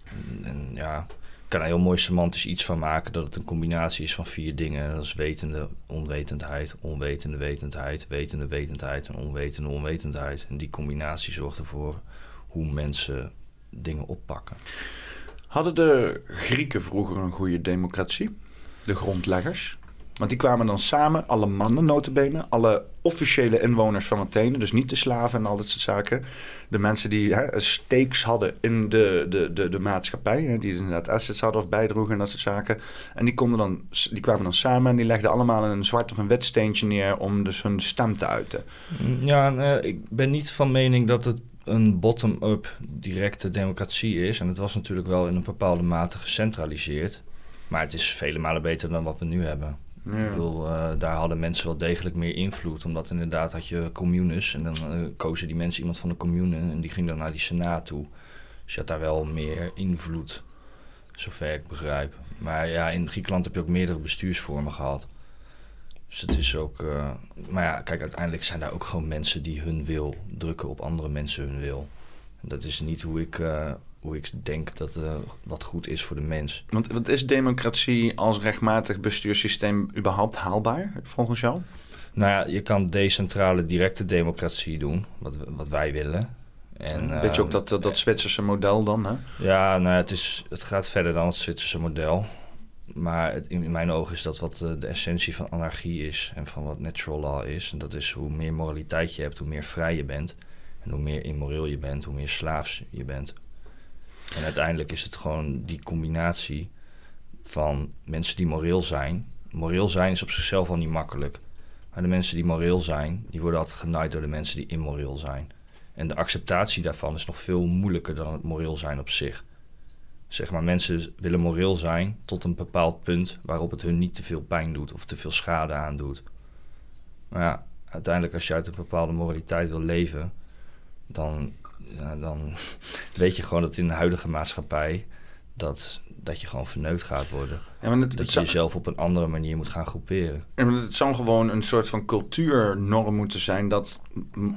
En, en ja, ik kan er heel mooi semantisch iets van maken dat het een combinatie is van vier dingen. Dat is wetende onwetendheid, onwetende wetendheid, wetende wetendheid en onwetende onwetendheid. En die combinatie zorgt ervoor hoe mensen dingen oppakken. Hadden de Grieken vroeger een goede democratie? De grondleggers? Want die kwamen dan samen, alle mannen notabene, alle officiële inwoners van Athene, dus niet de slaven en al dat soort zaken. De mensen die hè, stakes hadden in de, de, de, de maatschappij, hè, die inderdaad assets hadden of bijdroegen en dat soort zaken. En die, konden dan, die kwamen dan samen en die legden allemaal een zwart of een wit steentje neer om dus hun stem te uiten. Ja, eh, ik ben niet van mening dat het een bottom-up directe democratie is. En het was natuurlijk wel in een bepaalde mate gecentraliseerd. Maar het is vele malen beter dan wat we nu hebben. Ja. Ik bedoel, eh, daar hadden mensen wel degelijk meer invloed. Omdat inderdaad had je communes. En dan eh, kozen die mensen iemand van de commune. En die ging dan naar die senaat toe. Dus je had daar wel meer invloed. Zover ik begrijp. Maar ja, in Griekenland heb je ook meerdere bestuursvormen gehad. Dus het is ook. eh, maar ja, kijk, uiteindelijk zijn daar ook gewoon mensen die hun wil drukken op andere mensen hun wil. Dat is niet hoe ik, eh, hoe ik denk dat eh, wat goed is voor de mens. Want wat is democratie als rechtmatig bestuurssysteem überhaupt haalbaar, volgens jou? Nou ja, je kan decentrale directe democratie doen, wat, wat wij willen. En, Weet je ook eh, dat, dat, dat Zwitserse model dan, hè? Ja, nou, ja, het, is, het gaat verder dan het Zwitserse model. Maar in mijn ogen is dat wat eh, de essentie van anarchie is en van wat natural law is. En dat is hoe meer moraliteit je hebt, hoe meer vrij je bent. En hoe meer immoreel je bent, hoe meer slaafs je bent. En uiteindelijk is het gewoon die combinatie van mensen die moreel zijn. Moreel zijn is op zichzelf al niet makkelijk. Maar de mensen die moreel zijn, die worden altijd genaaid door de mensen die immoreel zijn. En de acceptatie daarvan is nog veel moeilijker dan het moreel zijn op zich. Zeg maar, mensen willen moreel zijn tot een bepaald punt waarop het hun niet te veel pijn doet of te veel schade aandoet. Maar ja, uiteindelijk als je uit een bepaalde moraliteit wil leven, dan, ja, dan weet je gewoon dat in de huidige maatschappij dat, dat je gewoon verneukt gaat worden. Ja, maar het- dat het je jezelf op een andere manier moet gaan groeperen. Ja, maar Het zou gewoon een soort van cultuurnorm moeten zijn dat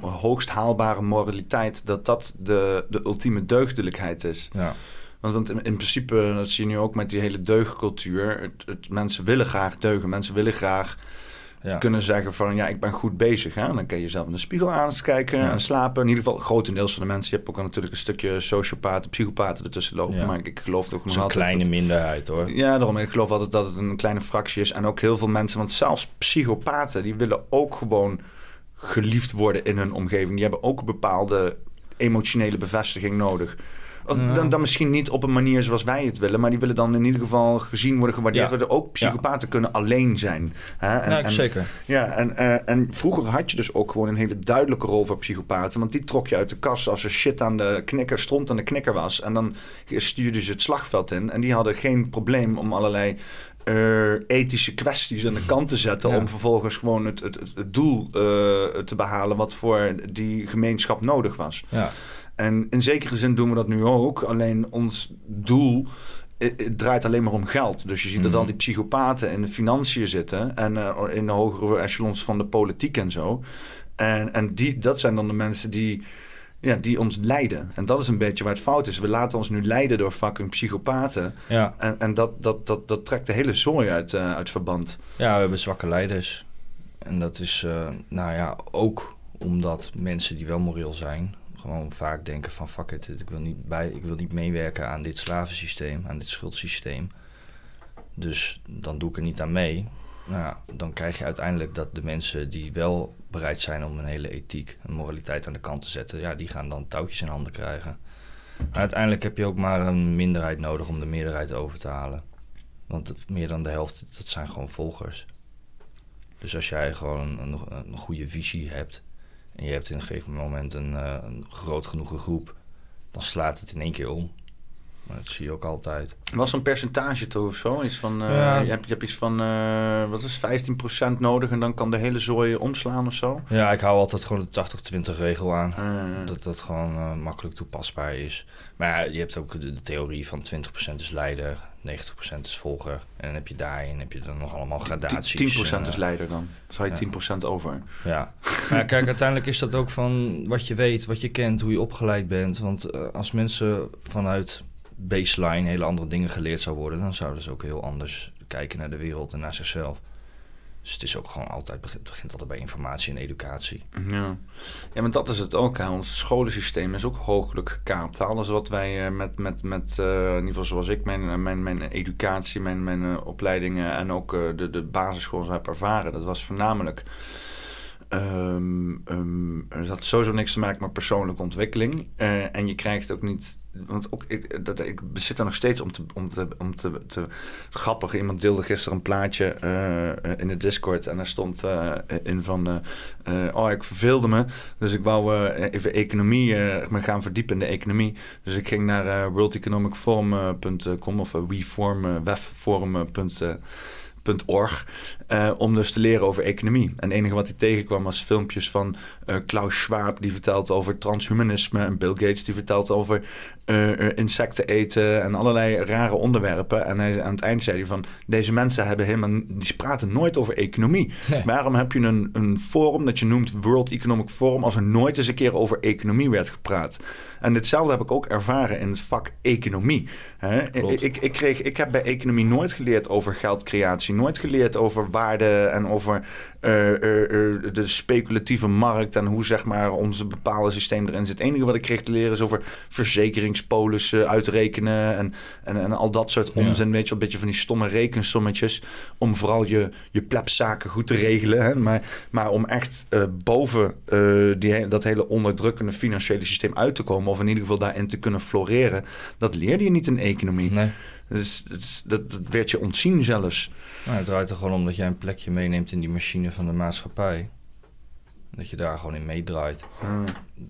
hoogst haalbare moraliteit, dat dat de, de ultieme deugdelijkheid is. Ja. Want, want in, in principe, dat zie je nu ook met die hele deugdcultuur, het, het, mensen willen graag deugen, mensen willen graag Ja. kunnen zeggen van ja, ik ben goed bezig. Hè? Dan kan je jezelf in de spiegel aankijken Ja. en slapen. In ieder geval grotendeels van de mensen. Je hebt ook al natuurlijk een stukje sociopaten, psychopaten ertussen lopen. Ja. Maar ik, ik geloof is nog een altijd kleine dat- minderheid hoor. ja, daarom. Ik geloof altijd dat het een kleine fractie is. En ook heel veel mensen, want zelfs psychopaten, die willen ook gewoon geliefd worden in hun omgeving. Die hebben ook een bepaalde emotionele bevestiging nodig. Of Ja. dan, dan misschien niet op een manier zoals wij het willen, maar die willen dan in ieder geval gezien worden, gewaardeerd worden. Ook psychopaten kunnen alleen zijn. Hè? En, zeker. Ja, en, eh, en vroeger had je dus ook gewoon een hele duidelijke rol voor psychopaten. Want die trok je uit de kast als er shit aan de knikker, stront aan de knikker was. En dan stuurden ze het slagveld in. En die hadden geen probleem om allerlei eh, ethische kwesties aan de kant te zetten. Ja. Om vervolgens gewoon het, het, het, het doel eh, te behalen wat voor die gemeenschap nodig was. Ja. En in zekere zin doen we dat nu ook. Alleen ons doel het, het draait alleen maar om geld. Dus je ziet dat Mhm. al die psychopaten in de financiën zitten. En eh, in de hogere echelons van de politiek en zo. En, en die, dat zijn dan de mensen die, ja, die ons leiden. En dat is een beetje waar het fout is. We laten ons nu leiden door fucking psychopaten. Ja. En, en dat, dat, dat, dat trekt de hele zooi uit, eh, uit verband. Ja, we hebben zwakke leiders. En dat is, eh, nou ja, ook omdat mensen die wel moreel zijn, gewoon vaak denken van fuck it, ik wil niet, bij, ik wil niet meewerken aan dit slavensysteem, aan dit schuldsysteem. Dus dan doe ik er niet aan mee. Nou dan krijg je uiteindelijk dat de mensen die wel bereid zijn om een hele ethiek en moraliteit aan de kant te zetten, ja, die gaan dan touwtjes in handen krijgen. Uiteindelijk heb je ook maar een minderheid nodig om de meerderheid over te halen. Want meer dan de helft, dat zijn gewoon volgers. Dus als jij gewoon een goede visie hebt en je hebt in een gegeven moment een, eh, een groot genoeg groep, dan slaat het in één keer om. Maar dat zie je ook altijd. Was zo'n percentage toch of zo? Iets van, eh, Ja. je, hebt, je hebt iets van, eh, wat is het, 15% nodig en dan kan de hele zooi omslaan of zo? Ja, ik hou altijd gewoon de 80-20 regel aan. Ah. Dat dat gewoon eh, makkelijk toepasbaar is. Maar ja, je hebt ook de, de theorie van 20% is leider, 90% is volger. En dan heb je daarin heb je dan nog allemaal gradaties. 10% en, is leider dan. Dan zou je ja. 10% over. Ja. Maar ja, kijk, uiteindelijk is dat ook van wat je weet, wat je kent, hoe je opgeleid bent. Want eh, als mensen vanuit baseline hele andere dingen geleerd zou worden, dan zouden ze ook heel anders kijken naar de wereld en naar zichzelf. Dus het is ook gewoon altijd, begint, begint altijd bij informatie en educatie. Ja. ja, maar dat is het ook. Hè. Ons scholensysteem is ook hooglijk gekaapt. Alles wat wij eh, met, met, met eh, in ieder geval zoals ik, mijn, eh, mijn, mijn educatie, mijn, mijn opleidingen en ook de, de basisschool heb ervaren, dat was voornamelijk. ehm, het had sowieso niks te maken met persoonlijke ontwikkeling. En je krijgt ook niet. Want ook, ik, dat, ik zit er nog steeds om te, om te, om te, te. Grappig, iemand deelde gisteren een plaatje eh, in de Discord. En daar stond eh, in van. eh, oh, ik verveelde me. Dus ik wou even economie. me gaan verdiepen in de economie. Dus ik ging naar worldeconomicforum.com of uh, eh, om dus te leren over economie. En het enige wat hij tegenkwam was filmpjes van eh, Klaus Schwab, die vertelt over transhumanisme. En Bill Gates, die vertelt over eh, insecten eten en allerlei rare onderwerpen. En hij, aan het eind zei hij van, deze mensen hebben helemaal, die praten nooit over economie. Waarom heb je een, een forum dat je noemt World Economic Forum als er nooit eens een keer over economie werd gepraat? En ditzelfde heb ik ook ervaren in het vak economie. Hè? Ik, ik, kreeg, ik heb bij economie nooit geleerd over geldcreatie nooit geleerd over waarde en over eh, de speculatieve markt en hoe zeg maar onze bepaalde systeem erin zit. Het enige wat ik kreeg te leren is over verzekeringspolissen uitrekenen en, en, en al dat soort onzin. Weet je, een beetje van die stomme rekensommetjes om vooral je, je plebszaken goed te regelen. Hè? Maar, maar om echt eh, boven eh, die, dat hele onderdrukkende financiële systeem uit te komen, of in ieder geval daarin te kunnen floreren, dat leerde je niet in economie. Dus, dus dat, dat werd je ontzien zelfs. Nou, het draait er gewoon om dat jij een plekje meeneemt in die machine van de maatschappij. Dat je daar gewoon in meedraait. Hmm.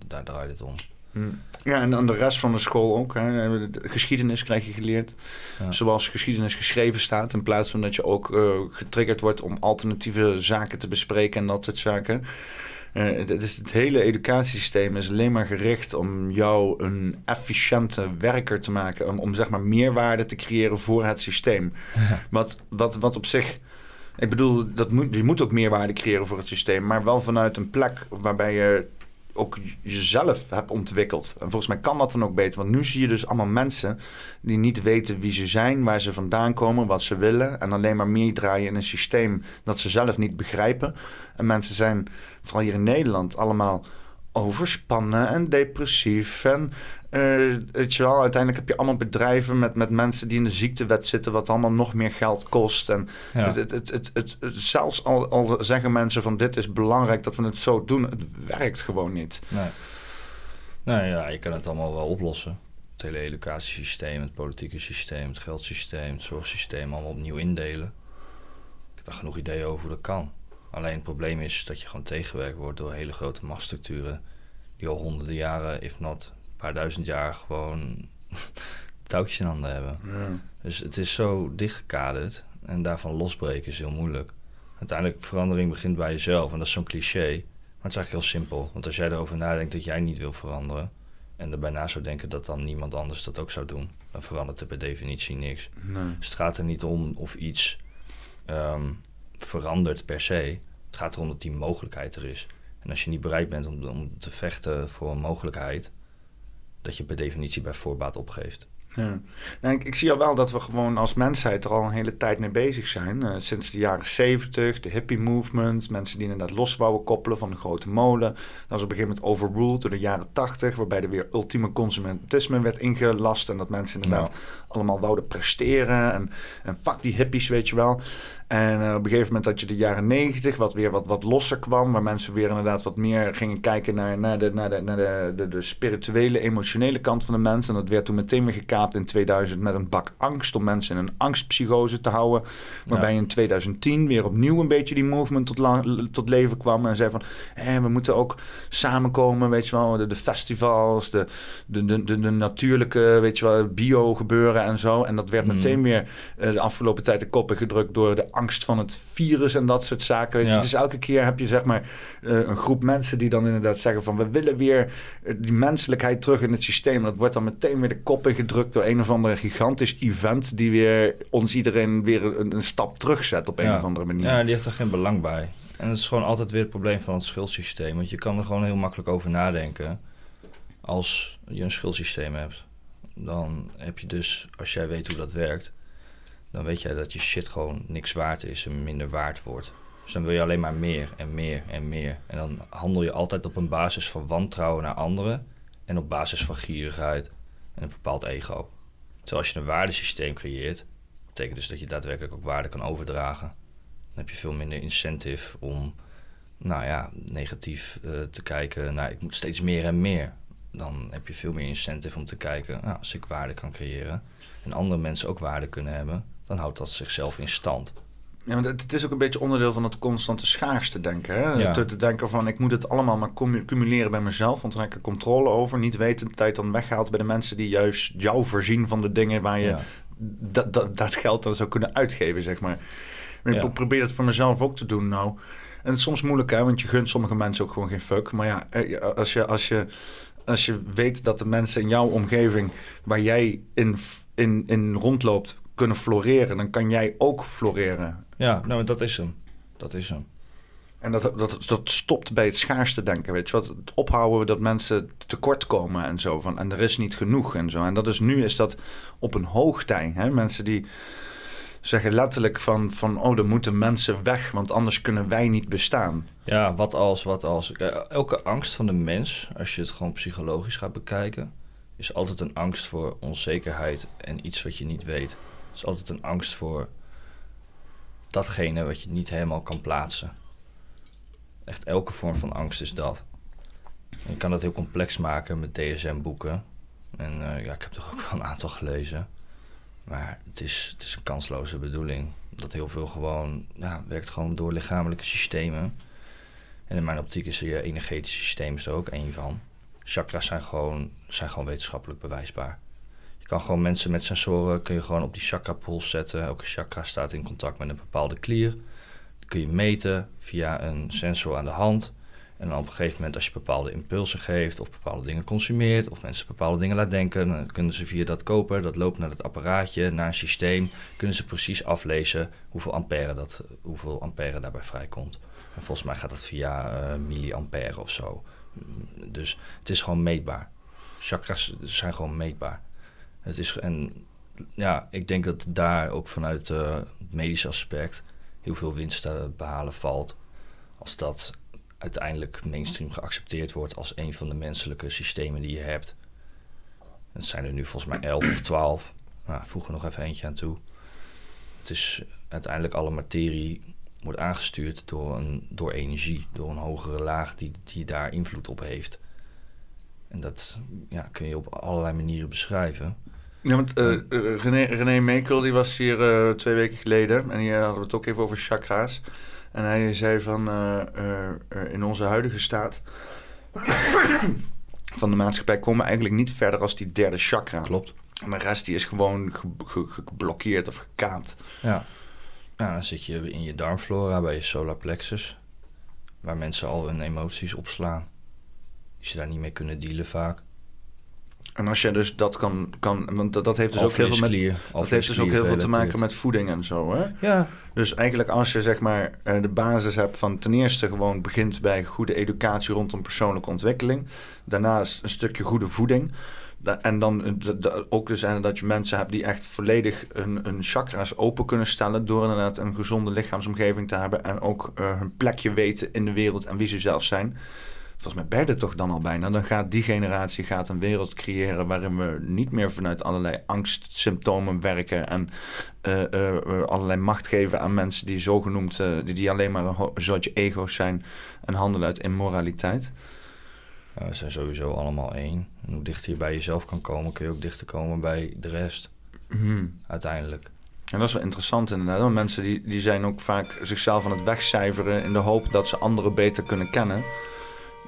Daar draait het om. Hmm. Ja, en dan de rest van de school ook. Hè. De Geschiedenis krijg je geleerd. Zoals geschiedenis geschreven staat. In plaats van dat je ook eh, getriggerd wordt om alternatieve zaken te bespreken en dat soort zaken. Eh, het, hele educatiesysteem is alleen maar gericht om jou een efficiënte werker te maken. Om, om zeg maar meerwaarde te creëren voor het systeem. Wat, wat, wat op zich. Ik bedoel, dat moet, je moet ook meerwaarde creëren voor het systeem. Maar wel vanuit een plek waarbij je ook jezelf hebt ontwikkeld. En volgens mij kan dat dan ook beter. Want nu zie je dus allemaal mensen die niet weten wie ze zijn, waar ze vandaan komen, wat ze willen. En alleen maar meedraaien in een systeem dat ze zelf niet begrijpen. En mensen zijn, vooral hier in Nederland, allemaal overspannen en depressief. En eh, weet je wel, uiteindelijk heb je allemaal bedrijven met, met mensen die in de ziektewet zitten, wat allemaal nog meer geld kost. En Ja. het, het, het, het, het- het- zelfs al, al zeggen mensen van dit is belangrijk dat we het zo doen, het werkt gewoon niet. Nee. Nou ja, je kan het allemaal wel oplossen. Het hele educatiesysteem, het politieke systeem, het geldsysteem, het zorgsysteem allemaal opnieuw indelen. Ik heb daar genoeg ideeën over hoe dat kan. Alleen het probleem is dat je gewoon tegengewerkt wordt door hele grote machtsstructuren die al honderden jaren, if not een paar duizend jaar, gewoon touwtjes in handen hebben. Ja. Dus het is zo dichtgekaderd en daarvan losbreken is heel moeilijk. Uiteindelijk verandering begint bij jezelf en dat is zo'n cliché. Maar het is eigenlijk heel simpel. Want als jij erover nadenkt dat jij niet wil veranderen en er bijna zou denken dat dan niemand anders dat ook zou doen, dan verandert er per definitie niks. Nee. Dus het gaat er niet om of iets ehm, verandert per se. Het gaat erom dat die mogelijkheid er is. En als je niet bereid bent om, om te vechten voor een mogelijkheid, dat je per definitie bij voorbaat opgeeft. Ja. Nou, ik, ik zie al wel dat we gewoon als mensheid er al een hele tijd mee bezig zijn. Eh, sinds de jaren 70, de hippie movement, mensen die inderdaad los wouden koppelen van de grote molen. Dat was op een gegeven moment overruled door de jaren 80, waarbij er weer ultieme consumentisme werd ingelast. En dat mensen inderdaad allemaal wouden presteren. En, en fuck die hippies, weet je wel. En eh, op een gegeven moment had je de jaren 90, wat weer wat, wat losser kwam. Waar mensen weer inderdaad wat meer gingen kijken naar, naar, de, naar, de, naar de, de, de spirituele, emotionele kant van de mens. En dat werd toen meteen weer gekaapt in 2000 met een bak angst. Om mensen in een angstpsychose te houden. Waarbij Ja. in 2010 weer opnieuw een beetje die movement tot, tot leven kwam. En zei van, hé, we moeten ook samenkomen, weet je wel. De, de festivals, de, de, de, de, de natuurlijke, weet je wel, bio gebeuren en zo. En dat werd Mhm. meteen weer eh, de afgelopen tijd de koppen gedrukt door de angst van het virus en dat soort zaken. Weet je. Ja. Dus elke keer heb je zeg maar eh, een groep mensen die dan inderdaad zeggen van we willen weer eh, die menselijkheid terug in het systeem. Dat wordt dan meteen weer de koppen gedrukt door een of andere gigantisch event die weer ons iedereen weer een, een stap terugzet op een Ja. of andere manier. Ja, die heeft er geen belang bij. En het is gewoon altijd weer het probleem van het schuldsysteem. Want je kan er gewoon heel makkelijk over nadenken. Als je een schuldsysteem hebt, dan heb je dus, als jij weet hoe dat werkt, dan weet jij dat je shit gewoon niks waard is en minder waard wordt. Dus dan wil je alleen maar meer en meer en meer. En dan handel je altijd op een basis van wantrouwen naar anderen en op basis van gierigheid en een bepaald ego. Terwijl als je een waardesysteem creëert, betekent dus dat je daadwerkelijk ook waarde kan overdragen. Dan heb je veel minder incentive om, nou ja, negatief eh, te kijken naar ik moet steeds meer en meer. Dan heb je veel meer incentive om te kijken, nou, als ik waarde kan creëren en andere mensen ook waarde kunnen hebben, dan houdt dat zichzelf in stand. Ja, want het, is ook een beetje onderdeel van het constante schaarste denken. Hè? Ja. Te, te denken van ik moet het allemaal maar cumuleren bij mezelf, want dan heb ik er controle over. Niet weten de tijd dan weggehaald bij de mensen die juist jou voorzien van de dingen waar je Ja. dat, dat, dat geld dan zou kunnen uitgeven, zeg maar. Maar ik probeer het voor mezelf ook te doen nou. En het is soms moeilijk, hè, want je gunt sommige mensen ook gewoon geen fuck. Maar ja, eh, als je, als je, als je weet dat de mensen in jouw omgeving waar jij in, in, in rondloopt kunnen floreren, dan kan jij ook floreren. Ja, nou, dat is hem. Dat is hem. En dat, dat, dat stopt bij het schaarste denken, weet je wat? Het ophouden dat mensen tekort komen en zo. Van, en er is niet genoeg en zo. En dat is nu is dat op een hoogtij. Hè? Mensen die zeggen letterlijk van, van... oh, er moeten mensen weg, want anders kunnen wij niet bestaan. Ja, wat als, wat als. Elke angst van de mens, als je het gewoon psychologisch gaat bekijken, is altijd een angst voor onzekerheid en iets wat je niet weet. Is altijd een angst voor datgene wat je niet helemaal kan plaatsen. Echt elke vorm van angst is dat. En je kan dat heel complex maken met DSM-boeken. En eh, ja, ik heb er ook wel een aantal gelezen. Maar het is, het is een kansloze bedoeling. Dat heel veel gewoon, ja, werkt gewoon door lichamelijke systemen. En in mijn optiek is je energetische systeem is er ook één van. Chakras zijn gewoon, zijn gewoon wetenschappelijk bewijsbaar. Kan gewoon mensen met sensoren kun je gewoon op die chakra pool zetten. Elke chakra staat in contact met een bepaalde klier. Kun je meten via een sensor aan de hand. En dan op een gegeven moment als je bepaalde impulsen geeft of bepaalde dingen consumeert of mensen bepaalde dingen laat denken, dan kunnen ze via dat koper, dat loopt naar het apparaatje, naar een systeem, kunnen ze precies aflezen hoeveel ampère, dat, hoeveel ampère daarbij vrijkomt. En volgens mij gaat dat via eh, milliampère of zo. Dus het is gewoon meetbaar. Chakras zijn gewoon meetbaar. Het is, en ja, ik denk dat daar ook vanuit eh, het medische aspect heel veel winst te behalen valt. Als dat uiteindelijk mainstream geaccepteerd wordt als een van de menselijke systemen die je hebt. Het zijn er nu volgens mij elf of twaalf. Nou, voeg er nog even eentje aan toe. Het is uiteindelijk alle materie wordt aangestuurd door, een, door energie, door een hogere laag die, die daar invloed op heeft. En dat ja, kun je op allerlei manieren beschrijven. Ja, want eh, René, René Mekel die was hier eh, twee weken geleden en hier hadden we het ook even over chakra's. En hij zei van in onze huidige staat van de maatschappij komen we eigenlijk niet verder als die derde chakra. Klopt. En de rest die is gewoon ge- ge- geblokkeerd of gekaapt. Ja. ja, dan zit je in je darmflora bij je solar plexus, waar mensen al hun emoties opslaan. Die ze daar niet mee kunnen dealen vaak. En als je dus dat kan, kan want dat, dat heeft dus ook heel veel met, dat heeft dus ook heel veel te maken met voeding en zo, hè? Ja. Dus eigenlijk als je zeg maar eh, de basis hebt van ten eerste gewoon begint bij goede educatie rondom persoonlijke ontwikkeling, daarnaast een stukje goede voeding. En dan eh, ook dus dat je mensen hebt die echt volledig hun, hun chakra's open kunnen stellen door inderdaad een gezonde lichaamsomgeving te hebben en ook eh, hun plekje weten in de wereld en wie ze zelf zijn. Volgens mij er toch dan al bijna. Dan gaat die generatie gaat een wereld creëren waarin we niet meer vanuit allerlei angstsymptomen werken en eh, eh, allerlei macht geven aan mensen die zogenoemd, eh, die, die alleen maar een, soortje ego's zijn en handelen uit immoraliteit. We zijn sowieso allemaal één. En hoe dichter je bij jezelf kan komen, kun je ook dichter komen bij de rest. Mhm. Uiteindelijk. En dat is wel interessant inderdaad. Want mensen die, die zijn ook vaak zichzelf aan het wegcijferen in de hoop dat ze anderen beter kunnen kennen.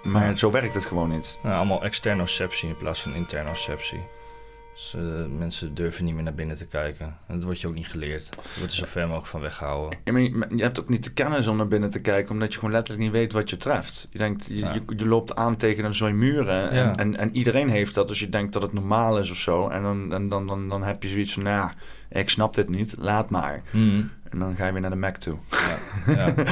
Maar zo werkt het gewoon niet. Nou, allemaal externoceptie in plaats van internoceptie. Dus, eh, mensen durven niet meer naar binnen te kijken. En dat wordt je ook niet geleerd. Je wordt er zo ver mogelijk van weggehouden. Ja, maar je, maar je hebt ook niet de kennis om naar binnen te kijken, omdat je gewoon letterlijk niet weet wat je treft. Je denkt, je, Ja. je, je loopt aan tegen een zooi muren en, Ja. en, en iedereen heeft dat, dus je denkt dat het normaal is of zo. En dan, en dan, dan, dan heb je zoiets van, nou, ja, ik snap dit niet, laat maar. Mhm. En dan ga je weer naar de Mac toe. Ja.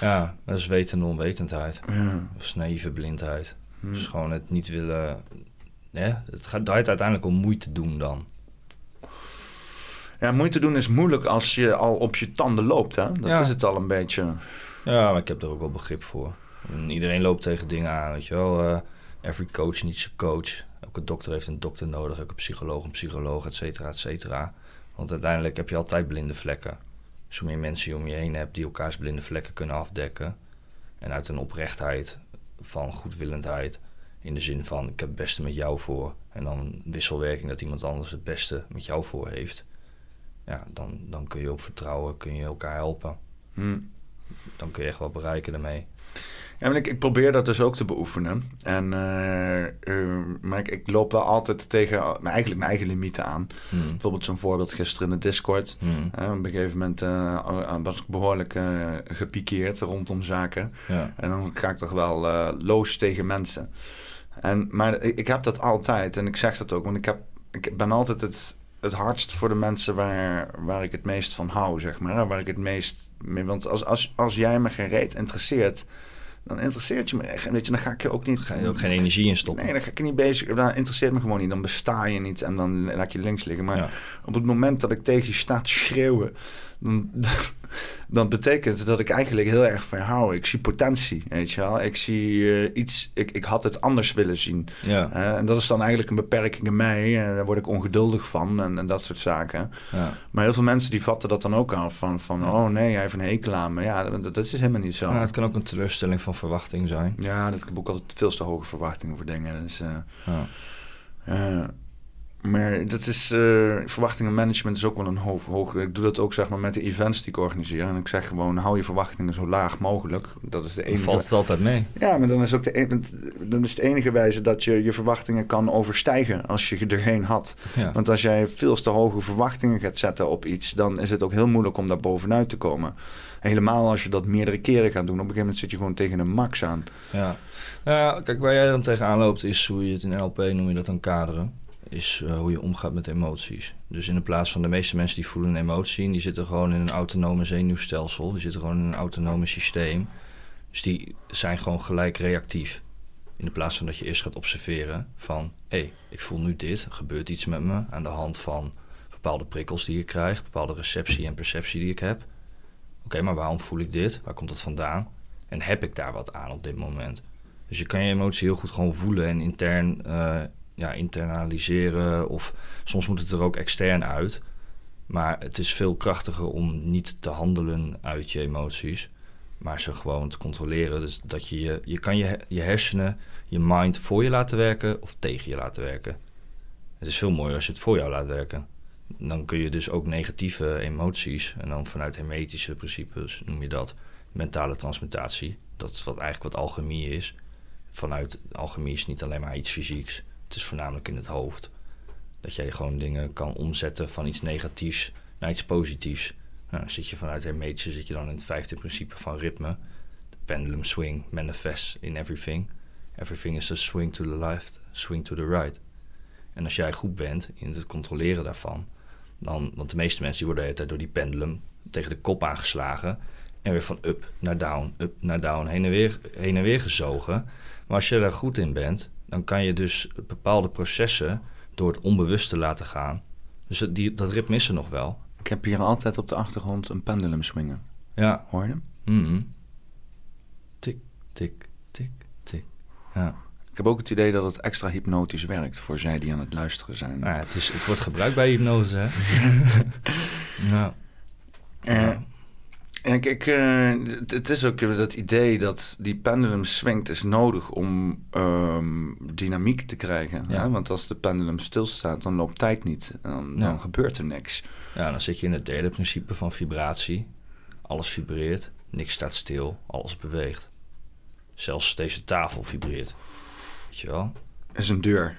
ja, dat is wetende onwetendheid. Ja. Of naïeve blindheid. Hmm. Dus gewoon het niet willen... Ja, het gaat, draait uiteindelijk om moeite doen dan. Ja, moeite doen is moeilijk als je al op je tanden loopt, hè? Dat Ja. is het al een beetje. Ja, maar ik heb er ook wel begrip voor. En iedereen loopt tegen dingen aan, weet je wel. Eh, every coach needs zijn coach. Elke dokter heeft een dokter nodig. Elke psycholoog een psycholoog, et cetera, et cetera. Want uiteindelijk heb je altijd blinde vlekken. Dus hoe meer mensen je om je heen hebt die elkaars blinde vlekken kunnen afdekken. En uit een oprechtheid van goedwillendheid. In de zin van, ik heb het beste met jou voor. En dan wisselwerking dat iemand anders het beste met jou voor heeft. Ja, dan, dan kun je op vertrouwen, kun je elkaar helpen. Hm. Dan kun je echt wat bereiken daarmee. Ja, maar ik, ik probeer dat dus ook te beoefenen. En, eh, eh, maar ik, ik loop wel altijd tegen uh, mijn, eigenlijk mijn eigen limieten aan. Hmm. Bijvoorbeeld zo'n voorbeeld gisteren in de Discord. Hmm. Eh, op een gegeven moment eh, was ik behoorlijk eh, gepikeerd rondom zaken. Ja. En dan ga ik toch wel eh, loos tegen mensen. En, maar ik, ik heb dat altijd. En ik zeg dat ook. Want ik, heb, ik ben altijd het, het hardst voor de mensen waar, waar ik het meest van hou, zeg maar. Waar ik het meest mee... Want als, als, als jij me geen reet interesseert dan interesseert je me echt. En weet je, dan ga ik je ook niet... Ga je ook geen energie in stoppen. Nee, dan ga ik er niet bezig. Dat interesseert me gewoon niet. Dan besta je niet en dan laat je links liggen. Maar op het moment dat ik tegen je sta te schreeuwen... Dan, dan betekent dat ik eigenlijk heel erg van hou. Ik zie potentie, weet je wel. Ik zie eh, iets... Ik, ik had het anders willen zien. Ja. Eh, en dat is dan eigenlijk een beperking in mij. En daar word ik ongeduldig van en, en dat soort zaken. Ja. Maar heel veel mensen die vatten dat dan ook af. Van, van oh nee, hij heeft een hekel aan me. Ja, dat, dat is helemaal niet zo. Ja, het kan ook een teleurstelling van verwachting zijn. Ja, dat ik heb ook altijd veel te hoge verwachtingen voor dingen. Dus, eh, Ja. eh, maar dat is, eh verwachtingenmanagement is ook wel een hoog, hoog. Ik doe dat ook zeg maar met de events die ik organiseer. En ik zeg gewoon, hou je verwachtingen zo laag mogelijk. Dat is de enige... valt het altijd mee. Ja, maar dan is ook de, en- want dan is het enige wijze dat je je verwachtingen kan overstijgen als je er geen had. Ja. Want als jij veel te hoge verwachtingen gaat zetten op iets, dan is het ook heel moeilijk om daar bovenuit te komen. Helemaal als je dat meerdere keren gaat doen. Op een gegeven moment zit je gewoon tegen een max aan. Ja. Nou kijk, waar jij dan tegenaan loopt is hoe je het in LP noem je dat dan kaderen. Is eh, hoe je omgaat met emoties. Dus in de plaats van de meeste mensen die voelen een emotie, die zitten gewoon in een autonome zenuwstelsel, die zitten gewoon in een autonome systeem. Dus die zijn gewoon gelijk reactief. In de plaats van dat je eerst gaat observeren van, hé, hey, ik voel nu dit, er gebeurt iets met me aan de hand van bepaalde prikkels die ik krijg, bepaalde receptie en perceptie die ik heb. Oké, maar waarom voel ik dit? Waar komt dat vandaan? En heb ik daar wat aan op dit moment? Dus je kan je emotie heel goed gewoon voelen en intern eh, ja, internaliseren. Of soms moet het er ook extern uit. Maar het is veel krachtiger om niet te handelen uit je emoties. Maar ze gewoon te controleren. Dus dat je, je, je kan je, je hersenen, je mind voor je laten werken of tegen je laten werken. Het is veel mooier als je het voor jou laat werken. Dan kun je dus ook negatieve emoties, en dan vanuit hermetische principes noem je dat, mentale transmutatie. Dat is wat eigenlijk wat alchemie is. Vanuit alchemie is niet alleen maar iets fysieks. Het is voornamelijk in het hoofd. Dat jij gewoon dingen kan omzetten van iets negatiefs naar iets positiefs. Nou, dan zit je vanuit hermetische zit je dan in het vijfde principe van ritme. De pendulum swing manifests in everything. Everything is a swing to the left, swing to the right. En als jij goed bent in het controleren daarvan, dan, want de meeste mensen worden de hele tijd door die pendulum tegen de kop aangeslagen en weer van up naar down, up naar down, heen en weer, heen en weer gezogen. Maar als je daar goed in bent, dan kan je dus bepaalde processen door het onbewust te laten gaan. Dus die, dat ritme is er nog wel. Ik heb hier altijd op de achtergrond een pendulum swingen. Ja. Hoor je hem? Mhm. Tik, tik, tik, tik. Ja. Ik heb ook het idee dat het extra hypnotisch werkt voor zij die aan het luisteren zijn. Nou ja, het, is, het wordt gebruikt bij hypnose, hè? ja. Eh, en kijk, eh, het, is ook dat idee dat die pendulum swingt is nodig om ehm, dynamiek te krijgen. Ja. Hè? Want als de pendulum stilstaat, dan loopt tijd niet. Dan, Ja. dan gebeurt er niks. Ja, dan zit je in het derde principe van vibratie. Alles vibreert, niks staat stil, alles beweegt. Zelfs deze tafel vibreert. Weet je wel? is een deur.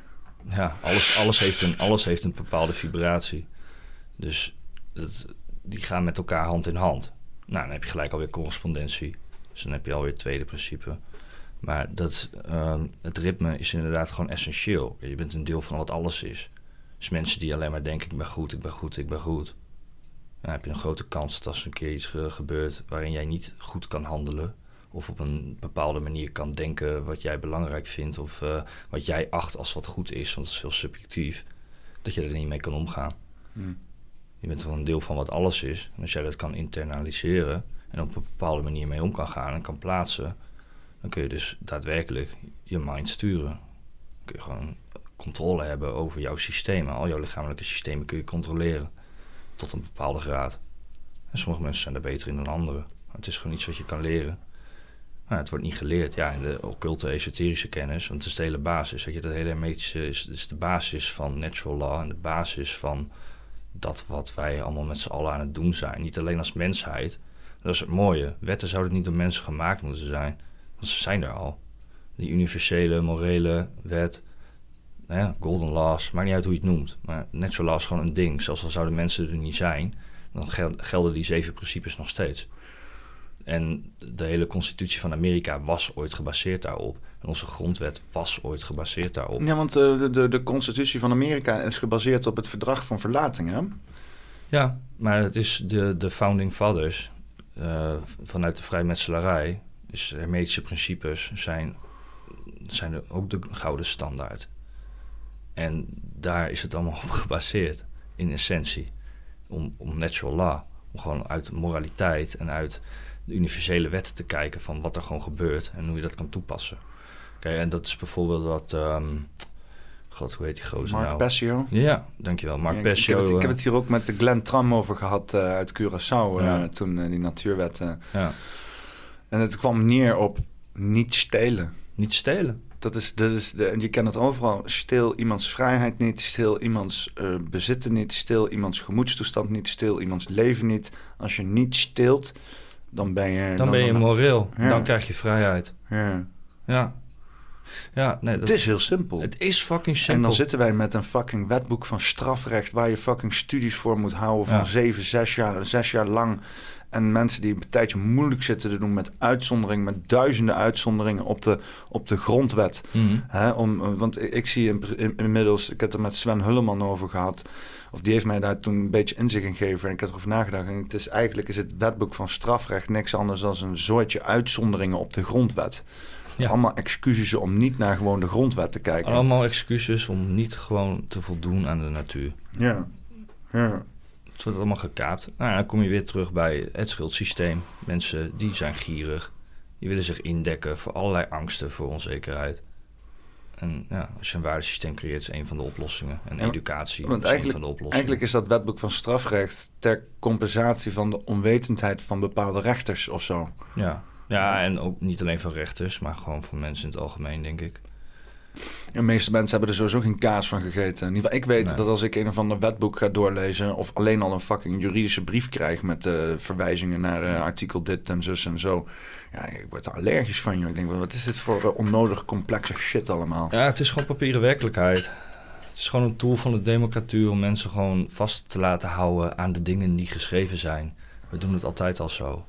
Ja, alles, alles, heeft, een, alles heeft een bepaalde vibratie. Dus dat, die gaan met elkaar hand in hand. Nou, dan heb je gelijk alweer correspondentie. Dus dan heb je alweer het tweede principe. Maar dat, ehm, het ritme is inderdaad gewoon essentieel. Je bent een deel van wat alles is. Dus mensen die alleen maar denken, ik ben goed, ik ben goed, ik ben goed. Dan heb je een grote kans dat als er een keer iets ge- gebeurt waarin jij niet goed kan handelen... of op een bepaalde manier kan denken wat jij belangrijk vindt... of eh, wat jij acht als wat goed is, want het is heel subjectief... dat je er niet mee kan omgaan. Hmm. Je bent gewoon een deel van wat alles is. En als jij dat kan internaliseren en op een bepaalde manier mee om kan gaan en kan plaatsen, dan kun je dus daadwerkelijk je mind sturen. Dan kun je gewoon controle hebben over jouw systemen. Al jouw lichamelijke systemen kun je controleren tot een bepaalde graad. En sommige mensen zijn daar beter in dan anderen. Maar het is gewoon iets wat je kan leren. Maar het wordt niet geleerd. Ja, in de occulte esoterische kennis, want het is de hele basis. Weet je, dat hele hermetische is, is de basis van natural law en de basis van dat wat wij allemaal met z'n allen aan het doen zijn. Niet alleen als mensheid. Dat is het mooie. Wetten zouden niet door mensen gemaakt moeten zijn. Want ze zijn er al. Die universele, morele wet. Nou ja, golden laws. Maakt niet uit hoe je het noemt. Maar natural law is gewoon een ding. Zelfs al zouden mensen er niet zijn. Dan gel- gelden die zeven principes nog steeds. En de hele constitutie van Amerika was ooit gebaseerd daarop. En onze grondwet was ooit gebaseerd daarop. Ja, want eh, de, de, de constitutie van Amerika is gebaseerd op het verdrag van verlating, hè? Ja, maar het is de, de founding fathers eh, vanuit de vrijmetselarij is hermetische principes zijn, zijn er ook de gouden standaard. En daar is het allemaal op gebaseerd, in essentie. Om, om natural law. Om gewoon uit moraliteit en uit de universele wetten te kijken van wat er gewoon gebeurt en hoe je dat kan toepassen. Kijk, en dat is bijvoorbeeld wat. ehm, God, hoe heet die gozer Mark nou? Ja, dankjewel. Mark Ja, ik- heb, het, ik heb eh, het hier ook met de Glenn Tram over gehad eh, uit Curaçao. eh, toen die natuurwetten. Ja. En het kwam neer op niet stelen. Niet stelen. Dat is, dat is de, en je kent het overal. Steel iemands vrijheid niet. Steel iemands bezitten niet. Steel iemands gemoedstoestand niet. Steel iemands leven niet. Als je niet steelt, dan ben je... dan, ben je moreel. Ja. Dan krijg je vrijheid. Ja. Ja. Ja, nee, dat, Het is heel simpel. Het is fucking simpel. En dan zitten wij met een fucking wetboek van strafrecht... waar je fucking studies voor moet houden van Ja. zeven, zes jaar, zes jaar lang. En mensen die een tijdje moeilijk zitten te doen met uitzonderingen... met duizenden uitzonderingen op de, op de grondwet. Hè, om, eh, want ik- ik zie in- in- inmiddels... Ik heb het er met Sven Hulleman over gehad... Of die heeft mij daar toen een beetje inzicht in gegeven. En ik heb erover nagedacht. En het is eigenlijk is het wetboek van strafrecht niks anders dan een soortje uitzonderingen op de grondwet. Ja. Allemaal excuses om niet naar gewoon de grondwet te kijken. Allemaal excuses om niet gewoon te voldoen aan de natuur. Ja. ja. Het wordt allemaal gekaapt. Nou, ja, dan kom je weer terug bij het schuldsysteem. Mensen die zijn gierig. Die willen zich indekken voor allerlei angsten, voor onzekerheid. En ja, als je een waardesysteem creëert, is een van de oplossingen. En Ja, educatie Want is een van de oplossingen. eigenlijk is dat wetboek van strafrecht ter compensatie van de onwetendheid van bepaalde rechters of zo. Ja. ja, en ook niet alleen van rechters, maar gewoon van mensen in het algemeen, denk ik. De meeste mensen hebben er sowieso geen kaas van gegeten. In ieder geval, ik weet Nee. dat als ik een of ander wetboek ga doorlezen... of alleen al een fucking juridische brief krijg... met eh, verwijzingen naar eh, artikel dit en zus en zo... ja, ik word er allergisch van, joh. Ik denk, wat is dit voor eh, onnodig complexe shit allemaal? Ja, het is gewoon papieren werkelijkheid. Het is gewoon een tool van de democratuur om mensen gewoon vast te laten houden aan de dingen die geschreven zijn. We doen het altijd al zo.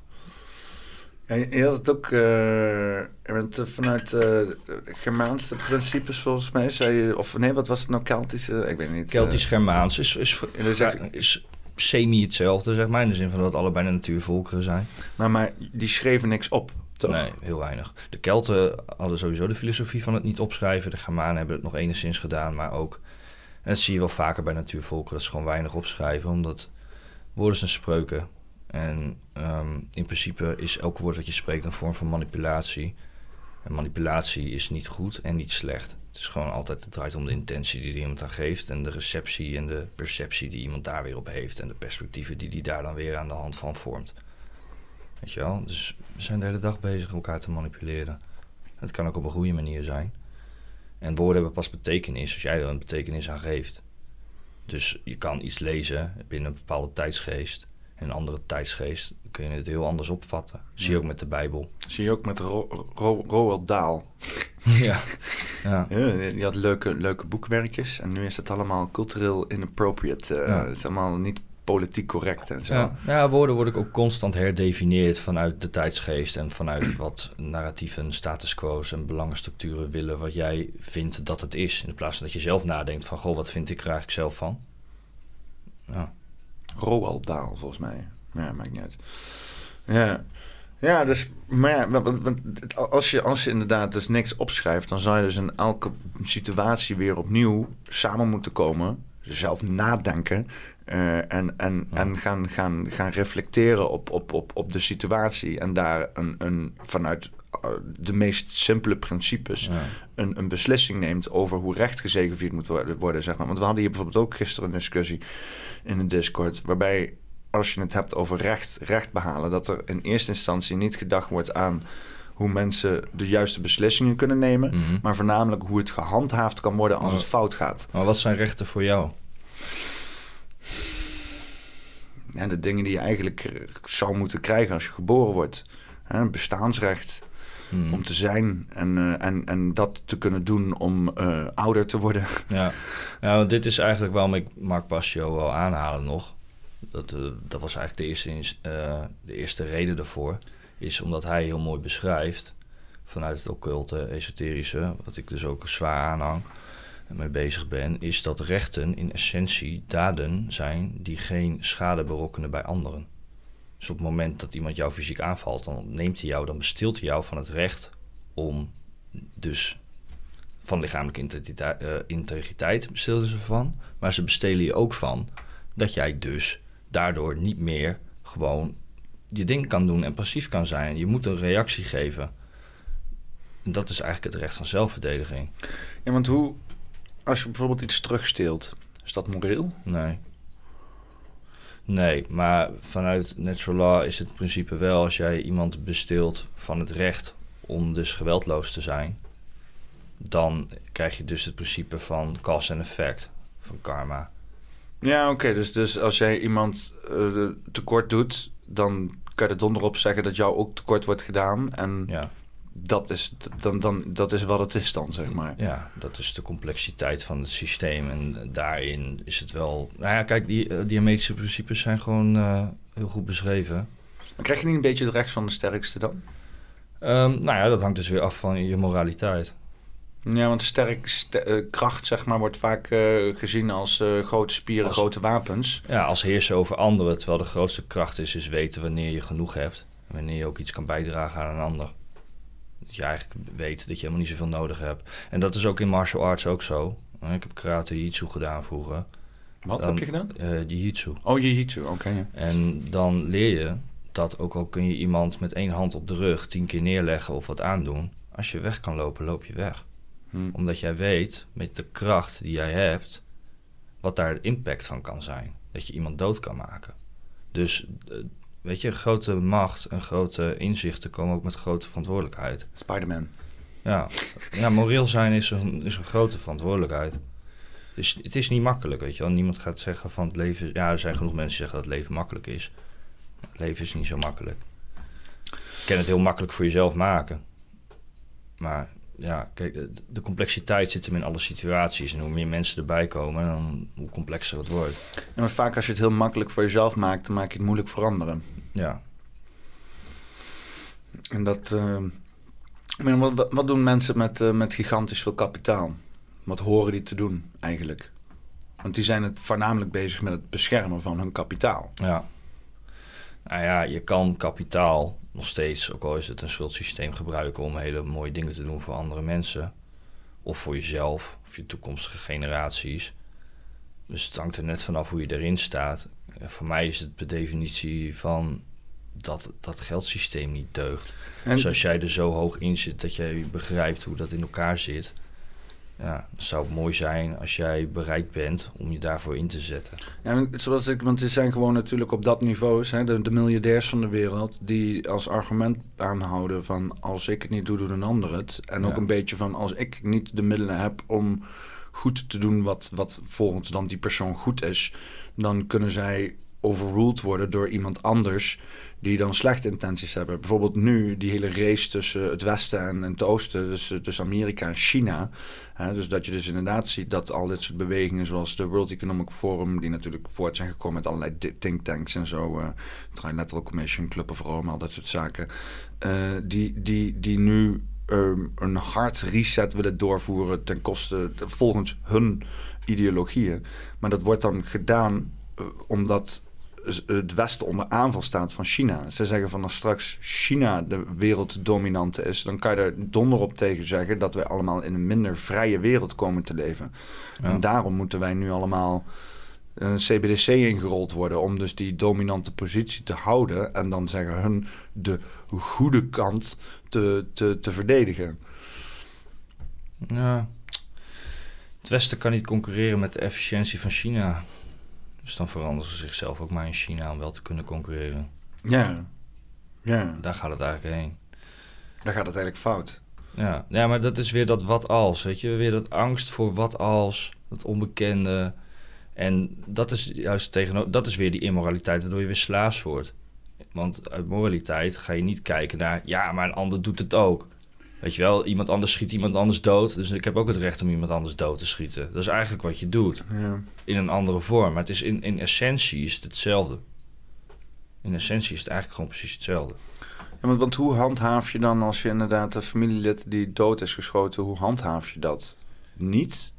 Ja, je had het ook eh, vanuit eh, Germaanse principes volgens mij, zei je, of nee, wat was het nou, Keltische? Ik weet niet. Keltisch-Germaans is, is, semi hetzelfde, zeg maar. In de zin van dat allebei de natuurvolkeren zijn. maar, maar die schreven niks op, toch? Nee, heel weinig. De Kelten hadden sowieso de filosofie van het niet opschrijven. De Germanen hebben het nog enigszins gedaan, maar ook... En dat zie je wel vaker bij natuurvolkeren, dat ze gewoon weinig opschrijven. Omdat woorden zijn spreuken. En ehm, in principe is elk woord wat je spreekt een vorm van manipulatie. En manipulatie is niet goed en niet slecht. Het is gewoon altijd, het draait om de intentie die iemand aan geeft. En de receptie en de perceptie die iemand daar weer op heeft. En de perspectieven die die daar dan weer aan de hand van vormt. Weet je wel? Dus we zijn de hele dag bezig elkaar te manipuleren. Het kan ook op een goede manier zijn. En woorden hebben pas betekenis als jij er een betekenis aan geeft. Dus je kan iets lezen binnen een bepaalde tijdsgeest. In een andere tijdsgeest kun je het heel anders opvatten. Zie je ook met de Bijbel. Zie je ook met Ro Ro Roald Dahl. Ja. Ja. die had leuke, leuke boekwerkjes. En nu is het allemaal cultureel inappropriate. eh, Ja. Het is allemaal niet politiek correct en zo. Ja, ja, woorden worden ook constant herdefinieerd vanuit de tijdsgeest en vanuit wat narratieven, status quo's en belangenstructuren willen wat jij vindt dat het is. In plaats van dat je zelf nadenkt van, goh, wat vind ik er eigenlijk zelf van? Ja. Roald Dahl, volgens mij. Ja, maakt niet uit. Ja. Ja, dus, maar ja, want- als je, als je inderdaad dus niks opschrijft, dan zou je dus in elke situatie weer opnieuw samen moeten komen, zelf nadenken eh, en, en, en gaan, gaan, gaan reflecteren op, op, op, op de situatie en daar een, een, vanuit de meest simpele principes Ja. een, een beslissing neemt over hoe recht gezegevierd moet worden, zeg maar. Want we hadden hier bijvoorbeeld ook gisteren een discussie in de Discord, waarbij als je het hebt over recht, recht behalen, dat er in eerste instantie niet gedacht wordt aan hoe mensen de juiste beslissingen kunnen nemen, Mhm. maar voornamelijk hoe het gehandhaafd kan worden als het fout gaat. Maar wat zijn rechten voor jou? Ja, de dingen die je eigenlijk zou moeten krijgen als je geboren wordt. Hè, bestaansrecht Mhm. om te zijn en, eh, en, en dat te kunnen doen om eh, ouder te worden. Ja, ja want dit is eigenlijk waarom ik Mark Passio wel aanhalen nog. Dat, eh, dat was eigenlijk de eerste, de eerste reden daarvoor. Is omdat hij heel mooi beschrijft vanuit het occulte, esoterische, wat ik dus ook zwaar aanhang en mee bezig ben, is dat rechten in essentie daden zijn die geen schade berokkenen bij anderen. Dus op het moment dat iemand jou fysiek aanvalt, dan neemt hij jou, dan besteelt hij jou van het recht om dus van lichamelijke integriteit, eh, integriteit bestelden ze van. Maar ze bestelen je ook van dat jij dus daardoor niet meer gewoon je ding kan doen en passief kan zijn. Je moet een reactie geven. En dat is eigenlijk het recht van zelfverdediging. Ja, want hoe, als je bijvoorbeeld iets terugsteelt, is dat moreel? Nee. Nee, maar vanuit natural law is het principe wel... als jij iemand besteelt van het recht om dus geweldloos te zijn... dan krijg je dus het principe van cause en effect, van karma. Ja, oké. dus, dus als jij iemand eh, tekort doet, dan kan je er donder op zeggen dat jou ook tekort wordt gedaan. En Ja. Dat, is, dan, dan, dat is wat het is dan, zeg maar. Ja, dat is de complexiteit van het systeem. En daarin is het wel... Nou ja, kijk, die uh, diametrische principes zijn gewoon uh, heel goed beschreven. Maar krijg je niet een beetje het recht van de sterkste dan? Um, nou ja, dat hangt dus weer af van je moraliteit. Ja, want sterk, st uh, kracht zeg maar, wordt vaak uh, gezien als uh, grote spieren, als, grote wapens. Ja, als heersen over anderen. Terwijl de grootste kracht is, is weten wanneer je genoeg hebt. Wanneer je ook iets kan bijdragen aan een ander. Je eigenlijk weet dat je helemaal niet zoveel nodig hebt. En dat is ook in martial arts ook zo. Ik heb karate jiu-jitsu gedaan vroeger. Wat dan, heb je gedaan? Uh, jiu-jitsu. Oh, jiu-jitsu, oké. Okay, ja. En dan leer je dat ook al kun je iemand met één hand op de rug tien keer neerleggen of wat aandoen. Als je weg kan lopen, loop je weg. Hmm. Omdat jij weet met de kracht die jij hebt, wat daar de impact van kan zijn. Dat je iemand dood kan maken. Dus weet je, grote macht en grote inzichten komen ook met grote verantwoordelijkheid. Spider-Man. Ja. ja, moreel zijn is een, is een grote verantwoordelijkheid. Dus het is niet makkelijk, weet je wel. Niemand gaat zeggen van het leven... Ja, er zijn genoeg mensen die zeggen dat het leven makkelijk is. Het leven is niet zo makkelijk. Je kan het heel makkelijk voor jezelf maken. Maar ja, kijk, de complexiteit zit hem in alle situaties. En hoe meer mensen erbij komen, dan hoe complexer het wordt. Ja, maar vaak als je het heel makkelijk voor jezelf maakt, dan maak je het moeilijk voor anderen. Ja. En dat. Uh, wat, wat doen mensen met, uh, met gigantisch veel kapitaal? Wat horen die te doen eigenlijk? Want die zijn het voornamelijk bezig met het beschermen van hun kapitaal. Ja. Nou ja, je kan kapitaal nog steeds, ook al is het een schuldsysteem, gebruiken om hele mooie dingen te doen voor andere mensen. Of voor jezelf, of je toekomstige generaties. Dus het hangt er net vanaf hoe je erin staat. En voor mij is het per definitie van dat dat geldsysteem niet deugt. En dus als jij er zo hoog in zit dat jij begrijpt hoe dat in elkaar zit, ja, dan zou het mooi zijn als jij bereid bent om je daarvoor in te zetten. Ja, zoals ik, want er zijn gewoon natuurlijk op dat niveau hè, de, de miljardairs van de wereld die als argument aanhouden van als ik het niet doe, doet een ander het. En ja. ook een beetje van als ik niet de middelen heb om goed te doen wat, wat volgens dan die persoon goed is, dan kunnen zij overruled worden door iemand anders die dan slechte intenties hebben. Bijvoorbeeld nu die hele race tussen het westen en, het oosten, dus tussen Amerika en China. Hè, dus dat je dus inderdaad ziet dat al dit soort bewegingen zoals de World Economic Forum, die natuurlijk voort zijn gekomen met allerlei think tanks en zo, uh, Trilateral Commission, Club of Rome, al dat soort zaken, uh, die, die, die nu um, een hard reset willen doorvoeren ten koste volgens hun ideologieën. Maar dat wordt dan gedaan uh, omdat het Westen onder aanval staat van China. Ze zeggen van als straks China de werelddominante is, dan kan je er donder op tegen zeggen dat wij allemaal in een minder vrije wereld komen te leven. Ja. En daarom moeten wij nu allemaal een CBDC ingerold worden om dus die dominante positie te houden en dan zeggen hun de goede kant te, te, te verdedigen. Ja. Het Westen kan niet concurreren met de efficiëntie van China. Dus dan veranderen ze zichzelf ook maar in China om wel te kunnen concurreren. Ja. ja. Daar gaat het eigenlijk heen. Daar gaat het eigenlijk fout. Ja. ja, maar dat is weer dat wat als, weet je. Weer dat angst voor wat als, dat onbekende. En dat is juist tegenover, dat is weer die immoraliteit waardoor je weer slaafs wordt. Want uit moraliteit ga je niet kijken naar, ja, maar een ander doet het ook. Weet je wel, iemand anders schiet iemand anders dood. Dus ik heb ook het recht om iemand anders dood te schieten. Dat is eigenlijk wat je doet. Ja. In een andere vorm. Maar het is in, in essentie is het hetzelfde. In essentie is het eigenlijk gewoon precies hetzelfde. Ja, want, want hoe handhaaf je dan als je inderdaad een familielid die dood is geschoten, hoe handhaaf je dat? Niet?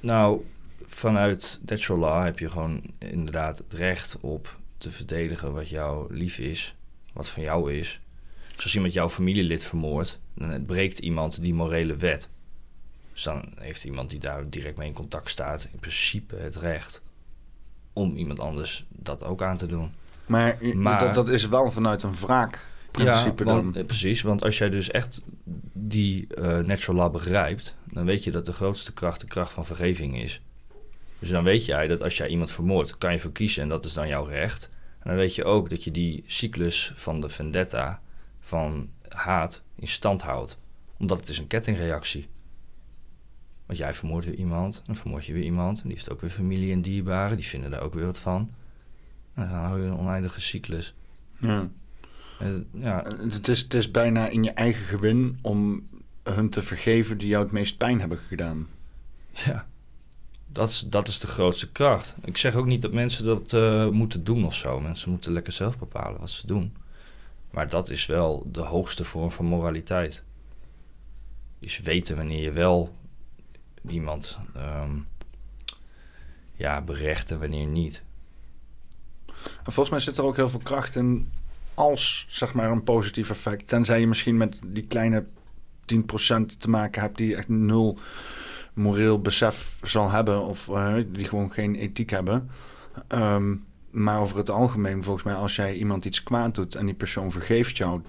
Nou, vanuit natural law heb je gewoon inderdaad het recht op te verdedigen wat jou lief is, wat van jou is. Als iemand jouw familielid vermoordt, dan breekt iemand die morele wet. Dus dan heeft iemand die daar direct mee in contact staat, in principe het recht om iemand anders dat ook aan te doen. Maar, dat, dat is wel vanuit een wraakprincipe ja, want, dan. eh, precies. Want als jij dus echt die eh, natural law begrijpt, dan weet je dat de grootste kracht de kracht van vergeving is. Dus dan weet jij dat als jij iemand vermoordt, kan je voor kiezen en dat is dan jouw recht. En dan weet je ook dat je die cyclus van de vendetta, van haat, in stand houdt. Omdat het is een kettingreactie. Want jij vermoordt weer iemand, dan vermoord je weer iemand. En die heeft ook weer familie en dierbaren, die vinden daar ook weer wat van. En dan hou je een oneindige cyclus. Ja. En, ja. Het, is, het is bijna in je eigen gewin om hun te vergeven die jou het meest pijn hebben gedaan. Ja, dat is, dat is de grootste kracht. Ik zeg ook niet dat mensen dat eh, moeten doen of zo. Mensen moeten lekker zelf bepalen wat ze doen. Maar dat is wel de hoogste vorm van moraliteit. Is weten wanneer je wel iemand ehm, ja, berecht en wanneer niet. En volgens mij zit er ook heel veel kracht in als zeg maar een positief effect. Tenzij je misschien met die kleine 10% te maken hebt die echt nul moreel besef zal hebben of eh, die gewoon geen ethiek hebben. Ehm, maar over het algemeen, volgens mij, als jij iemand iets kwaad doet en die persoon vergeeft jou,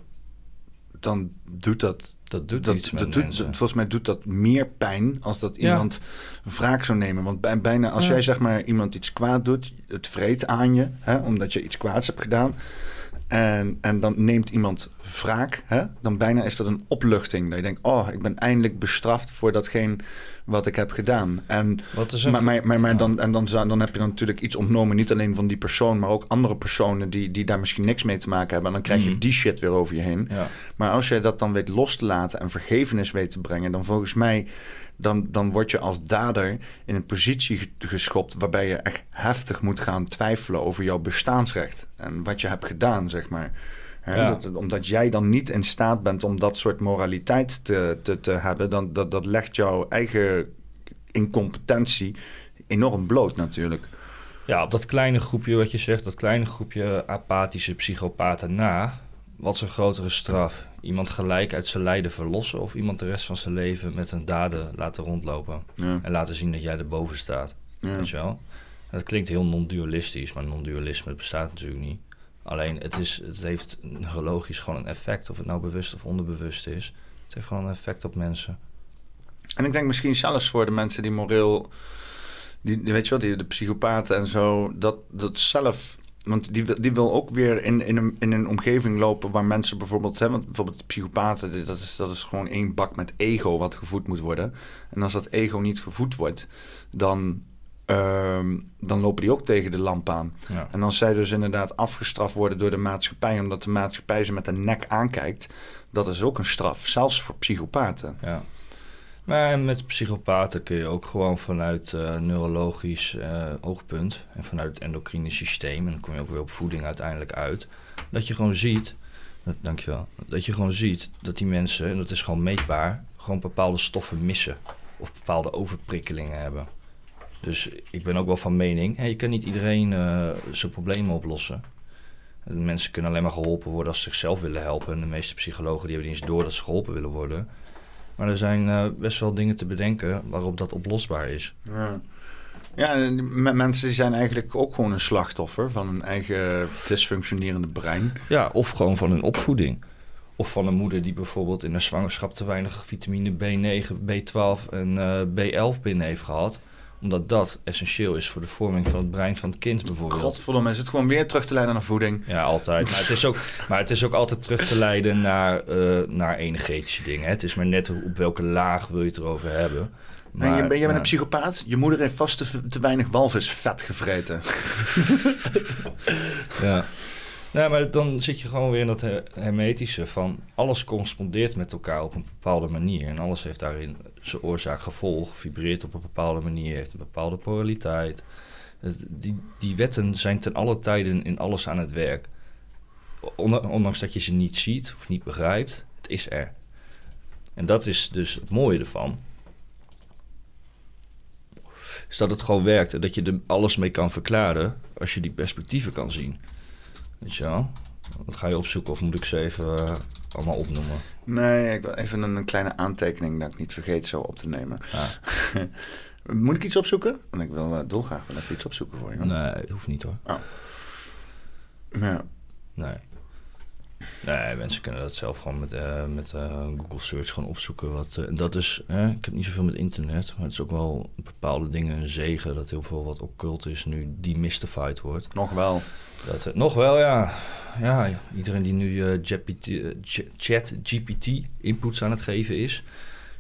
dan doet dat. Dat doet dat, iets met dat doet, mensen. Volgens mij doet dat meer pijn als dat Ja. iemand wraak zou nemen. Want bij, bijna als Ja. jij zeg maar iemand iets kwaad doet, het vreet aan je, hè, omdat je iets kwaads hebt gedaan. En, en dan neemt iemand wraak, hè, dan bijna is dat een opluchting. Dat je denkt, oh, ik ben eindelijk bestraft voor datgene wat ik heb gedaan. En, Wat is een maar, maar, maar, maar dan, en dan, dan heb je dan natuurlijk iets ontnomen, niet alleen van die persoon, maar ook andere personen die, die daar misschien niks mee te maken hebben. En dan krijg je Mhm. die shit weer over je heen. Ja. Maar als jij dat dan weet los te laten en vergevenis weet te brengen, dan volgens mij, dan, dan word je als dader in een positie ge- geschopt waarbij je echt heftig moet gaan twijfelen over jouw bestaansrecht en wat je hebt gedaan, zeg maar. Hè, Ja. dat, omdat jij dan niet in staat bent om dat soort moraliteit te, te, te hebben, dan dat, dat legt jouw eigen incompetentie enorm bloot natuurlijk. Ja, op dat kleine groepje wat je zegt, dat kleine groepje apathische psychopaten na. Wat is een grotere straf? Iemand gelijk uit zijn lijden verlossen of iemand de rest van zijn leven met een daden laten rondlopen Ja. en laten zien dat jij erboven staat? Ja. Weet je wel? Dat klinkt heel non-dualistisch, maar non-dualisme bestaat natuurlijk niet. Alleen het, is, het heeft neurologisch gewoon een effect, of het nou bewust of onderbewust is. Het heeft gewoon een effect op mensen. En ik denk misschien zelfs voor de mensen die moreel, die, weet je wel, die, de psychopaten en zo, dat, dat zelf, want die, die wil ook weer in, in, een, in een omgeving lopen waar mensen bijvoorbeeld, hè, want bijvoorbeeld psychopaten, dat is, dat is gewoon één bak met ego wat gevoed moet worden. En als dat ego niet gevoed wordt, dan, ehm, dan lopen die ook tegen de lamp aan. Ja. En als zij dus inderdaad afgestraft worden door de maatschappij, omdat de maatschappij ze met de nek aankijkt, dat is ook een straf, zelfs voor psychopaten. Ja. Maar met psychopaten kun je ook gewoon vanuit eh, neurologisch eh, oogpunt en vanuit het endocrine systeem, en dan kom je ook weer op voeding uiteindelijk uit, dat je gewoon ziet, dat, dankjewel, dat je gewoon ziet dat die mensen, en dat is gewoon meetbaar, gewoon bepaalde stoffen missen of bepaalde overprikkelingen hebben. Dus ik ben ook wel van mening, hè, je kan niet iedereen eh, zijn problemen oplossen. En Mensen kunnen alleen maar geholpen worden als ze zichzelf willen helpen. En de meeste psychologen die hebben niet eens door dat ze geholpen willen worden. Maar er zijn eh, best wel dingen te bedenken waarop dat oplosbaar is. Ja. Ja, mensen die zijn eigenlijk ook gewoon een slachtoffer van hun eigen dysfunctionerende brein. Ja, of gewoon van hun opvoeding. Of van een moeder die bijvoorbeeld in haar zwangerschap te weinig vitamine B9, B12 en eh, B11 binnen heeft gehad. Omdat dat essentieel is voor de vorming van het brein van het kind bijvoorbeeld. Godverdomme, is het gewoon weer terug te leiden naar voeding. Ja, altijd. Maar het is ook, maar het is ook altijd terug te leiden naar, eh, naar energetische dingen. hè. Het is maar net op welke laag wil je het erover hebben. Maar, je, ben, jij bent ja. een psychopaat. Je moeder heeft vast te, te weinig walvisvet gevreten. Ja. Nou, maar dan zit je gewoon weer in dat her- hermetische van alles correspondeert met elkaar op een bepaalde manier. En alles heeft daarin zijn oorzaak-gevolg, vibreert op een bepaalde manier, heeft een bepaalde polariteit. Die, die wetten zijn ten alle tijden in alles aan het werk. Ondanks dat je ze niet ziet of niet begrijpt, het is er. En dat is dus het mooie ervan. Is dat het gewoon werkt en dat je er alles mee kan verklaren als je die perspectieven kan zien. Weet je wel? Wat ga je opzoeken of moet ik ze even eh, allemaal opnoemen? Nee, ik wil even een, een kleine aantekening dat ik niet vergeet zo op te nemen. Moet ik iets opzoeken? Want ik wil uh, dolgraag wel even iets opzoeken voor je. Nee, hoeft niet hoor. Oh. Ja. Nee. Nee, mensen kunnen dat zelf gewoon met, eh, met eh, Google Search gewoon opzoeken. Wat, eh, dat is, ik heb niet zoveel met internet, maar het is ook wel bepaalde dingen een zegen dat heel veel wat occult is nu demystified wordt. Nog wel. Dat, nog wel, ja. Ja, iedereen die nu GPT, Ch- chat GPT inputs aan het geven is,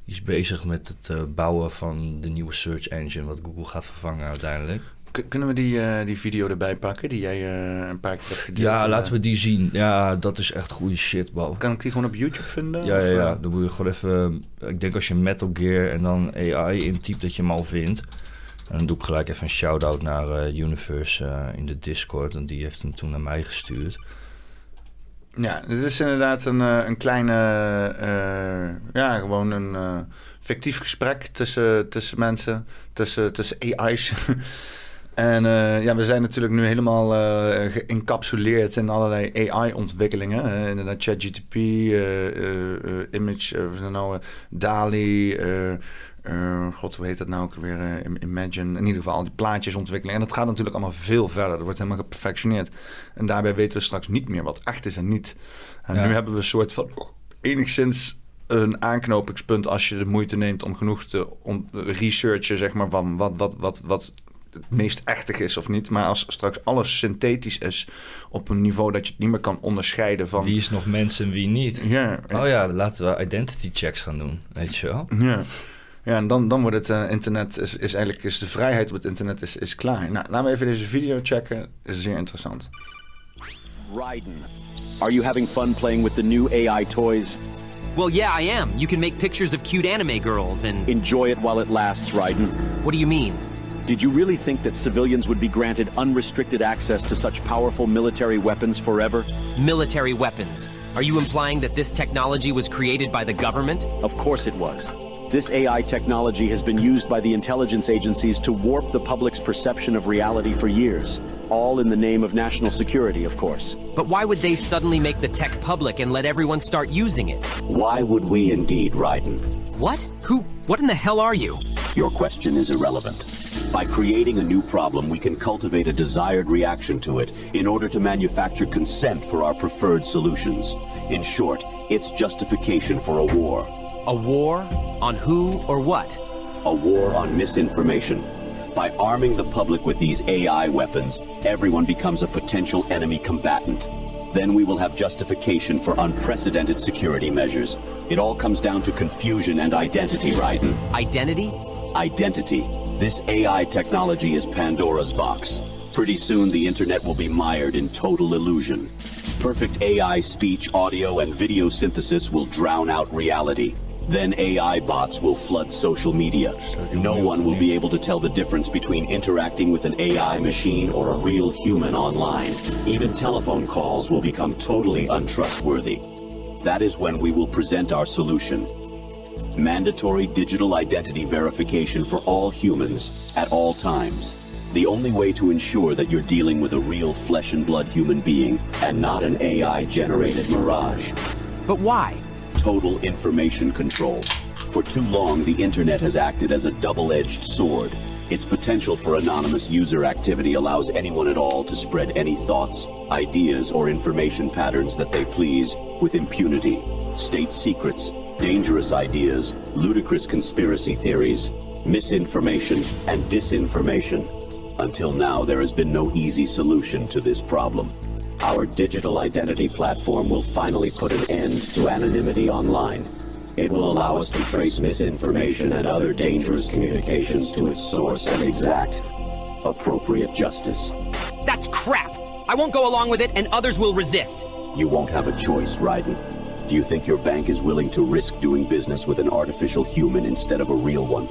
is bezig met het bouwen van de nieuwe search engine wat Google gaat vervangen uiteindelijk. Kunnen we die, eh, die video erbij pakken die jij eh, een paar keer hebt gedeeld? Ja, Eh, laten we die zien. Ja, dat is echt goede shit. Kan ik die gewoon op YouTube vinden? Ja, ja, ja. Dan moet je gewoon even... Ik denk als je Metal Gear en dan AI intypt dat je hem al vindt. En dan doe ik gelijk even een shout-out naar Universe in de Discord. En die heeft hem toen naar mij gestuurd. Ja, dit is inderdaad een, een kleine, ja, gewoon een fictief gesprek tussen, tussen mensen, tussen, tussen AI's. en eh, ja, we zijn natuurlijk nu helemaal eh, geïncapsuleerd in allerlei AI-ontwikkelingen. Uh, inderdaad, ChatGTP, eh, Image, uh, nou, DALI, god, hoe heet dat nou ook weer? Im- Imagine. In ieder geval, al die plaatjes ontwikkelen. En dat gaat natuurlijk allemaal veel verder. Dat wordt helemaal geperfectioneerd. En daarbij weten we straks niet meer wat echt is en niet. En Ja. nu hebben we een soort van enigszins een aanknopingspunt als je de moeite neemt om genoeg te om researchen, zeg maar, van wat, wat, wat, wat het meest echtig is of niet. Maar als straks alles synthetisch is op een niveau dat je het niet meer kan onderscheiden van... Wie is nog mens en wie niet? Ja. Oh ja, laten we identity checks gaan doen. Weet je wel? Ja. Ja, en dan, dan wordt het eh, internet, is, is eigenlijk is de vrijheid op het internet is, is klaar. Nou, laten we even deze video checken. is zeer interessant. Raiden, are you having fun playing with the new AI toys? Well, yeah, I am. You can make pictures of cute anime girls and. Enjoy it while it lasts, Raiden. What do you mean? Did you really think that civilians would be granted unrestricted access to such powerful military weapons forever? Military weapons. Are you implying that this technology was created by the government? Of course it was. This AI technology has been used by the intelligence agencies to warp the public's perception of reality for years. All in the name of national security, of course. But why would they suddenly make the tech public and let everyone start using it? Why would we indeed, Raiden? What? Who? What in the hell are you? Your question is irrelevant. By creating a new problem, we can cultivate a desired reaction to it in order to manufacture consent for our preferred solutions. In short, it's justification for a war. A war? On who or what? A war on misinformation. By arming the public with these AI weapons, everyone becomes a potential enemy combatant. Then we will have justification for unprecedented security measures. It all comes down to confusion and identity, Raiden. Identity? Identity. This AI technology is Pandora's box. Pretty soon, the internet will be mired in total illusion. Perfect AI speech, audio, and video synthesis will drown out reality. Then AI bots will flood social media. No one will be able to tell the difference between interacting with an AI machine or a real human online. Even telephone calls will become totally untrustworthy. That is when we will present our solution. Mandatory digital identity verification for all humans at all times. The only way to ensure that you're dealing with a real flesh and blood human being and not an AI generated mirage. But why? Total information control. For too long, the internet has acted as a double edged sword. Its potential for anonymous user activity allows anyone at all to spread any thoughts, ideas, or information patterns that they please with impunity. State secrets, dangerous ideas, ludicrous conspiracy theories, misinformation, and disinformation. Until now, there has been no easy solution to this problem. Our digital identity platform will finally put an end to anonymity online. It will allow us to trace misinformation and other dangerous communications to its source and exact appropriate justice. That's crap! I won't go along with it, and others will resist. You won't have a choice, Raiden. Do you think your bank is willing to risk doing business with an artificial human instead of a real one?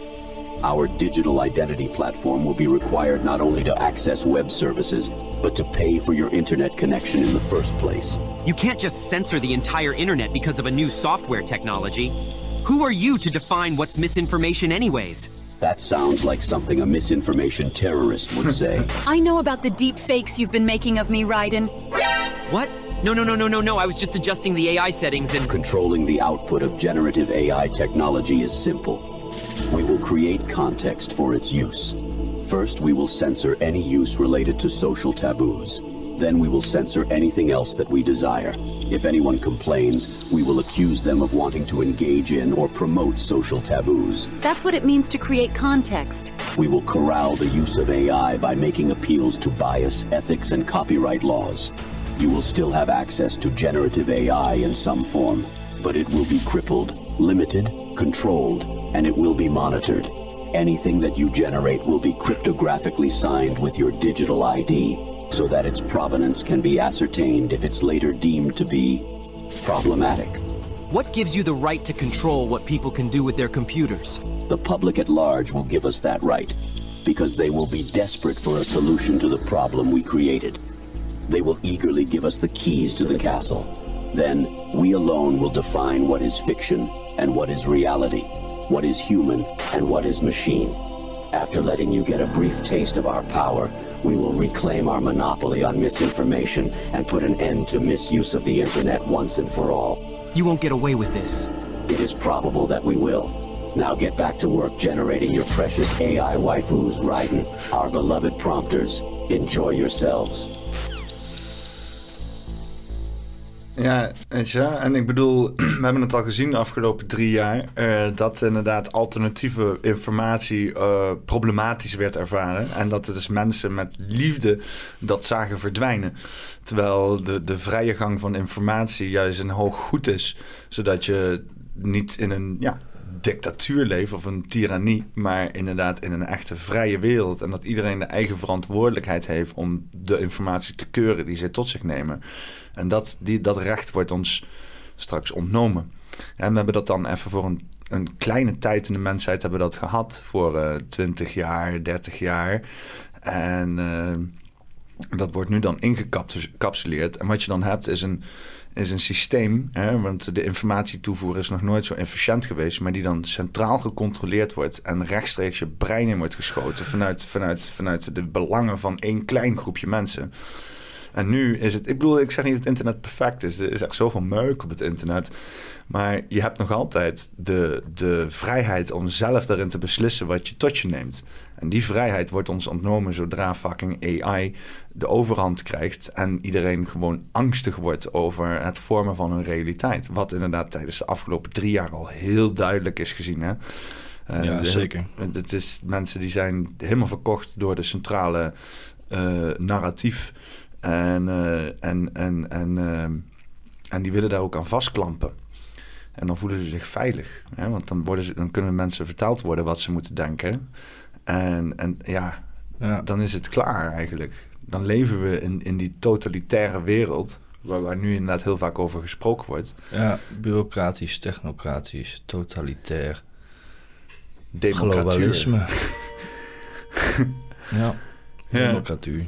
Our digital identity platform will be required not only to access web services, but to pay for your internet connection in the first place. You can't just censor the entire internet because of a new software technology. Who are you to define what's misinformation, anyways? That sounds like something a misinformation terrorist would say. I know about the deep fakes you've been making of me, Raiden. What? No, no, no, no, no, no. I was just adjusting the AI settings and. Controlling the output of generative AI technology is simple. We will create context for its use. First, we will censor any use related to social taboos. Then we will censor anything else that we desire. If anyone complains, we will accuse them of wanting to engage in or promote social taboos. That's what it means to create context. We will corral the use of AI by making appeals to bias, ethics, and copyright laws. You will still have access to generative AI in some form, but it will be crippled, limited, controlled, and it will be monitored. Anything that you generate will be cryptographically signed with your digital ID so that its provenance can be ascertained if it's later deemed to be problematic. What gives you the right to control what people can do with their computers? The public at large will give us that right because they will be desperate for a solution to the problem we created. They will eagerly give us the keys to the castle. Then, we alone will define what is fiction and what is reality, what is human and what is machine. After letting you get a brief taste of our power, we will reclaim our monopoly on misinformation and put an end to misuse of the internet once and for all. You won't get away with this. It is probable that we will. Now get back to work generating your precious AI waifus, Raiden, our beloved prompters. Enjoy yourselves. Ja, en ik bedoel, we hebben het al gezien de afgelopen drie jaar, eh, dat inderdaad alternatieve informatie eh, problematisch werd ervaren. En dat er dus mensen met liefde dat zagen verdwijnen. Terwijl de, de vrije gang van informatie juist een hoog goed is, zodat je niet in een ja, dictatuur leeft of een tirannie, maar inderdaad in een echte vrije wereld. En dat iedereen de eigen verantwoordelijkheid heeft om de informatie te keuren die zij tot zich nemen. En dat, die, dat recht wordt ons straks ontnomen. En we hebben dat dan even voor een, een kleine tijd in de mensheid hebben dat gehad. Voor uh, 20 jaar, 30 jaar. En uh, dat wordt nu dan ingecapsuleerd. En wat je dan hebt is een, is een systeem. Hè, want de informatietoevoer is nog nooit zo efficiënt geweest. Maar die dan centraal gecontroleerd wordt. En rechtstreeks je brein in wordt geschoten. Vanuit, vanuit, vanuit de belangen van één klein groepje mensen. En nu is het, ik bedoel, ik zeg niet dat het internet perfect is. Er is echt zoveel meuk op het internet. Maar je hebt nog altijd de, de vrijheid om zelf daarin te beslissen wat je tot je neemt. En die vrijheid wordt ons ontnomen zodra fucking AI de overhand krijgt. En iedereen gewoon angstig wordt over het vormen van een realiteit. Wat inderdaad tijdens de afgelopen drie jaar al heel duidelijk is gezien. Hè? Uh, ja, zeker. Het is mensen die zijn helemaal verkocht door de centrale uh, narratief. En, uh, en, en, en, uh, en die willen daar ook aan vastklampen. En dan voelen ze zich veilig. Hè? Want dan, worden ze, dan kunnen mensen verteld worden wat ze moeten denken. En, en ja, ja, dan is het klaar eigenlijk. Dan leven we in, in die totalitaire wereld. Waar, waar nu inderdaad heel vaak over gesproken wordt. Ja, bureaucratisch, technocratisch, totalitair. Democratuur. Globalisme. ja, democratuur. Ja,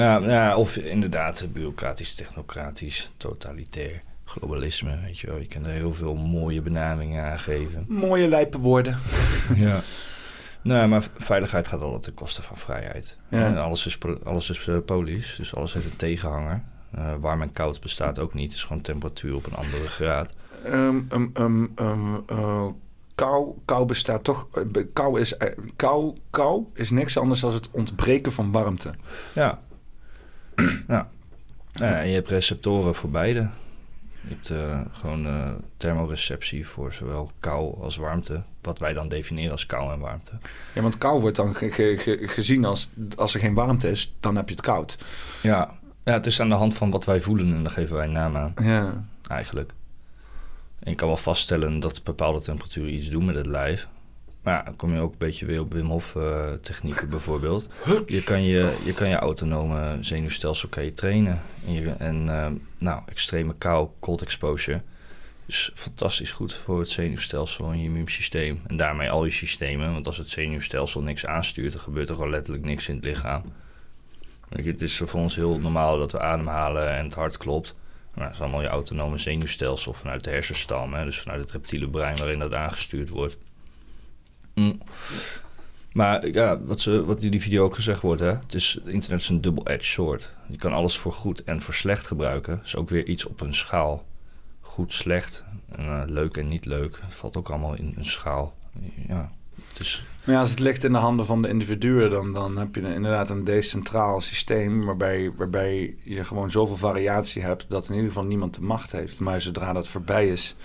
ja, of inderdaad bureaucratisch, technocratisch, totalitair, globalisme. Weet je wel, je kan er heel veel mooie benamingen aan geven. Mooie lijpe woorden. ja. Nou, maar veiligheid gaat altijd ten koste van vrijheid. Ja. En alles is, alles is uh, polis, dus alles heeft een tegenhanger. Uh, warm en koud bestaat ook niet. Het is gewoon temperatuur op een andere graad. Um, um, um, uh, kou, kou bestaat toch. Kou is, kou, kou is niks anders dan het ontbreken van warmte. Ja. ja. ja. En je hebt receptoren voor beide. Je hebt uh, gewoon uh, thermoreceptie voor zowel kou als warmte. Wat wij dan definiëren als kou en warmte. Ja, want kou wordt dan ge ge ge gezien als... als er geen warmte is, dan heb je het koud. Ja. ja, het is aan de hand van wat wij voelen en daar geven wij een naam aan. Ja. Eigenlijk. En je kan wel vaststellen dat bepaalde temperaturen iets doen met het lijf. Maar ja, dan kom je ook een beetje weer op Wim Hof uh, technieken bijvoorbeeld. Je kan je, je kan je autonome zenuwstelsel kan je trainen. En, je, en uh, nou, extreme kou, cold exposure, is fantastisch goed voor het zenuwstelsel en je immuunsysteem. En daarmee al je systemen. Want als het zenuwstelsel niks aanstuurt, dan gebeurt er gewoon letterlijk niks in het lichaam. Het is voor ons heel normaal dat we ademhalen en het hart klopt. Nou, dat is allemaal je autonome zenuwstelsel vanuit de hersenstam. Hè, dus vanuit het reptiele brein waarin dat aangestuurd wordt. Mm. Maar ja, wat, ze, wat in die video ook gezegd wordt, hè, het, is, internet is een double-edged sword. Je kan alles voor goed en voor slecht gebruiken. is ook weer iets op een schaal. Goed, slecht, eh, leuk en niet leuk. valt ook allemaal in een schaal. Ja, dus Maar ja, als het ligt in de handen van de individuen, dan, dan heb je inderdaad een decentraal systeem waarbij, waarbij je gewoon zoveel variatie hebt dat in ieder geval niemand de macht heeft. Maar zodra dat voorbij is,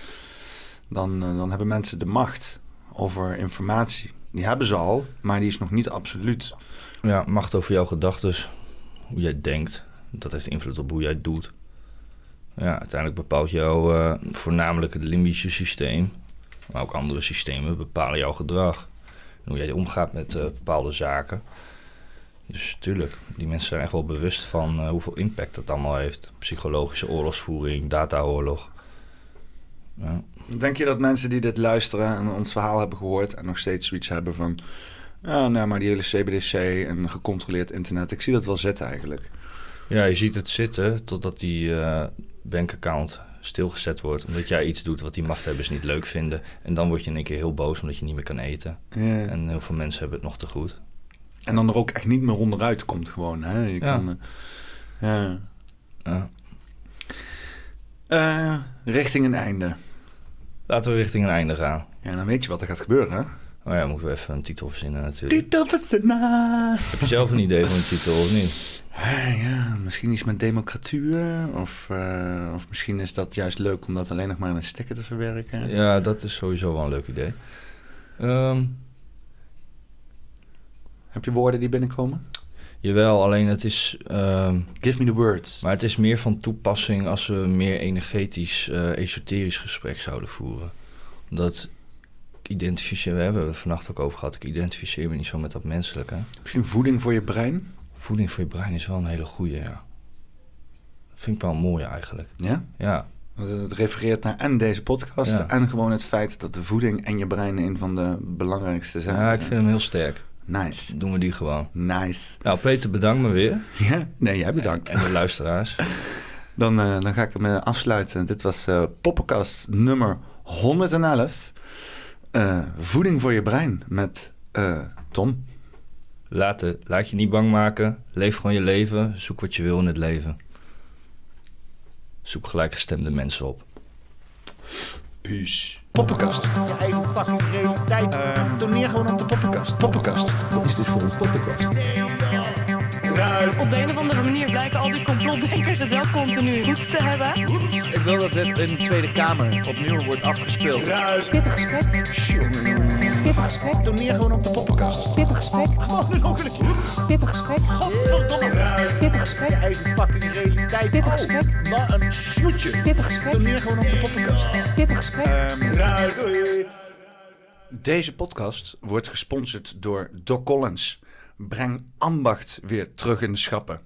dan, eh, dan hebben mensen de macht over informatie. Die hebben ze al, maar die is nog niet absoluut. Ja, macht over jouw gedachten, hoe jij denkt, dat heeft invloed op hoe jij doet. Ja, uiteindelijk bepaalt jouw eh, voornamelijk het limbische systeem, maar ook andere systemen bepalen jouw gedrag. Hoe jij omgaat met eh, bepaalde zaken. Dus tuurlijk, die mensen zijn echt wel bewust van eh, hoeveel impact dat allemaal heeft. Psychologische oorlogsvoering, dataoorlog. Ja. Denk je dat mensen die dit luisteren en ons verhaal hebben gehoord en nog steeds zoiets hebben van, ja, nou, maar die hele CBDC en gecontroleerd internet, ik zie dat wel zitten eigenlijk. Ja, je ziet het zitten totdat die eh, bankaccount stilgezet wordt. Omdat jij iets doet wat die machthebbers niet leuk vinden. En dan word je in één keer heel boos omdat je niet meer kan eten. Ja. En heel veel mensen hebben het nog te goed. En dan er ook echt niet meer onderuit komt gewoon. Hè? Je Ja. kan, eh, ja. Ja. Eh, richting een einde. Laten we richting een einde gaan. Ja, dan weet je wat er gaat gebeuren, hè? Oh ja, moeten we even een titel verzinnen natuurlijk. Titel verzinnen. Heb je zelf een idee van een titel of niet? Ja, misschien iets met democratuur. Of, eh, of misschien is dat juist leuk om dat alleen nog maar in een sticker te verwerken. Ja, dat is sowieso wel een leuk idee. Ehm, Heb je woorden die binnenkomen? Jawel, alleen het is... ehm, Give me the words. Maar het is meer van toepassing als we een meer energetisch, eh, esoterisch gesprek zouden voeren. Dat ik identificeer, we hebben het vannacht ook over gehad, ik identificeer me niet zo met dat menselijke. Misschien voeding voor je brein? Voeding voor je brein is wel een hele goeie, ja. Dat vind ik wel mooi eigenlijk. Ja? Ja. Want Het refereert naar en deze podcast Ja. en gewoon het feit dat de voeding en je brein een van de belangrijkste zijn. Ja, ik vind hem heel sterk. Nice. Doen we die gewoon. Nice. Nou, Peter, bedankt me weer. Ja, nee, jij bedankt. En de luisteraars. Dan, eh, dan ga ik hem eh, afsluiten. Dit was eh Poppenkast nummer 111. Eh, voeding voor je brein met Tom. Laten, laat je niet bang maken. Leef gewoon je leven. Zoek wat je wil in het leven. Zoek gelijkgestemde mensen op. Peace. Poppenkast. Je eigen fucking realiteit. Ehm, Toneer gewoon op de poppenkast. Poppenkast. Wat is dit voor een poppenkast? Op de een of andere manier blijken al die complotdenkers het wel continu goed te hebben. Ik wil dat dit in de Tweede Kamer opnieuw wordt afgespeeld. Pittig gesprek. Pittig gesprek. Toneer gewoon op de poppenkast. Pittig gesprek. Gewoon nog een keer. Pittig gesprek. Godverdomme. Pittig gesprek. Je eigen fucking realiteit. Pittig gesprek. Wat een snoetje. Pittig gesprek. Toneer gewoon op de poppenkast. Pittig gesprek. Ehm, Deze podcast wordt gesponsord door Doc Collins. Breng ambacht weer terug in de schappen.